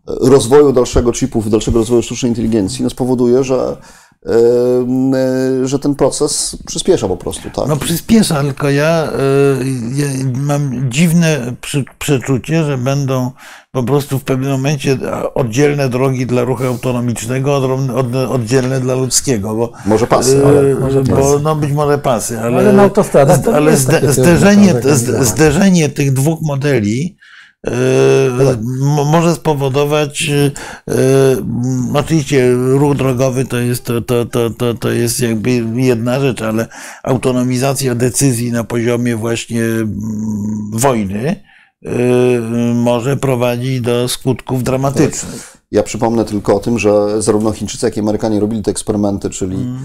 e, rozwoju dalszego chipów, dalszego rozwoju sztucznej inteligencji, no spowoduje, że, że ten proces przyspiesza po prostu. Tak? No przyspiesza, tylko ja, y, ja mam dziwne przy, przeczucie, że będą po prostu w pewnym momencie oddzielne drogi dla ruchu autonomicznego, od, od, oddzielne dla ludzkiego, bo Może pasy, ale- może bo, pasy. no być może pasy, ale, Ale na autostradach to nie ale zde, zderzenie, zderzenie tych dwóch modeli mo- może spowodować, y, y, oczywiście ruch drogowy to jest, to, to, to, to, jest jakby jedna rzecz, ale autonomizacja decyzji na poziomie właśnie mm, wojny może prowadzić do skutków dramatycznych. Ja przypomnę tylko o tym, że zarówno Chińczycy, jak i Amerykanie robili te eksperymenty, czyli e,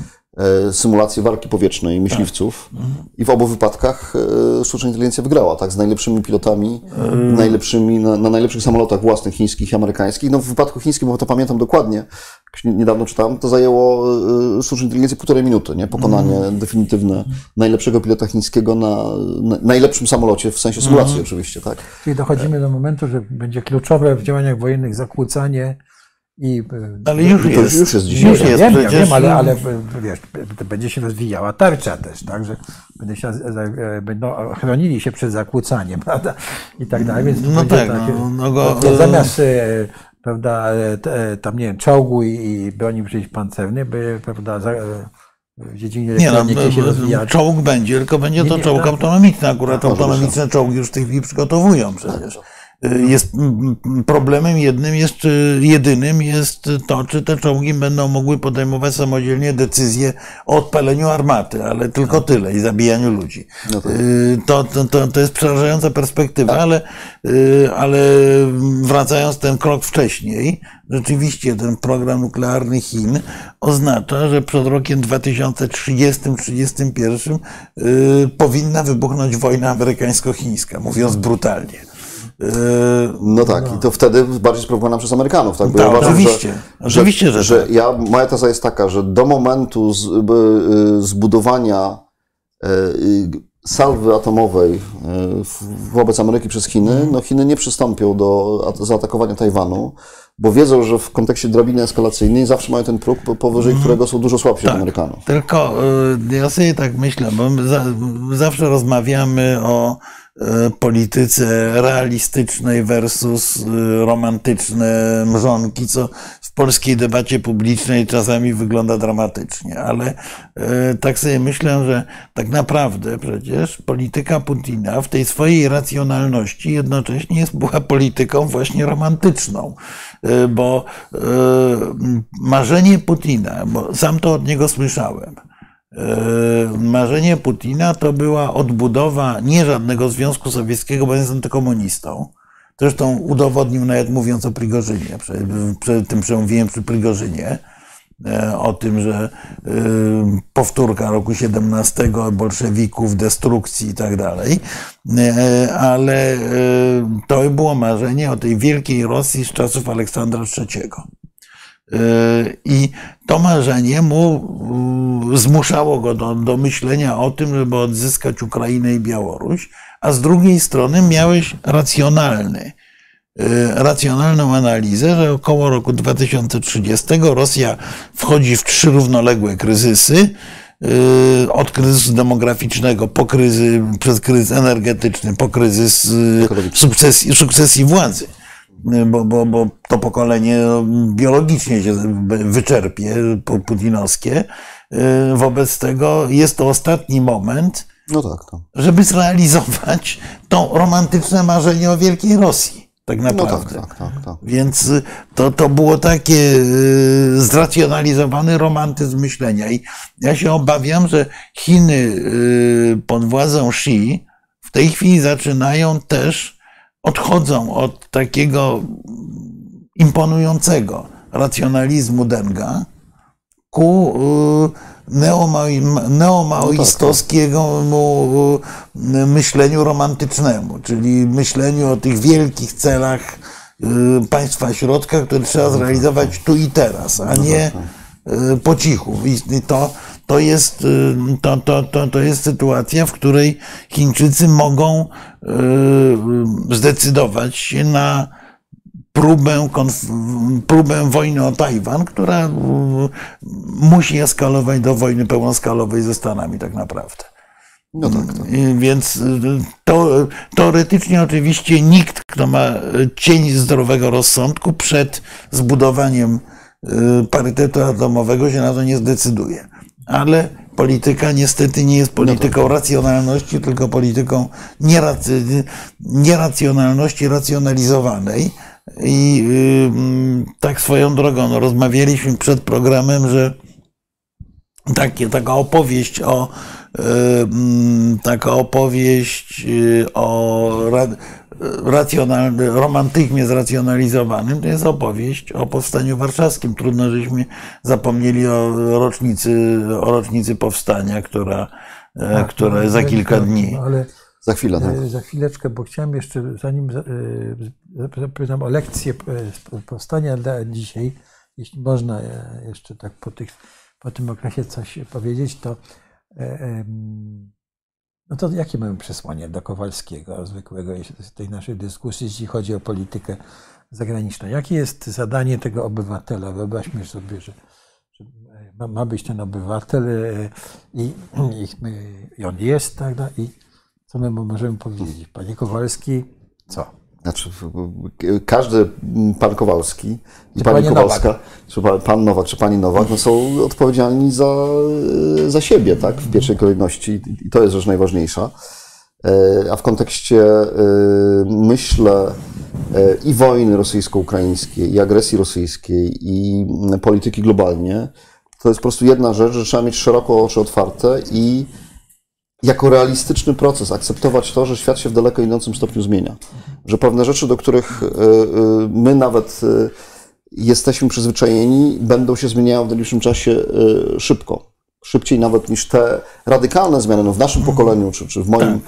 symulację walki powietrznej myśliwców. I w obu wypadkach e, sztuczna inteligencja wygrała, tak, z najlepszymi pilotami, najlepszymi, na, na najlepszych samolotach własnych chińskich i amerykańskich. No w wypadku chińskim, bo to pamiętam dokładnie, niedawno czytałem, to zajęło e, sztucznej inteligencji półtorej minuty, nie? Pokonanie definitywne najlepszego pilota chińskiego na, na najlepszym samolocie, w sensie symulacji oczywiście, tak. Czyli dochodzimy do momentu, że będzie kluczowe w działaniach wojennych zakłócanie i e, Ale już To jest. już jest dzisiaj. Już jest wiem, przecież. wiem, ale, ale wiesz, to będzie się rozwijała tarcza też, tak, że będzie się, e, będą chronili się przed zakłócaniem, prawda, i tak dalej, więc No tak, takie, no, no go- to zamiast, e, prawda, e, e, tam, nie wiem, czołgu i, i broni przeciwpancernej, by, prawda, e, w dziedzinie Nie no, się rozwijać. czołg będzie, tylko będzie to nie, czołg tak. autonomiczny. Akurat Tak, autonomiczne czołgi już w tej chwili przygotowują przecież. Y, Jest problemem jednym jest, czy jedynym jest to, czy te czołgi będą mogły podejmować samodzielnie decyzje o odpaleniu armaty, ale tylko tyle i zabijaniu ludzi. No tak. Y, To, to, to, to jest przerażająca perspektywa, ale, y, ale wracając ten krok wcześniej, rzeczywiście ten program nuklearny Chin oznacza, że przed rokiem 2030-31 y, powinna wybuchnąć wojna amerykańsko-chińska, mówiąc brutalnie. Y, No tak, i to wtedy bardziej sprowokowana przez Amerykanów, tak? Bo Tak, ja uważam, oczywiście. Że, Oczywiście, że że tak. ja, moja teza jest taka, że do momentu z, y, zbudowania y, y, salwy atomowej y, wobec Ameryki przez Chiny, Mhm. no Chiny nie przystąpią do at- zaatakowania Tajwanu, bo wiedzą, że w kontekście drabiny eskalacyjnej zawsze mają ten próg, po- powyżej Mhm. którego są dużo słabsi Tak. od Amerykanów. Tylko ja sobie tak myślę, bo my za, zawsze rozmawiamy o polityce realistycznej versus y, romantyczne mrzonki, co w polskiej debacie publicznej czasami wygląda dramatycznie, ale y, tak sobie myślę, że tak naprawdę przecież polityka Putina w tej swojej racjonalności jednocześnie jest, była polityką właśnie romantyczną, bo marzenie Putina, bo sam to od niego słyszałem, E, marzenie Putina to była odbudowa nie żadnego Związku Sowieckiego, bo jest antykomunistą. Zresztą udowodnił nawet mówiąc o Prigorzynie, przed, tym przemówieniem przy Prigorzynie, e, o tym, że e, powtórka roku 17, bolszewików, destrukcji i tak dalej, E, ale to było marzenie o tej wielkiej Rosji z czasów Aleksandra III. E, I to marzenie mu zmuszało go do, do myślenia o tym, żeby odzyskać Ukrainę i Białoruś, a z drugiej strony miałeś racjonalny, e, racjonalną analizę, że około roku 2030 Rosja wchodzi w trzy równoległe kryzysy. e, Od kryzysu demograficznego po kryzys, przez kryzys energetyczny, po kryzys sukcesji, sukcesji władzy bo, bo, bo to pokolenie no, biologicznie się wyczerpie, pu- putinowskie. Y, Wobec tego jest to ostatni moment, No tak, tak. żeby zrealizować to romantyczne marzenie o wielkiej Rosji. Tak No naprawdę. tak, tak, tak, tak. Więc y, to, to było takie y, zracjonalizowany romantyzm myślenia. I ja się obawiam, że Chiny pod władzą Xi w tej chwili zaczynają też, odchodzą od takiego imponującego racjonalizmu Denga ku y, neomao- neomaoistowskiemu y, myśleniu romantycznemu, czyli myśleniu o tych wielkich celach y, państwa środka, które trzeba zrealizować tu i teraz, a nie y, po cichu. I to, to, jest, y, to, to, to, to jest sytuacja, w której Chińczycy mogą y, zdecydować się na próbę, próbę wojny o Tajwan, która y, musi eskalować do wojny pełnoskalowej ze Stanami tak naprawdę. No tak, tak. Y, Więc y, to, teoretycznie oczywiście nikt, kto ma y, cień zdrowego rozsądku przed zbudowaniem y, parytetu atomowego się na to nie zdecyduje. Ale polityka niestety nie jest polityką racjonalności, tylko polityką nieracjonalności racjonalizowanej. I y, mm, tak swoją drogą, no, rozmawialiśmy przed programem, że takie, taka opowieść o y, mm, taka opowieść y, o ra, racjonal, romantyzmie zracjonalizowanym, to jest opowieść o powstaniu warszawskim. Trudno, żeśmy zapomnieli o rocznicy, o rocznicy powstania, która, e, Tak, która no, za kilka no, dni. Ale Za chwilę, tak. e, za chwileczkę, bo chciałem jeszcze, zanim za- e, zapytam o lekcję powstania dla dzisiaj, jeśli można jeszcze tak po, tych, po tym okresie coś powiedzieć, to e, no to jakie mamy przesłanie dla Kowalskiego, zwykłego tej naszej dyskusji, jeśli chodzi o politykę zagraniczną? Jakie jest zadanie tego obywatela? Wyobraźmy sobie, że, że ma, być ten obywatel e, i, i, i on jest, tak? no I co my możemy powiedzieć? Panie Kowalski, co? Znaczy, każdy pan Kowalski i Czy pani Kowalska, czy pa- pan Nowak, czy pani Nowak, no są odpowiedzialni za, za siebie, tak, w pierwszej kolejności I- to jest rzecz najważniejsza. E, A w kontekście, e, myślę, e, i wojny rosyjsko-ukraińskiej, i agresji rosyjskiej, i mm, polityki globalnie, to jest po prostu jedna rzecz, że trzeba mieć szeroko oczy otwarte i jako realistyczny proces akceptować to, że świat się w daleko idącym stopniu zmienia. Że pewne rzeczy, do których y, y, my nawet y, jesteśmy przyzwyczajeni, będą się zmieniały w najbliższym czasie szybko. Szybciej nawet niż te radykalne zmiany no, w naszym pokoleniu, czy, czy w moim.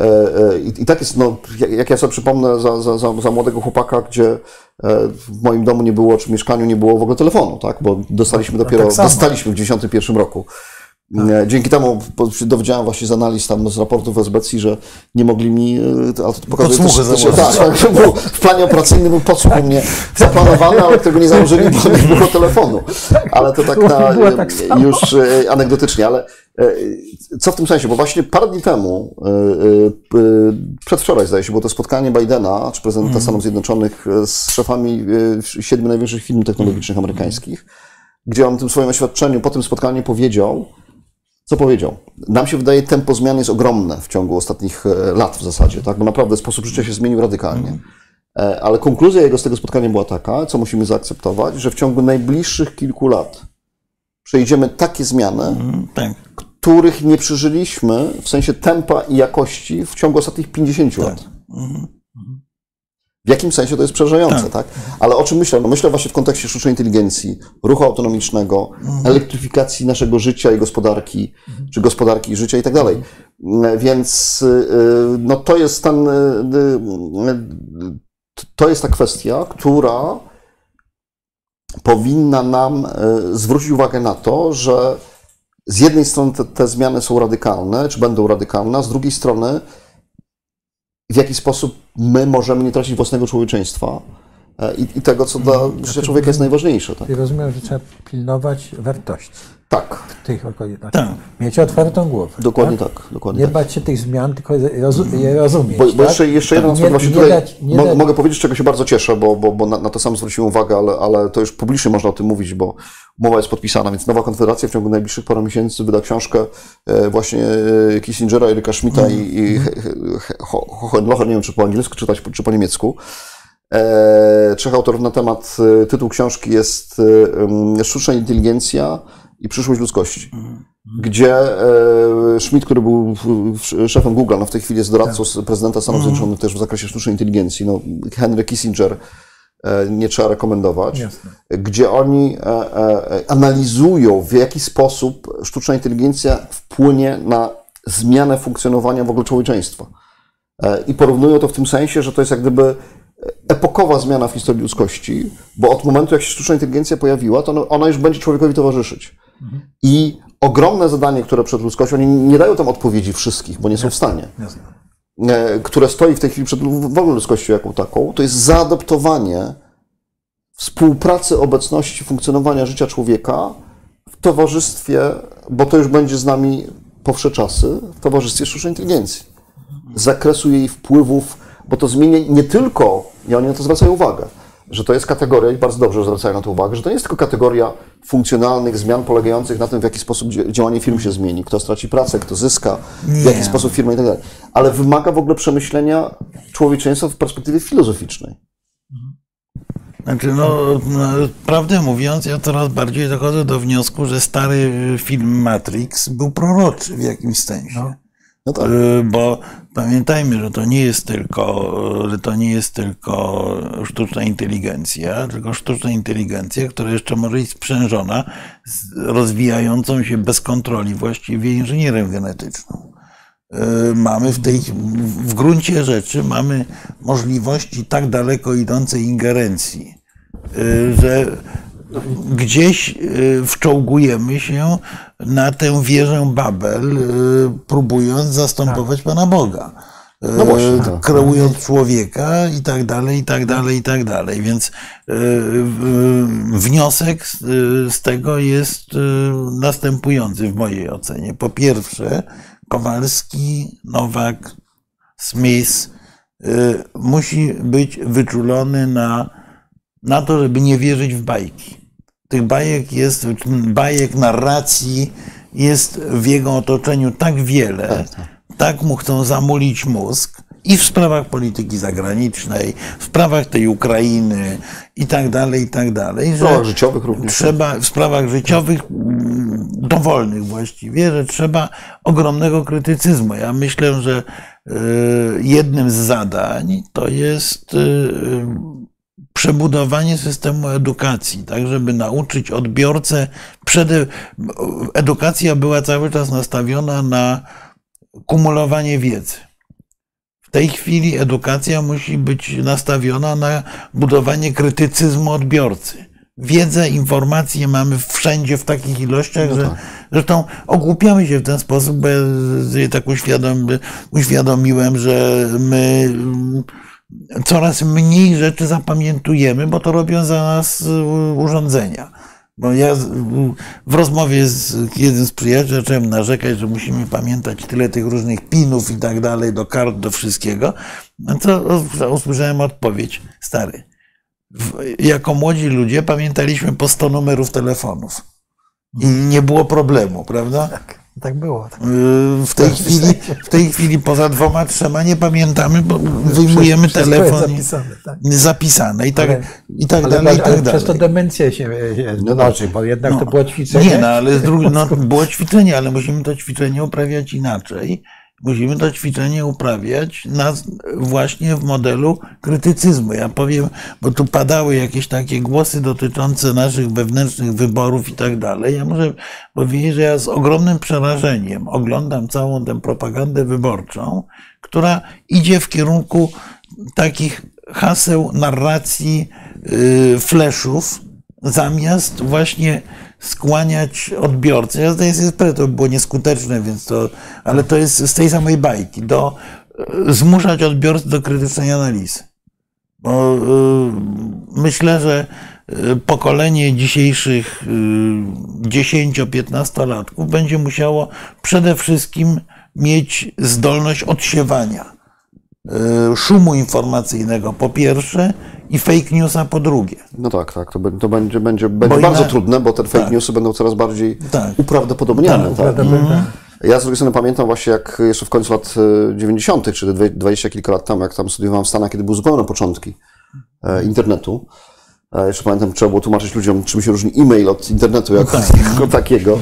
E, e, I, I tak jest, no, jak- ja sobie przypomnę za, za, za, za młodego chłopaka, gdzie e, w moim domu nie było, czy mieszkaniu nie było w ogóle telefonu, tak? Bo dostaliśmy dopiero, tak dostaliśmy w 91 roku. E, Dzięki temu dowiedziałem właśnie z analiz tam z raportów SBC, że nie mogli mi, e, ale to pokazuje Podsłuchy też, tak, tak, był, w planie operacyjnym był podsłuch u mnie zaplanowany, ale którego nie założyli, bo nie było telefonu. Ale to tak na, tak samo. już e, anegdotycznie, ale e, co w tym sensie? Bo właśnie parę dni temu, e, e, e, przedwczoraj zdaje się, było to spotkanie Bidena, czy prezydenta Stanów Zjednoczonych e, z szefami e, siedmiu największych firm technologicznych amerykańskich, gdzie on w tym swoim oświadczeniu po tym spotkaniu powiedział, co powiedział? Nam się wydaje, tempo zmian jest ogromne w ciągu ostatnich e, lat w zasadzie, tak? bo naprawdę sposób życia się zmienił radykalnie. E, Ale konkluzja jego z tego spotkania była taka, co musimy zaakceptować, że w ciągu najbliższych kilku lat przejdziemy takie zmiany, Mm, Tak. których nie przeżyliśmy w sensie tempa i jakości w ciągu ostatnich 50 lat. W jakim sensie to jest przerażające, tak? Ale o czym myślę? No myślę właśnie w kontekście sztucznej inteligencji, ruchu autonomicznego, elektryfikacji naszego życia i gospodarki, czy gospodarki i życia i tak dalej. Mm, Więc y, no to jest ten, y, y, to jest ta kwestia, która powinna nam y, zwrócić uwagę na to, że z jednej strony te, te zmiany są radykalne, czy będą radykalne, a z drugiej strony w jaki sposób my możemy nie tracić własnego człowieczeństwa i, i tego, co dla życia człowieka jest najważniejsze. Tak? I rozumiem, że trzeba pilnować wartości tak, w tych okolicznościach. Tak. Mieć otwartą głowę. dokładnie tak? tak. dokładnie Nie tak. bać się tych zmian, tylko je rozumieć. Bo, bo tak? jeszcze, jeszcze jeden nie, aspekt właśnie nie tutaj dać, nie mo- dać, mogę powiedzieć, czego się bardzo cieszę, bo, bo, bo na, na to sam zwróciłem uwagę, ale, ale to już publicznie można o tym mówić, bo umowa jest podpisana, więc Nowa Konfederacja w ciągu najbliższych paru miesięcy wyda książkę e, właśnie e, Kissingera, Eryka Schmidta i, i Ho- Hohenlocher, nie wiem czy po angielsku czytać, czy po niemiecku. E, trzech autorów na temat, e, tytuł książki jest e, Sztuczna inteligencja i przyszłość ludzkości. Gdzie e, Schmidt, który był szefem Google, no w tej chwili jest doradcą z prezydenta Stanów Zjednoczonych też w zakresie sztucznej inteligencji. No, Henry Kissinger nie trzeba rekomendować. Jasne. Gdzie oni analizują, w jaki sposób sztuczna inteligencja wpłynie na zmianę funkcjonowania w ogóle człowieczeństwa. I porównują to w tym sensie, że to jest jak gdyby epokowa zmiana w historii ludzkości, bo od momentu, jak się sztuczna inteligencja pojawiła, to ona- już będzie człowiekowi towarzyszyć. I ogromne zadanie, które przed ludzkością, oni nie dają tam odpowiedzi wszystkich, bo nie są w stanie, Jasne. e, które stoi w tej chwili przed w ogóle ludzkością jaką taką, to jest zaadoptowanie współpracy, obecności, funkcjonowania życia człowieka w towarzystwie, bo to już będzie z nami po wsze czasy, w towarzystwie sztucznej inteligencji. Zakresu jej wpływów, bo to zmienia nie tylko, i oni na to zwracają uwagę, że to jest kategoria, i bardzo dobrze że zwracają na to uwagę, że to nie jest tylko kategoria funkcjonalnych zmian polegających na tym, w jaki sposób dzia- działanie firm się zmieni, kto straci pracę, kto zyska, w jaki Nie. sposób firma i tak dalej. Ale wymaga w ogóle przemyślenia człowieczeństwa w perspektywie filozoficznej. Znaczy, no, no, prawdę mówiąc, ja coraz bardziej dochodzę do wniosku, że stary film Matrix był proroczy w jakimś sensie. No tak. Y, Bo pamiętajmy, że to nie jest tylko, że to nie jest tylko sztuczna inteligencja, tylko sztuczna inteligencja, która jeszcze może być sprzężona z rozwijającą się bez kontroli właściwie inżynierią genetyczną. Y, Mamy w tej, w gruncie rzeczy mamy możliwości tak daleko idącej ingerencji, y, że gdzieś y, wczołgujemy się na tę wieżę Babel, y, próbując zastępować Pana Boga. Y, No właśnie, tak. Kreując człowieka i tak dalej, i tak dalej, i tak dalej. Więc y, wniosek z, tego jest następujący w mojej ocenie. Po pierwsze, Kowalski, Nowak, Smith musi być wyczulony na, na to, żeby nie wierzyć w bajki. Tych bajek jest, bajek, narracji jest w jego otoczeniu tak wiele, tak mu chcą zamulić mózg i w sprawach polityki zagranicznej, w sprawach tej Ukrainy i tak dalej, i tak dalej, W sprawach życiowych również. trzeba w sprawach życiowych, mm, dowolnych właściwie, że trzeba ogromnego krytycyzmu. Ja myślę, że y, jednym z zadań to jest y, przebudowanie systemu edukacji, tak żeby nauczyć odbiorcę, przede, edukacja była cały czas nastawiona na kumulowanie wiedzy. W tej chwili edukacja musi być nastawiona na budowanie krytycyzmu odbiorcy. Wiedzę, informacje mamy wszędzie w takich ilościach, No że tak. zresztą ogłupiamy się w ten sposób, bo ja tak uświadom, uświadomiłem, że my coraz mniej rzeczy zapamiętujemy, bo to robią za nas y, urządzenia. Bo ja w rozmowie z jednym z przyjaciół zacząłem narzekać, że musimy pamiętać tyle tych różnych pinów i tak dalej, do kart, do wszystkiego. No to usłyszałem odpowiedź, stary. Jako młodzi ludzie pamiętaliśmy po 100 numerów telefonów. I nie było problemu, prawda? Tak było. Tak. Yy, W tej, chwili, w tej chwili poza dwoma, trzema nie pamiętamy, bo wyjmujemy Wszystko telefon jest zapisane, tak. zapisane i tak, Ale- i tak Ale, dalej, i ale tak przez to dalej. demencja się, się No mnoży, bo jednak to było ćwiczenie. Nie, no ale z drugiej, no, było ćwiczenie, ale musimy to ćwiczenie uprawiać inaczej. Musimy to ćwiczenie uprawiać na, właśnie w modelu krytycyzmu. Ja powiem, bo tu padały jakieś takie głosy dotyczące naszych wewnętrznych wyborów i tak dalej. Ja muszę powiedzieć, że ja z ogromnym przerażeniem oglądam całą tę propagandę wyborczą, która idzie w kierunku takich haseł, narracji, yy, fleszów, zamiast właśnie skłaniać odbiorcę. Ja zdaję sobie sprawę, to było nieskuteczne, więc to, ale to jest z tej samej bajki, do e, zmuszać odbiorcę do krytycznej analizy. Bo y, myślę, że y, pokolenie dzisiejszych y, 10-15-latków będzie musiało przede wszystkim mieć zdolność odsiewania szumu informacyjnego po pierwsze i fake newsa po drugie. No tak, tak. To, to będzie, będzie, będzie bardzo inna- trudne, bo te fake Tak. newsy będą coraz bardziej Tak. uprawdopodobniane. Tak, Tak, Prawda, prawda? Ja z drugiej strony pamiętam właśnie, jak jeszcze w końcu lat e, 90., czyli dwie- dwadzieścia kilka lat temu, jak tam studiowałem w Stanach, kiedy były zupełne początki e, internetu. E, Jeszcze pamiętam, trzeba było tłumaczyć ludziom, czym się różni e-mail od internetu jako, jako takiego.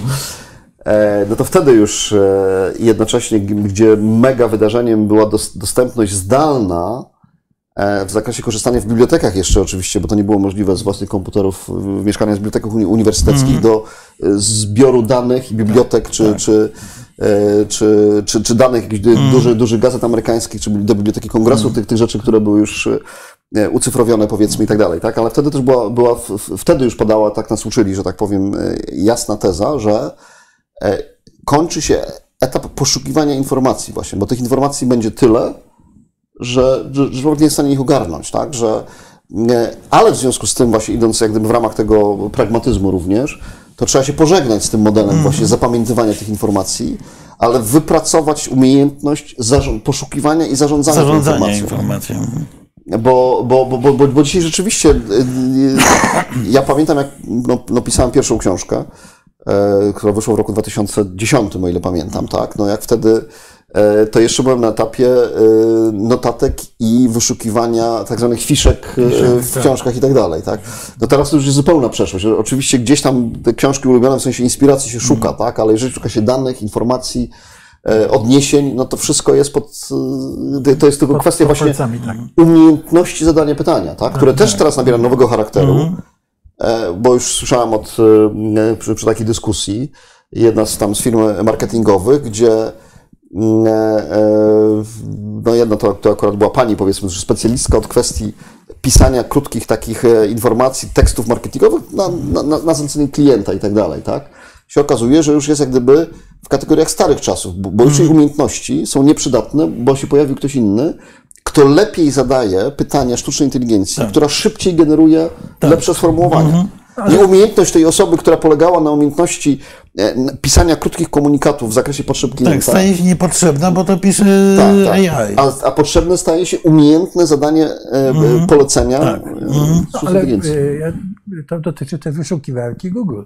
E, No to wtedy już e, jednocześnie, gdzie mega wydarzeniem była dos- dostępność zdalna e, w zakresie korzystania w bibliotekach jeszcze oczywiście, bo to nie było możliwe z własnych komputerów, w mieszkaniach z bibliotek uni- uniwersyteckich do e, zbioru danych i bibliotek, czy, czy, e, czy, czy, czy danych jakichś du- dużych, dużych gazet amerykańskich, czy do biblioteki kongresu, tych, tych rzeczy, które były już ucyfrowione powiedzmy i tak dalej, tak? Ale wtedy też była, była wtedy już padała, tak nas uczyli, że tak powiem, jasna teza, że kończy się etap poszukiwania informacji właśnie, bo tych informacji będzie tyle, że, że, człowiek nie jest w stanie ich ogarnąć, tak? Że, e, ale w związku z tym właśnie idąc jak gdyby w ramach tego pragmatyzmu również, to trzeba się pożegnać z tym modelem właśnie zapamiętywania tych informacji, ale wypracować umiejętność poszukiwania i zarządzania, tą Zarządzanie informacją. informacją. Bo, bo, bo, bo, bo, bo dzisiaj rzeczywiście, y, ja pamiętam jak no, no, pisałem pierwszą książkę, e, która wyszła w roku 2010, o ile pamiętam, tak? No jak wtedy, e, to jeszcze byłem na etapie e, notatek i wyszukiwania tak zwanych fiszek e, w książkach i tak dalej, tak? No teraz to już jest zupełna przeszłość. Oczywiście gdzieś tam te książki ulubione, w sensie inspiracji się szuka, tak? Ale jeżeli szuka się danych, informacji, e, odniesień, no to wszystko jest pod, e, to jest tylko Pod- kwestia pod właśnie tak. umiejętności zadania pytania, tak? które też teraz nabiera nowego charakteru, e, bo już słyszałem od, e, przy, przy takiej dyskusji, jedna z tam z firm marketingowych, gdzie mm, e, e, no jedna to, to akurat była pani, powiedzmy, że specjalistka od kwestii pisania krótkich takich e, informacji, tekstów marketingowych na, na, na, zlecenie klienta i tak dalej, tak? Się okazuje, że już jest jak gdyby w kategoriach starych czasów, bo, bo już jej umiejętności są nieprzydatne, bo się pojawił ktoś inny, kto lepiej zadaje pytania sztucznej inteligencji, która szybciej generuje lepsze sformułowania. I umiejętność tej osoby, która polegała na umiejętności e, pisania krótkich komunikatów w zakresie potrzeb Tak, klienta. staje się niepotrzebna, bo to pisze Tak, tak. AI. A, a potrzebne staje się umiejętne zadanie e, e, polecenia Tak. e, No, sztucznej ale inteligencji. ja, to dotyczy tej wyszukiwarki Google.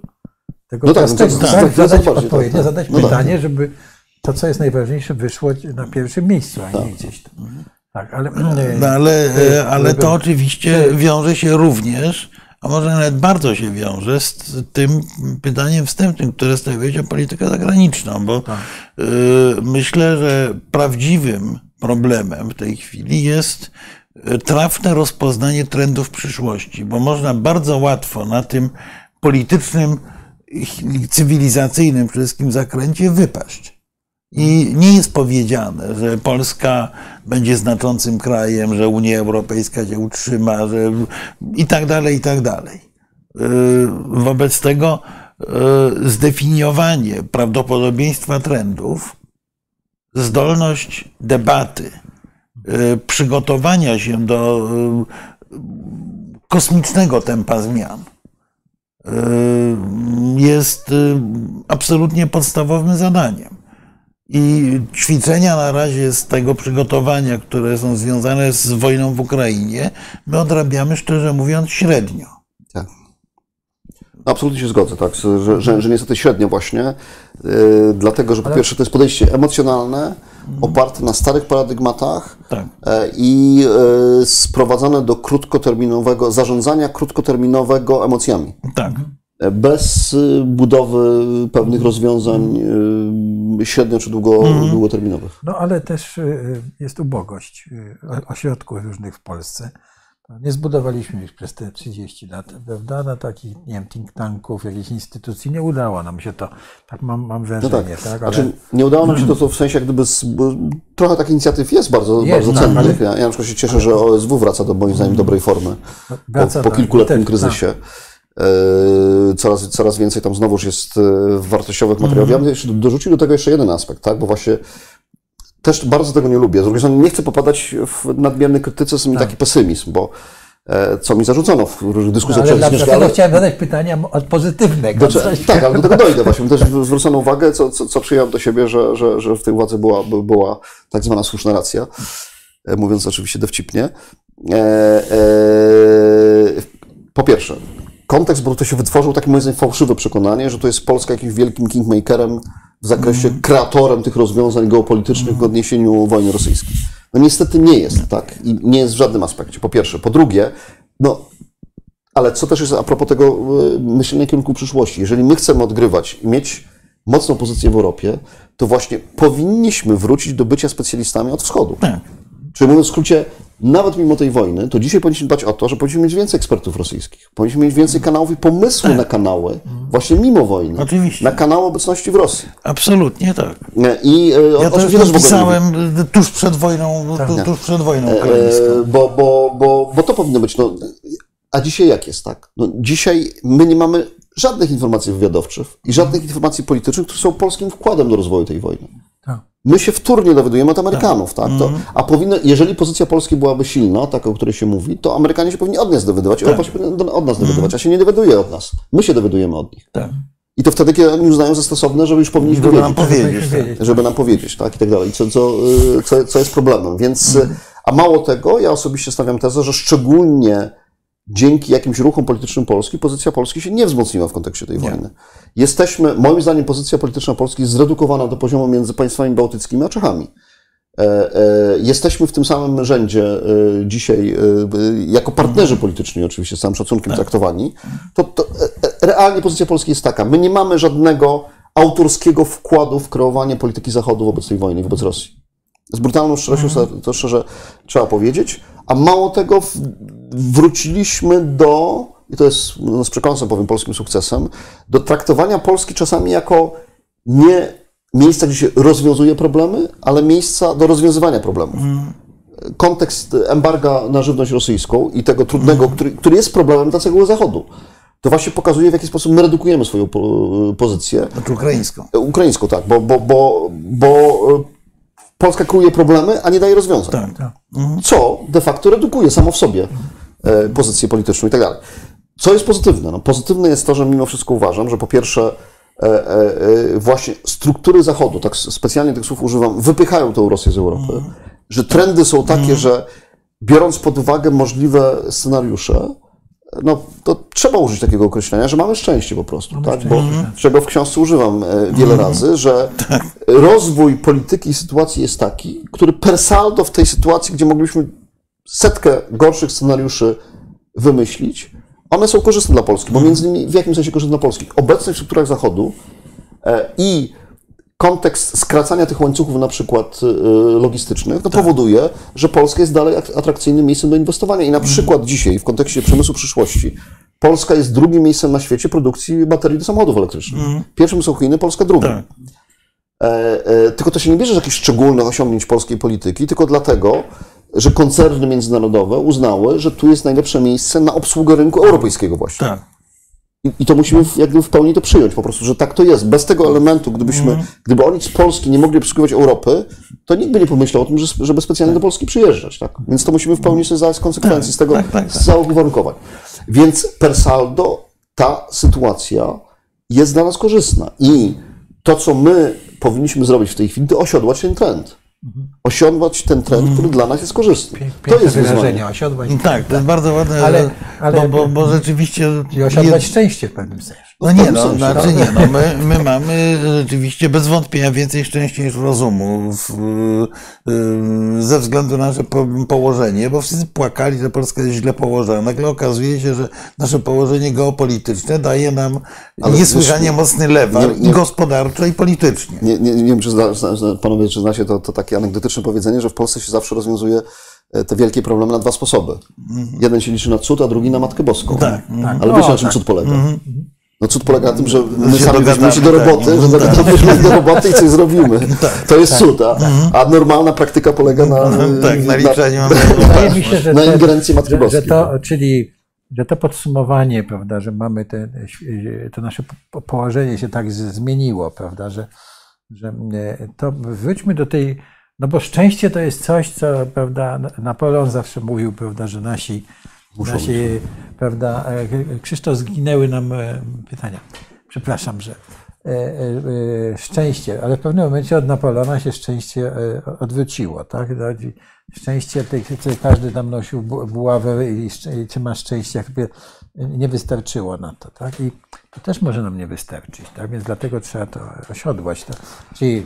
Tego No tak, no to- tak, tak, zadać tak, tak. zadać No tak. pytanie, żeby to, co jest najważniejsze, wyszło na pierwszym miejscu, a nie gdzieś tam. Tak, ale... No ale, y, ale to oczywiście wiąże się również, a może nawet bardzo się wiąże z tym pytaniem wstępnym, które stawiałeś o politykę zagraniczną, bo y, myślę, że prawdziwym problemem w tej chwili jest trafne rozpoznanie trendów przyszłości, bo można bardzo łatwo na tym politycznym, cywilizacyjnym przede wszystkim zakręcie wypaść. I nie jest powiedziane, że Polska będzie znaczącym krajem, że Unia Europejska się utrzyma, że i tak dalej, i tak dalej. Yy, Wobec tego yy, zdefiniowanie prawdopodobieństwa trendów, zdolność debaty, yy, przygotowania się do kosmicznego tempa zmian jest absolutnie podstawowym zadaniem. I ćwiczenia na razie z tego przygotowania, które są związane z wojną w Ukrainie, my odrabiamy, szczerze mówiąc, średnio. Tak. Absolutnie się zgodzę, tak, że, że, że niestety średnio właśnie, yy, dlatego, że po pierwsze to jest podejście emocjonalne, oparte na starych paradygmatach Tak. e, i e, sprowadzone do krótkoterminowego, zarządzania krótkoterminowego emocjami. Tak. Bez y, budowy pewnych rozwiązań y, średnio czy długo, długoterminowych. No ale też y, jest ubogość ośrodków różnych w Polsce. Nie zbudowaliśmy ich przez te 30 lat, prawda? Na takich, nie wiem, think tanków, jakichś instytucji. Nie udało nam się to. Tak mam, mam No wrażenie, tak. tak? Ale Znaczy, nie udało nam się to, to w sensie jak gdyby z, trochę takich inicjatyw jest bardzo, Jest, bardzo tak, cennych. Ja, ja na przykład się cieszę, że OSW wraca do moim zdaniem dobrej formy po, wraca, po tak, kilkuletnim też, kryzysie. E, Coraz, coraz więcej tam znowuż jest e, wartościowych materiałów. Ja bym jeszcze dorzucił do tego jeszcze jeden aspekt, tak? bo właśnie też bardzo tego nie lubię. Z drugiej strony nie chcę popadać w nadmierny krytycyzm i taki pesymizm, bo e, co mi zarzucono w różnych dyskusjach ale dla- przed dlatego chciałem zadać pytania od pozytywnego. coś. tak, ale do tego dojdę właśnie. Też zwrócono uwagę, co, co, co przyjąłem do siebie, że, że, że w tej uwadze była, by- była tak zwana słuszna racja, e, mówiąc oczywiście dowcipnie. E, e, po pierwsze, kontekst, bo to się wytworzył takie moim zdaniem fałszywe przekonanie, że to jest Polska jakimś wielkim kingmakerem w zakresie kreatorem tych rozwiązań geopolitycznych w odniesieniu wojny rosyjskiej. No niestety nie jest, tak? I nie jest w żadnym aspekcie, po pierwsze. Po drugie, no Ale co też jest a propos tego e, myślenia w kierunku przyszłości. Jeżeli my chcemy odgrywać i mieć mocną pozycję w Europie, to właśnie powinniśmy wrócić do bycia specjalistami od wschodu. Tak. Czyli mówiąc w skrócie, nawet mimo tej wojny, to dzisiaj powinniśmy dbać o to, że powinniśmy mieć więcej ekspertów rosyjskich. Powinniśmy mieć więcej kanałów i pomysły na kanały, właśnie mimo wojny. Oczywiście. Na kanały obecności w Rosji. Absolutnie tak. I e, Ja o to czym też y, tuż przed wojną, tu, tuż przed wojną ukraińską. E, bo, bo, bo, bo to powinno być. No, a dzisiaj jak jest, tak? No, dzisiaj my nie mamy żadnych informacji wywiadowczych i żadnych informacji politycznych, które są polskim wkładem do rozwoju tej wojny. Tak. My się wtórnie dowiadujemy od Amerykanów, tak? To, a powinno, jeżeli pozycja Polski byłaby silna, taka, o której się mówi, to Amerykanie się powinni od nas dowiadywać, Europa się powinna od nas dowiadywać, a się nie dowiaduje od nas. My się dowiadujemy od nich. Tak. I to wtedy, kiedy oni uznają za stosowne, żeby już powinniśmy Żeby nam wiedzieć powiedzieć. Tak. żeby nam powiedzieć, tak, i tak dalej, co, co, y, co, co jest problemem. Więc, Mhm. y, a mało tego, ja osobiście stawiam tezę, że szczególnie dzięki jakimś ruchom politycznym Polski, pozycja Polski się nie wzmocniła w kontekście tej wojny. Jesteśmy, moim zdaniem, pozycja polityczna Polski jest zredukowana do poziomu między państwami bałtyckimi a Czechami. E, e, Jesteśmy w tym samym rzędzie e, dzisiaj, jako partnerzy polityczni, oczywiście, z całym szacunkiem traktowani. To, to realnie pozycja Polski jest taka. My nie mamy żadnego autorskiego wkładu w kreowanie polityki Zachodu wobec tej wojny, wobec Rosji. Z brutalną szczerością sobie to szczerze trzeba powiedzieć. A mało tego, wróciliśmy do, i to jest no, z przekąsem powiem polskim sukcesem, do traktowania Polski czasami jako nie miejsca, gdzie się rozwiązuje problemy, ale miejsca do rozwiązywania problemów. Kontekst embarga na żywność rosyjską i tego trudnego, który, który jest problemem dla całego Zachodu, to właśnie pokazuje, w jaki sposób my redukujemy swoją po, pozycję. Znaczy ukraińską. Ukraińską, tak, bo, bo, bo, bo Polska kreuje problemy, a nie daje rozwiązań. Tak. Co de facto redukuje samo w sobie e, pozycję polityczną i tak dalej. Co jest pozytywne? No, pozytywne jest to, że mimo wszystko uważam, że po pierwsze e, e, właśnie struktury Zachodu, tak specjalnie tych słów używam, wypychają tę Rosję z Europy, że trendy są takie, że biorąc pod uwagę możliwe scenariusze, no to trzeba użyć takiego określenia, że mamy szczęście po prostu, tak? Bo, czego w książce używam e, wiele razy, że rozwój polityki i sytuacji jest taki, który per saldo w tej sytuacji, gdzie mogliśmy setkę gorszych scenariuszy wymyślić, one są korzystne dla Polski, bo między innymi w jakim sensie korzystne dla Polski? Obecność w strukturach Zachodu e, i kontekst skracania tych łańcuchów na przykład y, logistycznych no, powoduje, że Polska jest dalej at- atrakcyjnym miejscem do inwestowania. I na przykład dzisiaj w kontekście przemysłu przyszłości Polska jest drugim miejscem na świecie produkcji baterii do samochodów elektrycznych. Pierwszym są Chiny, Polska drugim. Tak. E, e, tylko to się nie bierze z jakichś szczególnych osiągnięć polskiej polityki, tylko dlatego, że koncerny międzynarodowe uznały, że tu jest najlepsze miejsce na obsługę rynku europejskiego właśnie. Tak. I, I to musimy w, jakby w pełni to przyjąć po prostu, że tak to jest. Bez tego elementu, gdybyśmy, Mhm. gdyby oni z Polski nie mogli obsługiwać Europy, to nikt by nie pomyślał o tym, że, żeby specjalnie do Polski przyjeżdżać. Tak? Więc to musimy w pełni sobie zdać konsekwencji z tego, tak, tak, tak. z całych uwarunkowań. Więc per saldo ta sytuacja jest dla nas korzystna. I to, co my powinniśmy zrobić w tej chwili, to osiodłać ten trend. Osiodłać ten trend, który dla nas jest korzystny. To jest wyzwanie. wyrażenie, osiodłać. Tak, to jest bardzo ładne, Ale- ale- bo, bo, bo rzeczywiście... I osiodłać szczęście w pewnym sensie. No nie, no, sensie, znaczy tak. nie, no, my, my mamy rzeczywiście bez wątpienia więcej szczęścia niż rozumu w, y, ze względu na nasze po, położenie, bo wszyscy płakali, że Polska jest źle położona. Nagle okazuje się, że nasze położenie geopolityczne daje nam Ale niesłychanie wiesz, mocny lewar nie- nie- i gospodarczo i politycznie. Nie, nie, nie wiem, czy zna, panowie, czy znacie to, to takie anegdotyczne powiedzenie, że w Polsce się zawsze rozwiązuje e, te wielkie problemy na dwa sposoby. Jeden się liczy na cud, a drugi na Matkę Boską. Mhm. Tak, tak. Ale No, wiecie, na czym tak. cud polega? No cud polega na tym, że my się sami weźmiemy się do dogadamy, roboty, tak. że dogadamy się do roboty i coś zrobimy. To jest cud, a, a normalna praktyka polega na, Tak, na liczeniu. Wydaje mi się, że, na ingerencji Matki że, to, czyli że to podsumowanie, prawda, że mamy te, to nasze po- położenie się tak zmieniło, prawda, że, że e, to wróćmy do tej, no bo szczęście to jest coś, co, prawda, Napoleon zawsze mówił, prawda, że nasi, nasi prawda, e, Krzysztof, zginęły nam e, pytania. Przepraszam, że e, e, e, szczęście, ale w pewnym momencie od Napoleona się szczęście e, odwróciło, tak? No, Szczęście, każdy tam nosił bu- buławę i, czy ma szczęście, jakby nie wystarczyło na to, tak? I to też może nam nie wystarczyć, tak? Więc dlatego trzeba to osiodłać. Tak? Czyli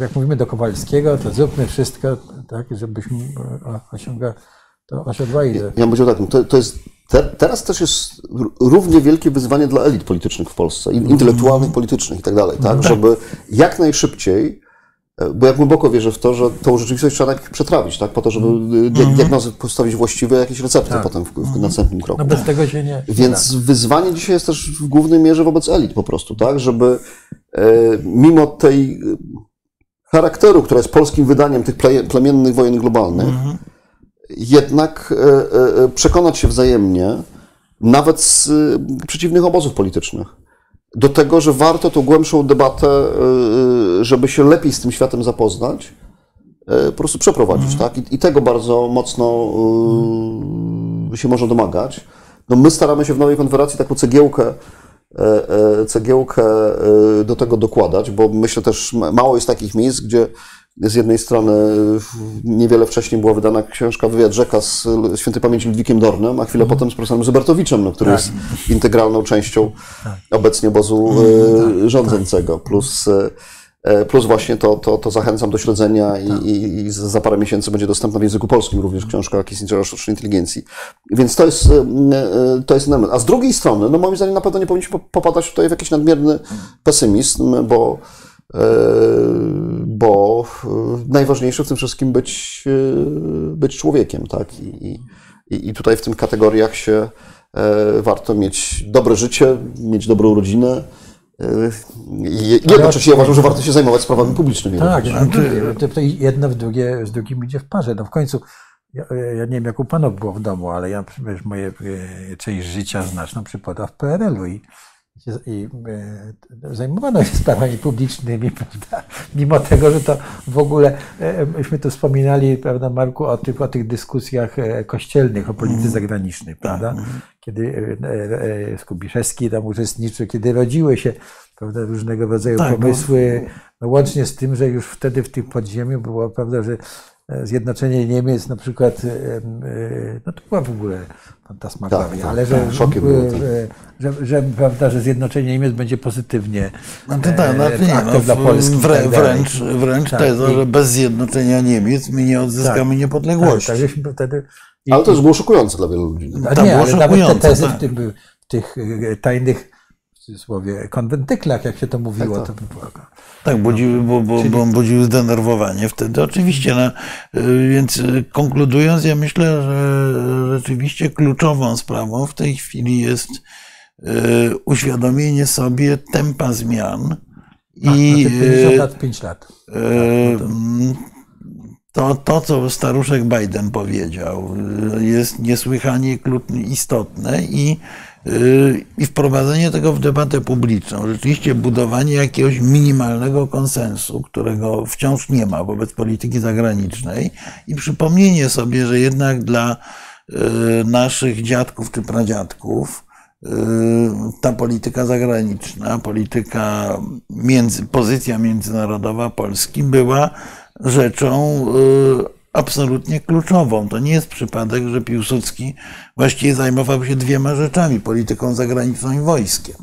jak mówimy do Kowalskiego, to zróbmy wszystko, tak, żebyśmy e, osiąga, To aż dwa ile. Ja bym powiedział tak, no to, to jest, te, teraz też jest równie wielkie wyzwanie dla elit politycznych w Polsce, in- intelektualnych, politycznych i tak dalej, tak? Żeby jak najszybciej, e, bo ja głęboko wierzę w to, że tą rzeczywistość trzeba najpierw przetrawić, tak? Po to, żeby dia- diagnozy postawić właściwe, jakieś recepty potem w, w następnym kroku. No bez tego się nie. Więc wyzwanie dzisiaj jest też w głównej mierze wobec elit po prostu, tak? Żeby e, mimo tej charakteru, która jest polskim wydaniem tych ple, plemiennych wojen globalnych, jednak e, e, e, przekonać się wzajemnie, nawet z przeciwnych obozów politycznych, do tego, że warto tą głębszą debatę, żeby się lepiej z tym światem zapoznać, po prostu przeprowadzić, tak? I, I tego bardzo mocno się można domagać. No my staramy się w Nowej Konfederacji taką cegiełkę, cegiełkę do tego dokładać, bo myślę też, ma- mało jest takich miejsc, gdzie z jednej strony niewiele wcześniej była wydana książka Wywiad Rzeka z świętej pamięci Ludwikiem Dornem, a chwilę potem z profesorem Zybertowiczem, no, który jest integralną częścią obecnie obozu e, rządzącego, plus e, E, Plus właśnie to, to, to zachęcam do śledzenia i, i, i za parę miesięcy będzie dostępna w języku polskim również książka Kissinger o sztucznej inteligencji. Więc to jest, to jest element. A z drugiej strony, no moim zdaniem na pewno nie powinniśmy po- popadać tutaj w jakiś nadmierny pesymizm, bo, bo e, najważniejsze w tym wszystkim być, e, być człowiekiem, tak? I, i, I tutaj w tym kategoriach się e, warto mieć dobre życie, mieć dobrą rodzinę, i jednocześnie ja uważam, że warto się zajmować sprawami publicznymi. Tak, również. no, to, to jedno w drugie, z drugim idzie w parze. No w końcu, ja, ja nie wiem jak u panów było w domu, ale ja wiesz, moje część życia znaczną przypada w PRL-u i, i e, zajmowano się sprawami publicznymi, prawda? Mimo tego, że to w ogóle, e, myśmy tu wspominali, prawda, Marku, o tych, o tych dyskusjach e, kościelnych, o polityce zagranicznej, prawda? Kiedy e, e, e, Skubiszewski tam uczestniczył, kiedy rodziły się prawda, różnego rodzaju Tak, bo- pomysły, no łącznie z tym, że już wtedy w tym podziemiu było prawda, że e, zjednoczenie Niemiec na przykład, e, e, no to była w ogóle fantasmagoria, Tak, tak, ale że, tak, szokiem było, tak. e, że, że, prawda, że zjednoczenie Niemiec będzie pozytywnie No to tak, e, znaczy nie, aktem no, dla Polski i wrę, tak wręcz, wręcz Tak, teza, i- że bez zjednoczenia Niemiec my nie odzyskamy Tak, niepodległości. Tak, tak, żeśmy wtedy... i- Ale to już było szokujące dla wielu ludzi. Tam nie, było ale nawet te szokujące, tezy tak. w, tym, w tych e, tajnych, cudzysłowie, konwentyklach, jak się to mówiło, Tak, to by było... Tak, budziły, bo, bo, bo budziły zdenerwowanie wtedy. Oczywiście, no, y, więc y, konkludując, ja myślę, że rzeczywiście kluczową sprawą w tej chwili jest y, uświadomienie sobie tempa zmian i I, 50 y, lat, 5 lat. y, to, to, co staruszek Biden powiedział, jest niesłychanie istotne i, y, i wprowadzenie tego w debatę publiczną, rzeczywiście budowanie jakiegoś minimalnego konsensu, którego wciąż nie ma wobec polityki zagranicznej. I przypomnienie sobie, że jednak dla y, naszych dziadków czy pradziadków y, ta polityka zagraniczna, polityka, między, pozycja międzynarodowa Polski była rzeczą absolutnie kluczową. To nie jest przypadek, że Piłsudski właściwie zajmował się dwiema rzeczami, polityką zagraniczną i wojskiem.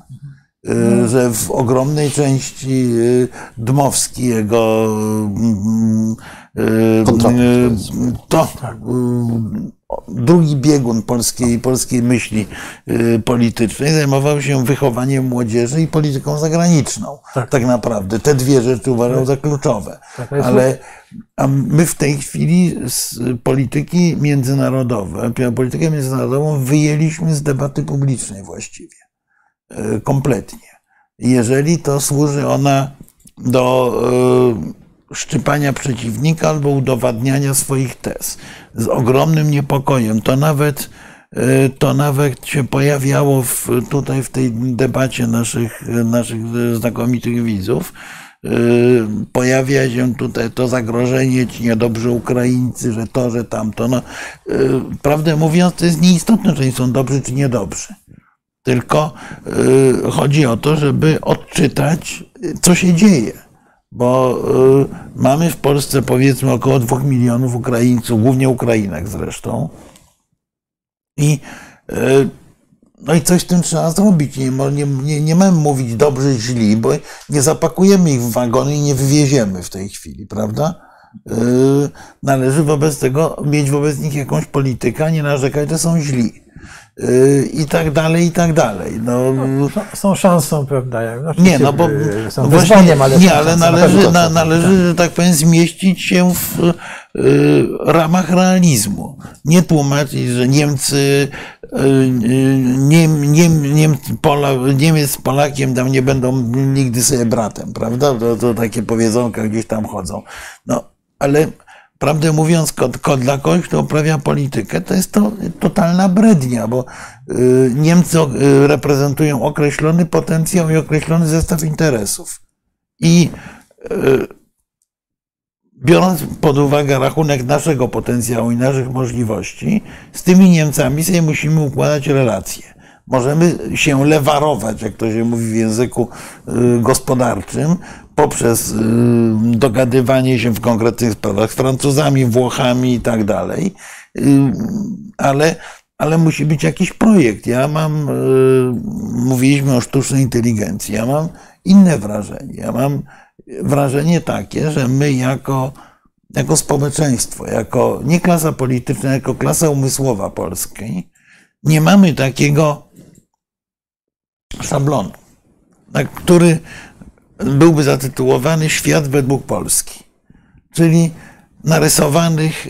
Y, Że w ogromnej części y, Dmowski, jego mm, y, Kontrakt, y, powiedzmy. to y, drugi biegun polskiej, polskiej myśli y, politycznej zajmował się wychowaniem młodzieży i polityką zagraniczną. Tak, naprawdę. Te dwie rzeczy uważał za kluczowe. Tak, ale Ale a my w tej chwili z polityki międzynarodowej, politykę międzynarodową wyjęliśmy z debaty publicznej właściwie. Y, Kompletnie. Jeżeli to służy ona do y, szczypania przeciwnika albo udowadniania swoich tez. Z ogromnym niepokojem. To nawet, y, to nawet się pojawiało w, tutaj w tej debacie naszych, naszych znakomitych widzów. Y, Pojawia się tutaj to zagrożenie, ci niedobrzy Ukraińcy, że to, że tamto. No, y, prawdę mówiąc, to jest nieistotne, czy oni są dobrzy, czy niedobrzy. Tylko chodzi o to, żeby odczytać, co się dzieje. Bo y, mamy w Polsce powiedzmy około dwóch milionów Ukraińców, głównie Ukrainek zresztą. I, y, no i coś z tym trzeba zrobić. Nie, nie, nie, nie mamy mówić dobrzy, źli, bo nie zapakujemy ich w wagony i nie wywieziemy w tej chwili, prawda? yy, należy wobec tego mieć wobec nich jakąś politykę, a nie narzekać, że są źli. I tak dalej, i tak dalej. No, Są szansą, prawda? Znaczy nie, no bo e, są no wyzwaniem, ale nie, ale. Na należy, na, należy, że tak powiem, zmieścić się w y, ramach realizmu. Nie tłumaczyć, że Niemcy, y, Niem, Niem, Niem, Pola, Niemiec z Polakiem tam nie będą nigdy sobie bratem, prawda? To, to takie powiedzonka gdzieś tam chodzą. No, ale prawdę mówiąc, dla kogoś, kto uprawia politykę, to jest to totalna brednia, bo y, Niemcy y, reprezentują określony potencjał i określony zestaw interesów. I y, biorąc pod uwagę rachunek naszego potencjału i naszych możliwości, z tymi Niemcami sobie musimy układać relacje. Możemy się lewarować, jak to się mówi w języku gospodarczym, poprzez y, dogadywanie się w konkretnych sprawach z Francuzami, Włochami i tak dalej, Y, ale, ale musi być jakiś projekt. Ja mam, y, mówiliśmy o sztucznej inteligencji, ja mam inne wrażenie. Ja mam wrażenie takie, że my jako, jako społeczeństwo, jako nie klasa polityczna, jako klasa umysłowa polskiej, nie mamy takiego szablonu, na który byłby zatytułowany Świat według Polski, czyli narysowanych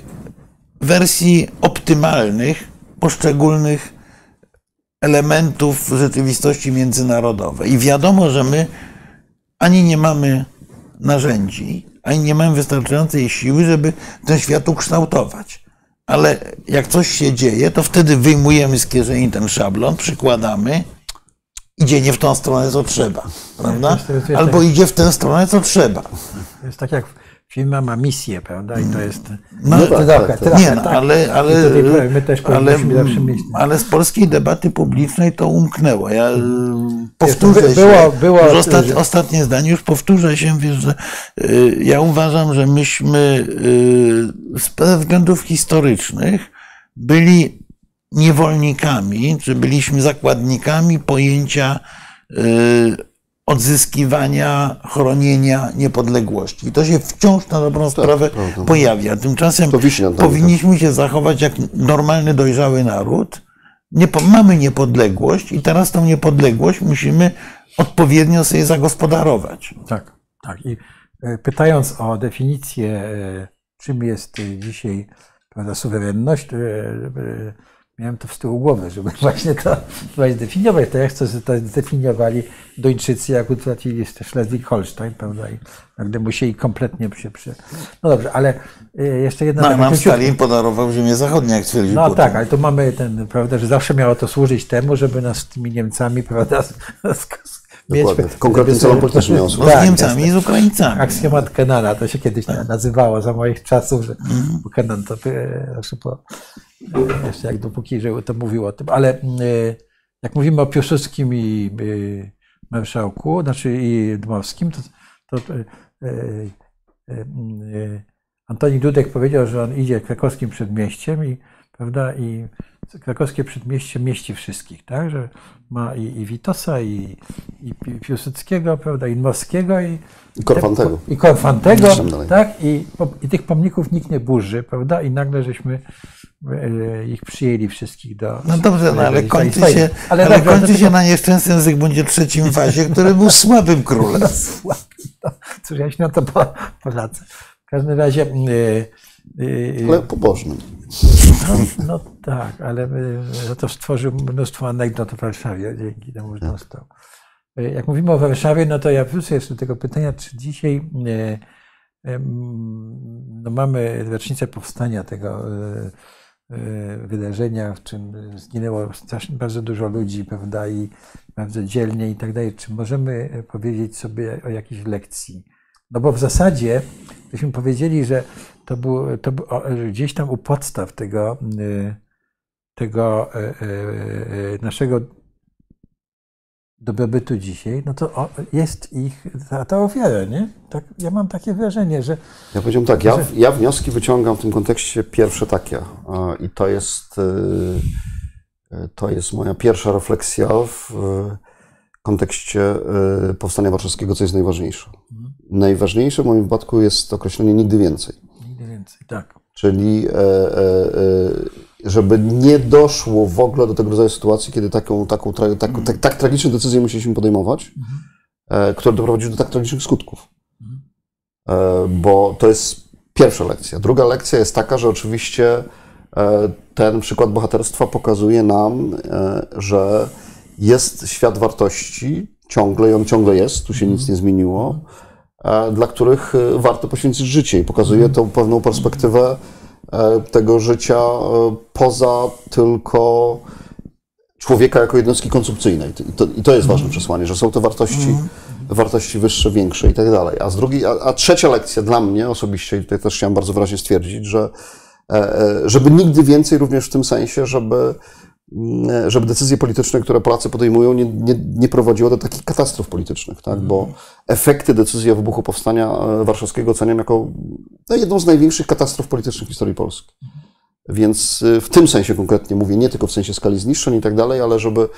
wersji optymalnych poszczególnych elementów rzeczywistości międzynarodowej. I wiadomo, że my ani nie mamy narzędzi, ani nie mamy wystarczającej siły, żeby ten świat ukształtować. Ale jak coś się dzieje, to wtedy wyjmujemy z kieszeni ten szablon, przykładamy, idzie nie w tą stronę, co trzeba, prawda? Jest- jest- Albo idzie w tę stronę, co trzeba. To jest tak jak firma ma misję, prawda? I to jest. No, tak, trochę, tak, tak. trochę, Nie, no, tak. ale, ale, my też ale, zawsze mieć. ale z polskiej debaty publicznej to umknęło. Ja y, powtórzę by- się, było- było- już ostat, ostatnie zdanie, już powtórzę się, wiesz, że y, ja uważam, że myśmy y, z względów historycznych byli niewolnikami, czy byliśmy zakładnikami pojęcia y, odzyskiwania, chronienia niepodległości. I to się wciąż na dobrą sprawę prawda. pojawia. Tymczasem powinniśmy się zachować jak normalny, dojrzały naród. Nie, mamy niepodległość i teraz tą niepodległość musimy odpowiednio sobie zagospodarować. Tak, tak. I e, pytając o definicję, e, czym jest e, dzisiaj prawda, suwerenność, miałem to z tyłu głowy, żeby właśnie to właśnie zdefiniować. To ja chcę, żeby to zdefiniowali Duńczycy, jak utracili Schleswig-Holstein, prawda, i nagle musieli kompletnie się przy... No dobrze, ale e, jeszcze jedna... No, króciutka- Stalin podarował ziemię zachodnią, jak twierdził no Putin. tak, ale to mamy ten, prawda, że zawsze miało to służyć temu, żeby nas z tymi Niemcami, prawda, z, z, Dokładnie. Konkretnym celom politycznym służyć. z Tak, Niemcami i z Ukraińcami. Aksjomat Kenana, to się kiedyś nazywało za moich czasów, że bo Kenan to e, zawsze po, e, jeszcze jak dopóki żył, to mówił o tym, ale e, jak mówimy o Piłsudskim i e, Marszałku, znaczy i Dmowskim, to, to e, Antoni Dudek powiedział, że on idzie krakowskim przedmieściem i, prawda, i krakowskie przedmieście mieści wszystkich, tak, że ma i, i Witosa, i, i Pi- Piłsudskiego, prawda, i Dmowskiego, i, I Korfantego. i Korfantego, tak? I, I tych pomników nikt nie burzy, prawda? I nagle żeśmy ich przyjęli wszystkich do. No dobrze, no, ale kończy się, ale Ale, kończy się na nieszczęsnym Zygmuncie III Wazie, który był słabym królem. No, słaby, no, cóż, ja się na to po, Polacy. W każdym razie. e, e, Ale pobożnym. No, no tak, ale e, za to stworzył mnóstwo anegdot o Warszawie, dzięki temu, że został. E, Jak mówimy o Warszawie, no to ja wrócę jeszcze do tego pytania, czy dzisiaj e, no mamy rocznicę powstania tego e, e, wydarzenia, w czym zginęło bardzo dużo ludzi, prawda, i bardzo dzielnie i tak dalej. Czy możemy powiedzieć sobie o jakiejś lekcji? No bo w zasadzie, byśmy powiedzieli, że to było, to było gdzieś tam u podstaw tego, y, tego naszego dobrobytu dzisiaj, no to jest ich ta, ta ofiara, nie? Tak, ja mam takie wrażenie, że Ja powiedziałem tak, ja, ja wnioski wyciągam w tym kontekście pierwsze takie i to jest, y, y, to jest moja pierwsza refleksja w y, kontekście powstania warszawskiego, co jest najważniejsze. Najważniejsze w moim wypadku jest określenie nigdy więcej. więcej, tak. Czyli e, e, e, żeby nie doszło w ogóle do tego rodzaju sytuacji, kiedy taką, taką, tra- taką, tak, tak tragiczne decyzje musieliśmy podejmować, e, które doprowadziły do tak tragicznych skutków. E, Bo to jest pierwsza lekcja. Druga lekcja jest taka, że oczywiście e, ten przykład bohaterstwa pokazuje nam, że jest świat wartości ciągle i on ciągle jest, tu się nic nie zmieniło, dla których warto poświęcić życie i pokazuje tą pewną perspektywę tego życia e, poza tylko człowieka jako jednostki konsumpcyjnej. I to, i to jest ważne przesłanie, że są to wartości, wartości wyższe, większe i tak dalej. A z drugiej, a, a trzecia lekcja dla mnie osobiście, i tutaj też chciałem bardzo wyraźnie stwierdzić, że e, e, żeby nigdy więcej również w tym sensie, żeby, mm, żeby decyzje polityczne, które Polacy podejmują, nie, nie, nie prowadziły do takich katastrof politycznych, tak? bo efekty decyzji o wybuchu Powstania e, Warszawskiego oceniam jako no, jedną z największych katastrof politycznych w historii Polski. Więc y, w tym sensie konkretnie mówię, nie tylko w sensie skali zniszczeń i tak dalej, ale żeby,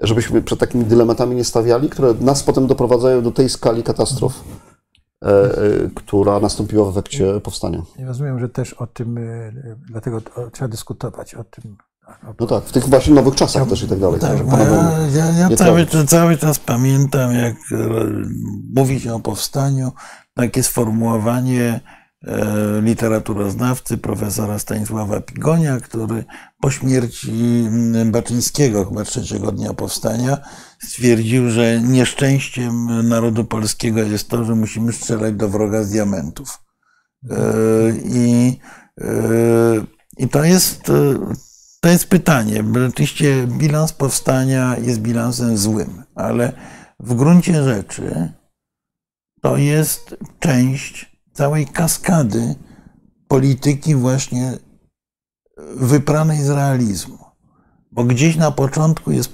żebyśmy przed takimi dylematami nie stawiali, które nas potem doprowadzają do tej skali katastrof, e, e, która nastąpiła w efekcie powstania. Ja rozumiem, że też o tym, e, dlatego trzeba dyskutować o tym. Tak, No tak, w tych właśnie nowych czasach też i tak dalej. Tak, że bo panowie- ja, ja, ja cały, trafić. cały czas pamiętam, jak e, mówi się o powstaniu, takie sformułowanie e, literaturoznawcy profesora Stanisława Pigonia, który po śmierci mm, Baczyńskiego, chyba trzeciego dnia powstania, stwierdził, że nieszczęściem narodu polskiego jest to, że musimy strzelać do wroga z diamentów. E, I, i to jest, to jest pytanie. Oczywiście bilans powstania jest bilansem złym, ale w gruncie rzeczy to jest część całej kaskady polityki właśnie wypranej z realizmu. Bo gdzieś na początku jest,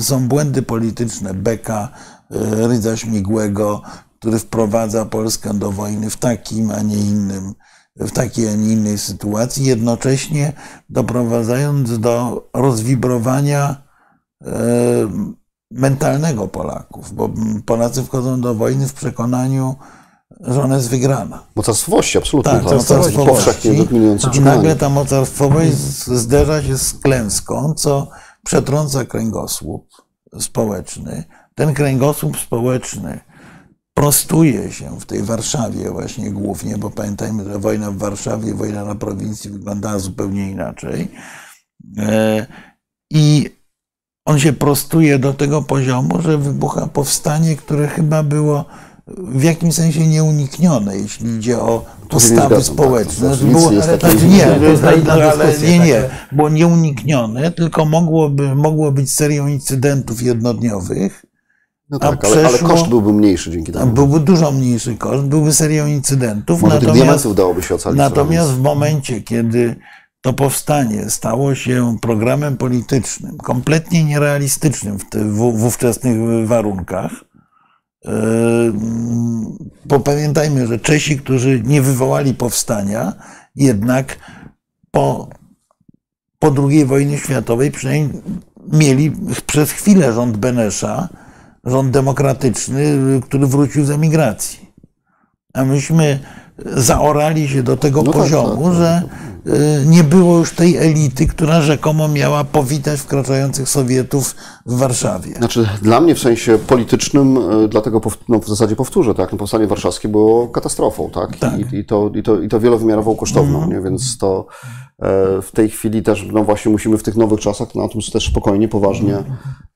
są błędy polityczne Beka, e, Rydza Śmigłego, który wprowadza Polskę do wojny w takim, a nie innym, w takiej, a nie innej sytuacji, jednocześnie doprowadzając do rozwibrowania e, mentalnego Polaków, bo Polacy wchodzą do wojny w przekonaniu, że ona jest wygrana. Mocarstwowości, absolutnie. Tak, jest mocarstwowości. powszechnie dominujące I nagle ta mocarstwowość zderza się z klęską, co przetrąca kręgosłup społeczny. Ten kręgosłup społeczny prostuje się w tej Warszawie właśnie głównie, bo pamiętajmy, że wojna w Warszawie, wojna na prowincji wyglądała zupełnie inaczej. E, I on się prostuje do tego poziomu, że wybucha powstanie, które chyba było w jakimś sensie nieuniknione, jeśli idzie o postawy tak. społeczne. To nic było, nie ale nie, To ale nie, było nieuniknione, tylko mogłoby, mogło być serią incydentów jednodniowych, No tak, ale, ale koszt byłby mniejszy dzięki temu. byłby dużo mniejszy koszt, byłby serią incydentów. Może tych natomiast- diamentów dałoby się ocalić. Natomiast w momencie, kiedy to powstanie stało się programem politycznym, kompletnie nierealistycznym w, te, w, w ówczesnych warunkach, yy, bo pamiętajmy, że Czesi, którzy nie wywołali powstania, jednak po, po II wojnie światowej przynajmniej mieli przez chwilę rząd Benesza, rząd demokratyczny, który wrócił z emigracji. A myśmy zaorali się do tego No tak, poziomu, tak, tak. że y, nie było już tej elity, która rzekomo miała powitać wkraczających Sowietów w Warszawie. Znaczy, dla mnie w sensie politycznym, e, dlatego no, w zasadzie powtórzę, tak, no, powstanie warszawskie było katastrofą, tak, Tak. Mhm. I, i, to, i, to, i to wielowymiarową kosztowną, nie? więc to e, w tej chwili też, no właśnie musimy w tych nowych czasach na tym też spokojnie, poważnie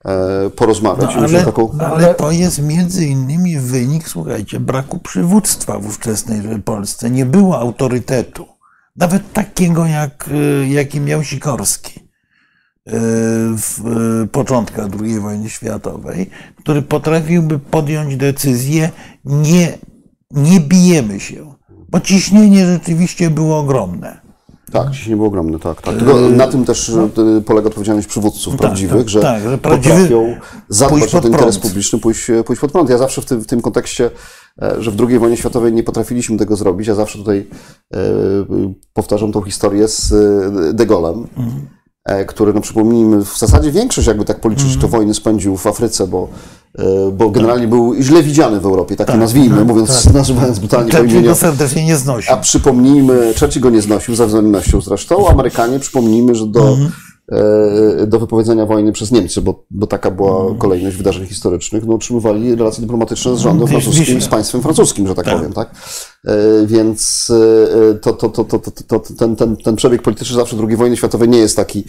e, porozmawiać. No, ale, taką, ale to jest między innymi wynik, słuchajcie, braku przywództwa w ówczesnej Polsce. Nie było autorytetu, nawet takiego, jak, y, jaki miał Sikorski w y, początkach II wojny światowej, który potrafiłby podjąć decyzję, nie, nie bijemy się, bo ciśnienie rzeczywiście było ogromne. Tak, ciśnienie było ogromne, tak. tak. Tylko na tym też e, polega odpowiedzialność przywódców prawdziwych, Yy, tak, że, tak, że prawdziwy- potrafią zadbać pójść o ten interes publiczny, pójść, e, pójść pod prąd. Ja zawsze w tym, w tym kontekście, e, że w II wojnie światowej nie potrafiliśmy tego zrobić, ja zawsze tutaj e, powtarzam tą historię z e, De Gaulle'em, Mhm. E, który, no przypomnijmy, w zasadzie większość, jakby tak policzyć, to wojny spędził w Afryce, bo e, bo generalnie był źle widziany w Europie, tak, to nazwijmy, mówiąc, nazywając brutalnie po imieniu. go serdecznie nie znosił. A przypomnijmy, Churchill go nie znosił za względnością zresztą, Amerykanie przypomnijmy, że do, e, do wypowiedzenia wojny przez Niemcy, bo, bo taka była kolejność wydarzeń historycznych, no, utrzymywali relacje dyplomatyczne z rządem Wiesz, francuskim, z państwem francuskim, że tak, tak. powiem, tak? E, Więc e, to, to, to, to, to, ten, ten, ten przebieg polityczny zawsze II wojny światowej nie jest taki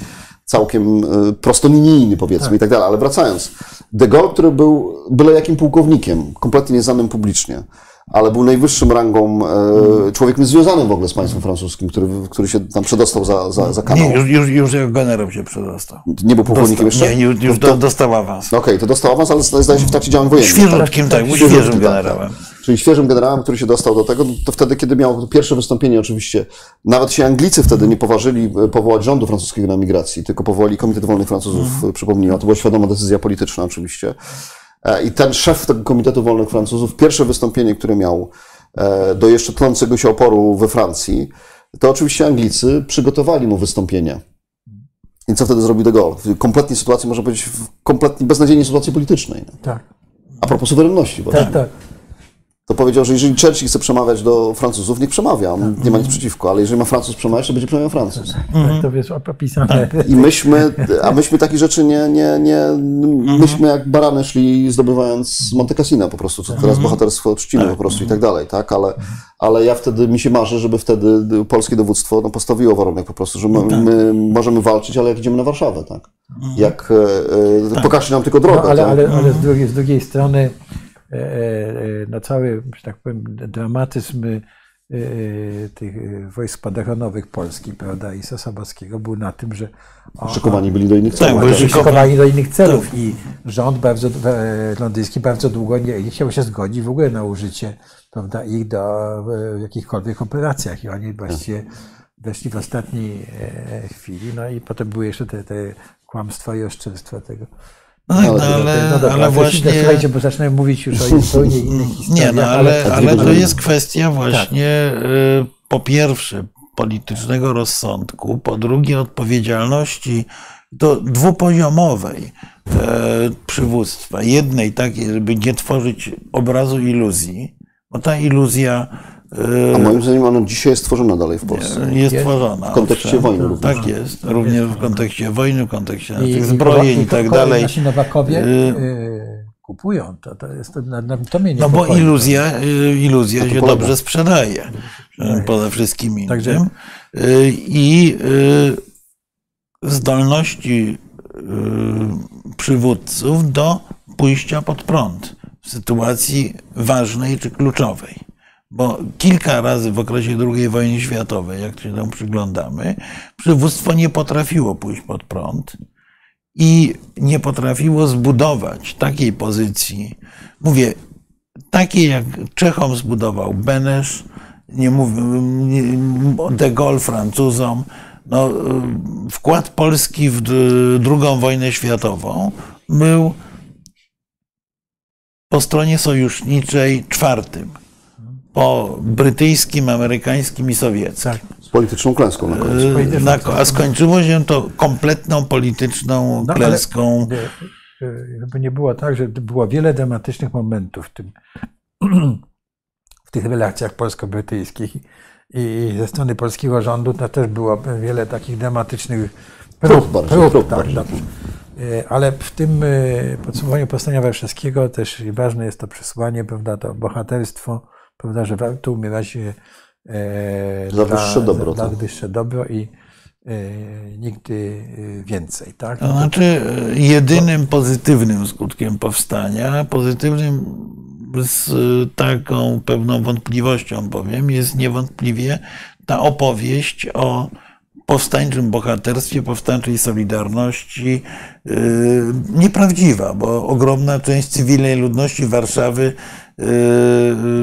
całkiem e, prostolinijny, powiedzmy, i tak dalej. Ale wracając, de Gaulle, który był byle jakim pułkownikiem, kompletnie nieznanym publicznie, ale był najwyższym rangą e, człowiekiem związanym w ogóle z państwem francuskim, który, który się tam przedostał za, za, za kanał. Nie, już, już, już jako generał się przedostał. Nie był pułkownikiem jeszcze? nie, już, już do, dostał awans. No Okej, to dostał awans, ale zdaje się w trakcie działań wojennych. Świeżutkim, tak, był Świeżutkim, świeżym tak, generałem. tak. Czyli świeżym generałem, który się dostał do tego, to wtedy, kiedy miał pierwsze wystąpienie oczywiście, nawet się Anglicy wtedy nie poważyli e, powołać rządu francuskiego na migracji, tylko powołali Komitet Wolnych Francuzów, Mhm. przypomnijmy, a to była świadoma decyzja polityczna oczywiście. E, I ten szef tego Komitetu Wolnych Francuzów, pierwsze wystąpienie, które miał e, do jeszcze tlącego się oporu we Francji, to oczywiście Anglicy przygotowali mu wystąpienie. I co wtedy zrobił Gaulle? W kompletnej sytuacji, można powiedzieć, w kompletnie beznadziejnej sytuacji politycznej. Tak, A propos suwerenności, właśnie tak, tak. To powiedział, że jeżeli Churchill chce przemawiać do Francuzów, niech przemawia, nie ma nic przeciwko, ale jeżeli ma Francuz przemawiać, to będzie przemawiał Francuz. tak to jest opisane. I myśmy, a myśmy takich rzeczy nie, nie, nie, myśmy jak barany szli zdobywając Monte Cassina po prostu, co teraz bohaterstwo czcimy po prostu i tak dalej, tak, ale, ale ja wtedy, mi się marzy, żeby wtedy polskie dowództwo no, postawiło warunek po prostu, że my, my możemy walczyć, ale jak idziemy na Warszawę, tak, jak, e, e, pokażcie nam tylko drogę, No, ale, tak? ale, ale z, drugiej, z drugiej strony e, e, no cały, że tak powiem, dramatyzm e, tych wojsk spadochronowych Polski, prawda, i Sosabowskiego był na tym, że Szykowani byli do innych Tak, celów. tak? szyko- szykowani do innych celów i rząd bardzo, londyński bardzo długo nie, nie chciał się zgodzić w ogóle na użycie prawda, ich do, w jakichkolwiek operacjach i oni właściwie weszli w ostatniej chwili, no i potem były jeszcze te, te kłamstwa i oszczerstwa tego. No, tak, no, Ale- No dobra, ale właśnie... Słuchajcie, bo zaczynamy mówić już o zupełnie innych historiach. Nie, no ale, ale- ale to jest kwestia właśnie y, po pierwsze politycznego rozsądku, po drugie odpowiedzialności do dwupoziomowej e, przywództwa. Jednej takiej, żeby nie tworzyć obrazu iluzji, bo ta iluzja A moim zdaniem ona dzisiaj jest tworzona dalej w Polsce. jest tworzona. W kontekście owszem. wojny również. Tak jest, również w kontekście wojny, w kontekście I- tych i- zbrojeń i ko- tak dalej. Nasi Nowakowie Y- kupują to. To, jest, to, na, na, to mnie No bo iluzja, iluzja się polega. dobrze sprzedaje y, poza wszystkim innym. Także- I y, zdolności y, przywódców do pójścia pod prąd w sytuacji ważnej czy kluczowej. Bo kilka razy w okresie II wojny światowej, jak się tam przyglądamy, przywództwo nie potrafiło pójść pod prąd i nie potrafiło zbudować takiej pozycji, mówię, takiej jak Czechom zbudował Benesz, nie mówię, de Gaulle Francuzom, no, wkład Polski w II wojnę światową był po stronie sojuszniczej czwartym, po brytyjskim, amerykańskim i sowieckim. Tak. Z polityczną klęską na końcu. Y, Na, a skończyło się to kompletną polityczną No, klęską. Żeby nie było tak, że było wiele dramatycznych momentów w, tym, w tych relacjach polsko-brytyjskich i ze strony polskiego rządu to też było wiele takich dramatycznych Prób prób tak, bardziej. tak. Y, Ale w tym podsumowaniu Powstania Warszawskiego też ważne jest to przesłanie, prawda, to bohaterstwo, prawda, że warto umierać e, Za wyższe dobro, Za, za wyższe dobro i e, nigdy e, więcej, tak? To znaczy, y, jedynym pozytywnym skutkiem powstania, pozytywnym z y, taką pewną wątpliwością powiem, jest niewątpliwie ta opowieść o powstańczym bohaterstwie, powstańczej solidarności, yy, nieprawdziwa, bo ogromna część cywilnej ludności Warszawy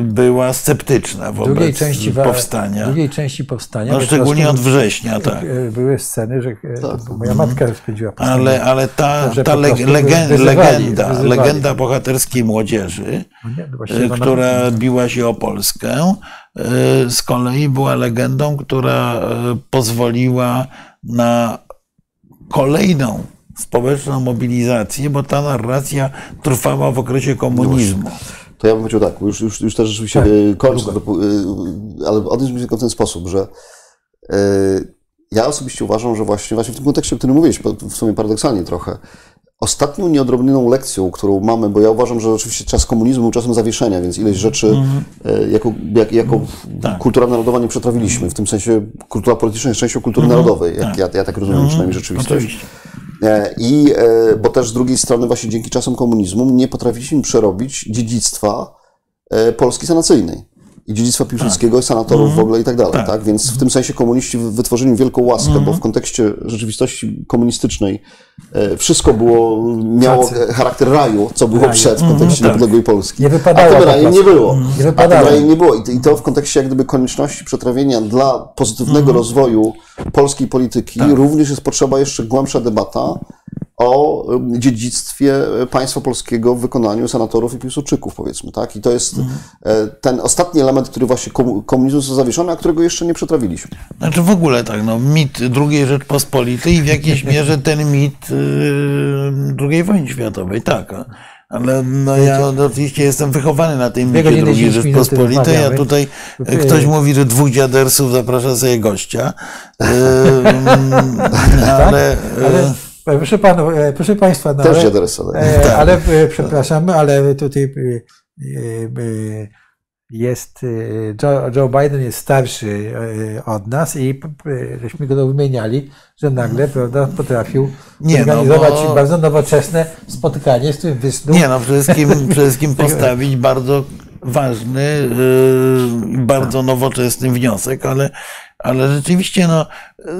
była sceptyczna W drugiej wobec części, powstania. W drugiej części powstania. No, szczególnie od września, tak. e, Były sceny, że Tak. moja matka spędziła powstanie. Ale, ale ta, ta legenda, wyzywali, legenda, wyzywali. legenda bohaterskiej młodzieży, No nie, y, która biła się o Polskę, y, z kolei była legendą, która y, pozwoliła na kolejną społeczną mobilizację, bo ta narracja trwała w okresie komunizmu. To ja bym powiedział tak, już, już, już też rzeczywiście Tak, tak, kończę, y, ale odniósł się tylko w ten sposób, że y, ja osobiście uważam, że właśnie, właśnie w tym kontekście, o którym mówiłeś, w sumie paradoksalnie trochę, ostatnią nieodrobnioną lekcją, którą mamy, bo ja uważam, że oczywiście czas komunizmu był czasem zawieszenia, więc ileś rzeczy Mhm. y, jako, jak, jako Tak. kultura narodowa nie przetrawiliśmy. W tym sensie kultura polityczna jest częścią kultury Mhm. narodowej, jak ja, ja tak rozumiem przynajmniej rzeczywistość. Oczywiście. E, I, e, bo też z drugiej strony właśnie dzięki czasom komunizmu nie potrafiliśmy przerobić dziedzictwa e, Polski sanacyjnej. I dziedzictwa Piłsudskiego, senatorów w ogóle i tak dalej. Tak. Tak. Więc w tym sensie komuniści wy- wytworzyli wielką łaskę, bo w kontekście rzeczywistości komunistycznej e, wszystko było, miało Tacy. charakter raju, co było Raju. przed w kontekście tak. niepodległej Polski. Nie wypadało A tym rajem nie było. Nie A tym rajem nie było. I to, I to w kontekście jak gdyby konieczności przetrawienia dla pozytywnego rozwoju polskiej polityki również jest potrzeba jeszcze głębsza debata o y, dziedzictwie y, państwa polskiego w wykonaniu senatorów i piłsudczyków, powiedzmy, tak? I to jest e, ten ostatni element, który właśnie komu- komunizm został zawieszony, a którego jeszcze nie przetrawiliśmy. Znaczy w ogóle tak, no, mit II Rzeczpospolitej i w jakiejś mierze ten mit yy, II wojny światowej, tak. Ale no, ja oczywiście jestem wychowany na tej micie II 10 minut Rzeczpospolitej, a tutaj Yy. ktoś mówi, że dwóch dziadersów zaprasza sobie gościa. Yy, ale, Ale e, proszę, panu, e, proszę Państwa, no, Też ale, tak. e, ale e, przepraszamy, ale tutaj e, e, jest e, Joe, Joe Biden jest starszy e, od nas i żeśmy go wymieniali, że nagle prawda, potrafił Nie, no zorganizować bo- bardzo nowoczesne spotkanie, z którym wysnuł. Nie no, przede wszystkim, przede wszystkim postawić bardzo ważny, yy, bardzo nowoczesny wniosek, ale, ale rzeczywiście, no,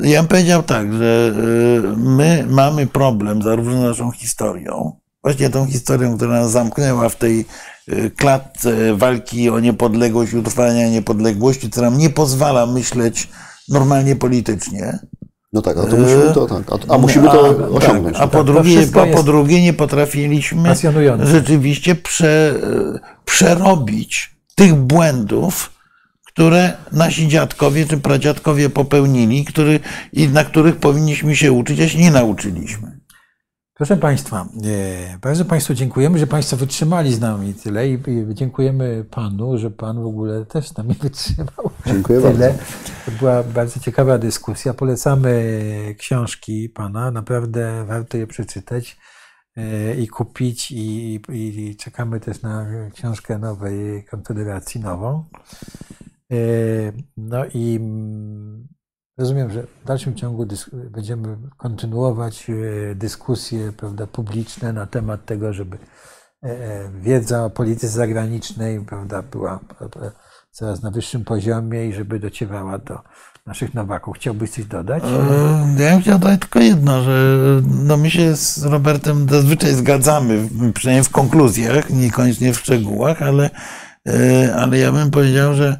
ja bym powiedział tak, że yy, my mamy problem zarówno naszą historią, właśnie tą historią, która nas zamknęła w tej yy, klatce walki o niepodległość, utrwania niepodległości, która nam nie pozwala myśleć normalnie politycznie. No tak, a to musimy to, tak, a, a musimy to A, osiągnąć. Tak, a po, To drugie, a po drugie nie potrafiliśmy rzeczywiście prze, przerobić tych błędów, które nasi dziadkowie czy pradziadkowie popełnili, który, i na których powinniśmy się uczyć, a się nie nauczyliśmy. Proszę Państwa, e, bardzo Państwu dziękujemy, że Państwo wytrzymali z nami tyle i dziękujemy Panu, że Pan w ogóle też z nami wytrzymał. Dziękuję tyle. bardzo. To była bardzo ciekawa dyskusja. Polecamy książki Pana, naprawdę warto je przeczytać e, i kupić i, i, i czekamy też na książkę nowej Konfederacji, nową. E, No i rozumiem, że w dalszym ciągu będziemy kontynuować e, dyskusje prawda, publiczne na temat tego, żeby e, e, wiedza o polityce zagranicznej prawda, była coraz na wyższym poziomie i żeby docierała do naszych nowaków. Chciałbyś coś dodać? Ja bym chciał dodać tylko jedno, że no my się z Robertem zazwyczaj zgadzamy, przynajmniej w konkluzjach, niekoniecznie w szczegółach, ale, ale ja bym powiedział, że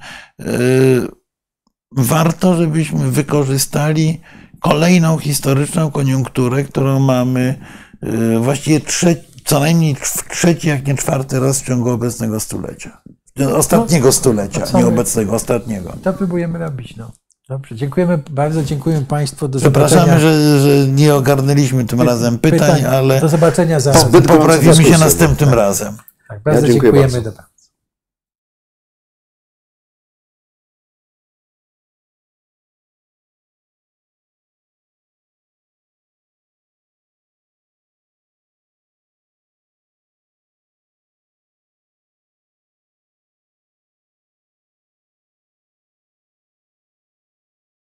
warto, żebyśmy wykorzystali kolejną historyczną koniunkturę, którą mamy e, właściwie trze- co najmniej w trzeci, jak nie czwarty raz w ciągu obecnego stulecia. Ostatniego stulecia, to co nie obecnego, ostatniego. To próbujemy robić. No. Dobrze, dziękujemy bardzo, dziękujemy Państwu. Do Przepraszamy, że, że nie ogarnęliśmy tym razem pytań, ale Do zobaczenia za poprawimy się następnym razem. Tak, bardzo Ja dziękuję dziękujemy. bardzo.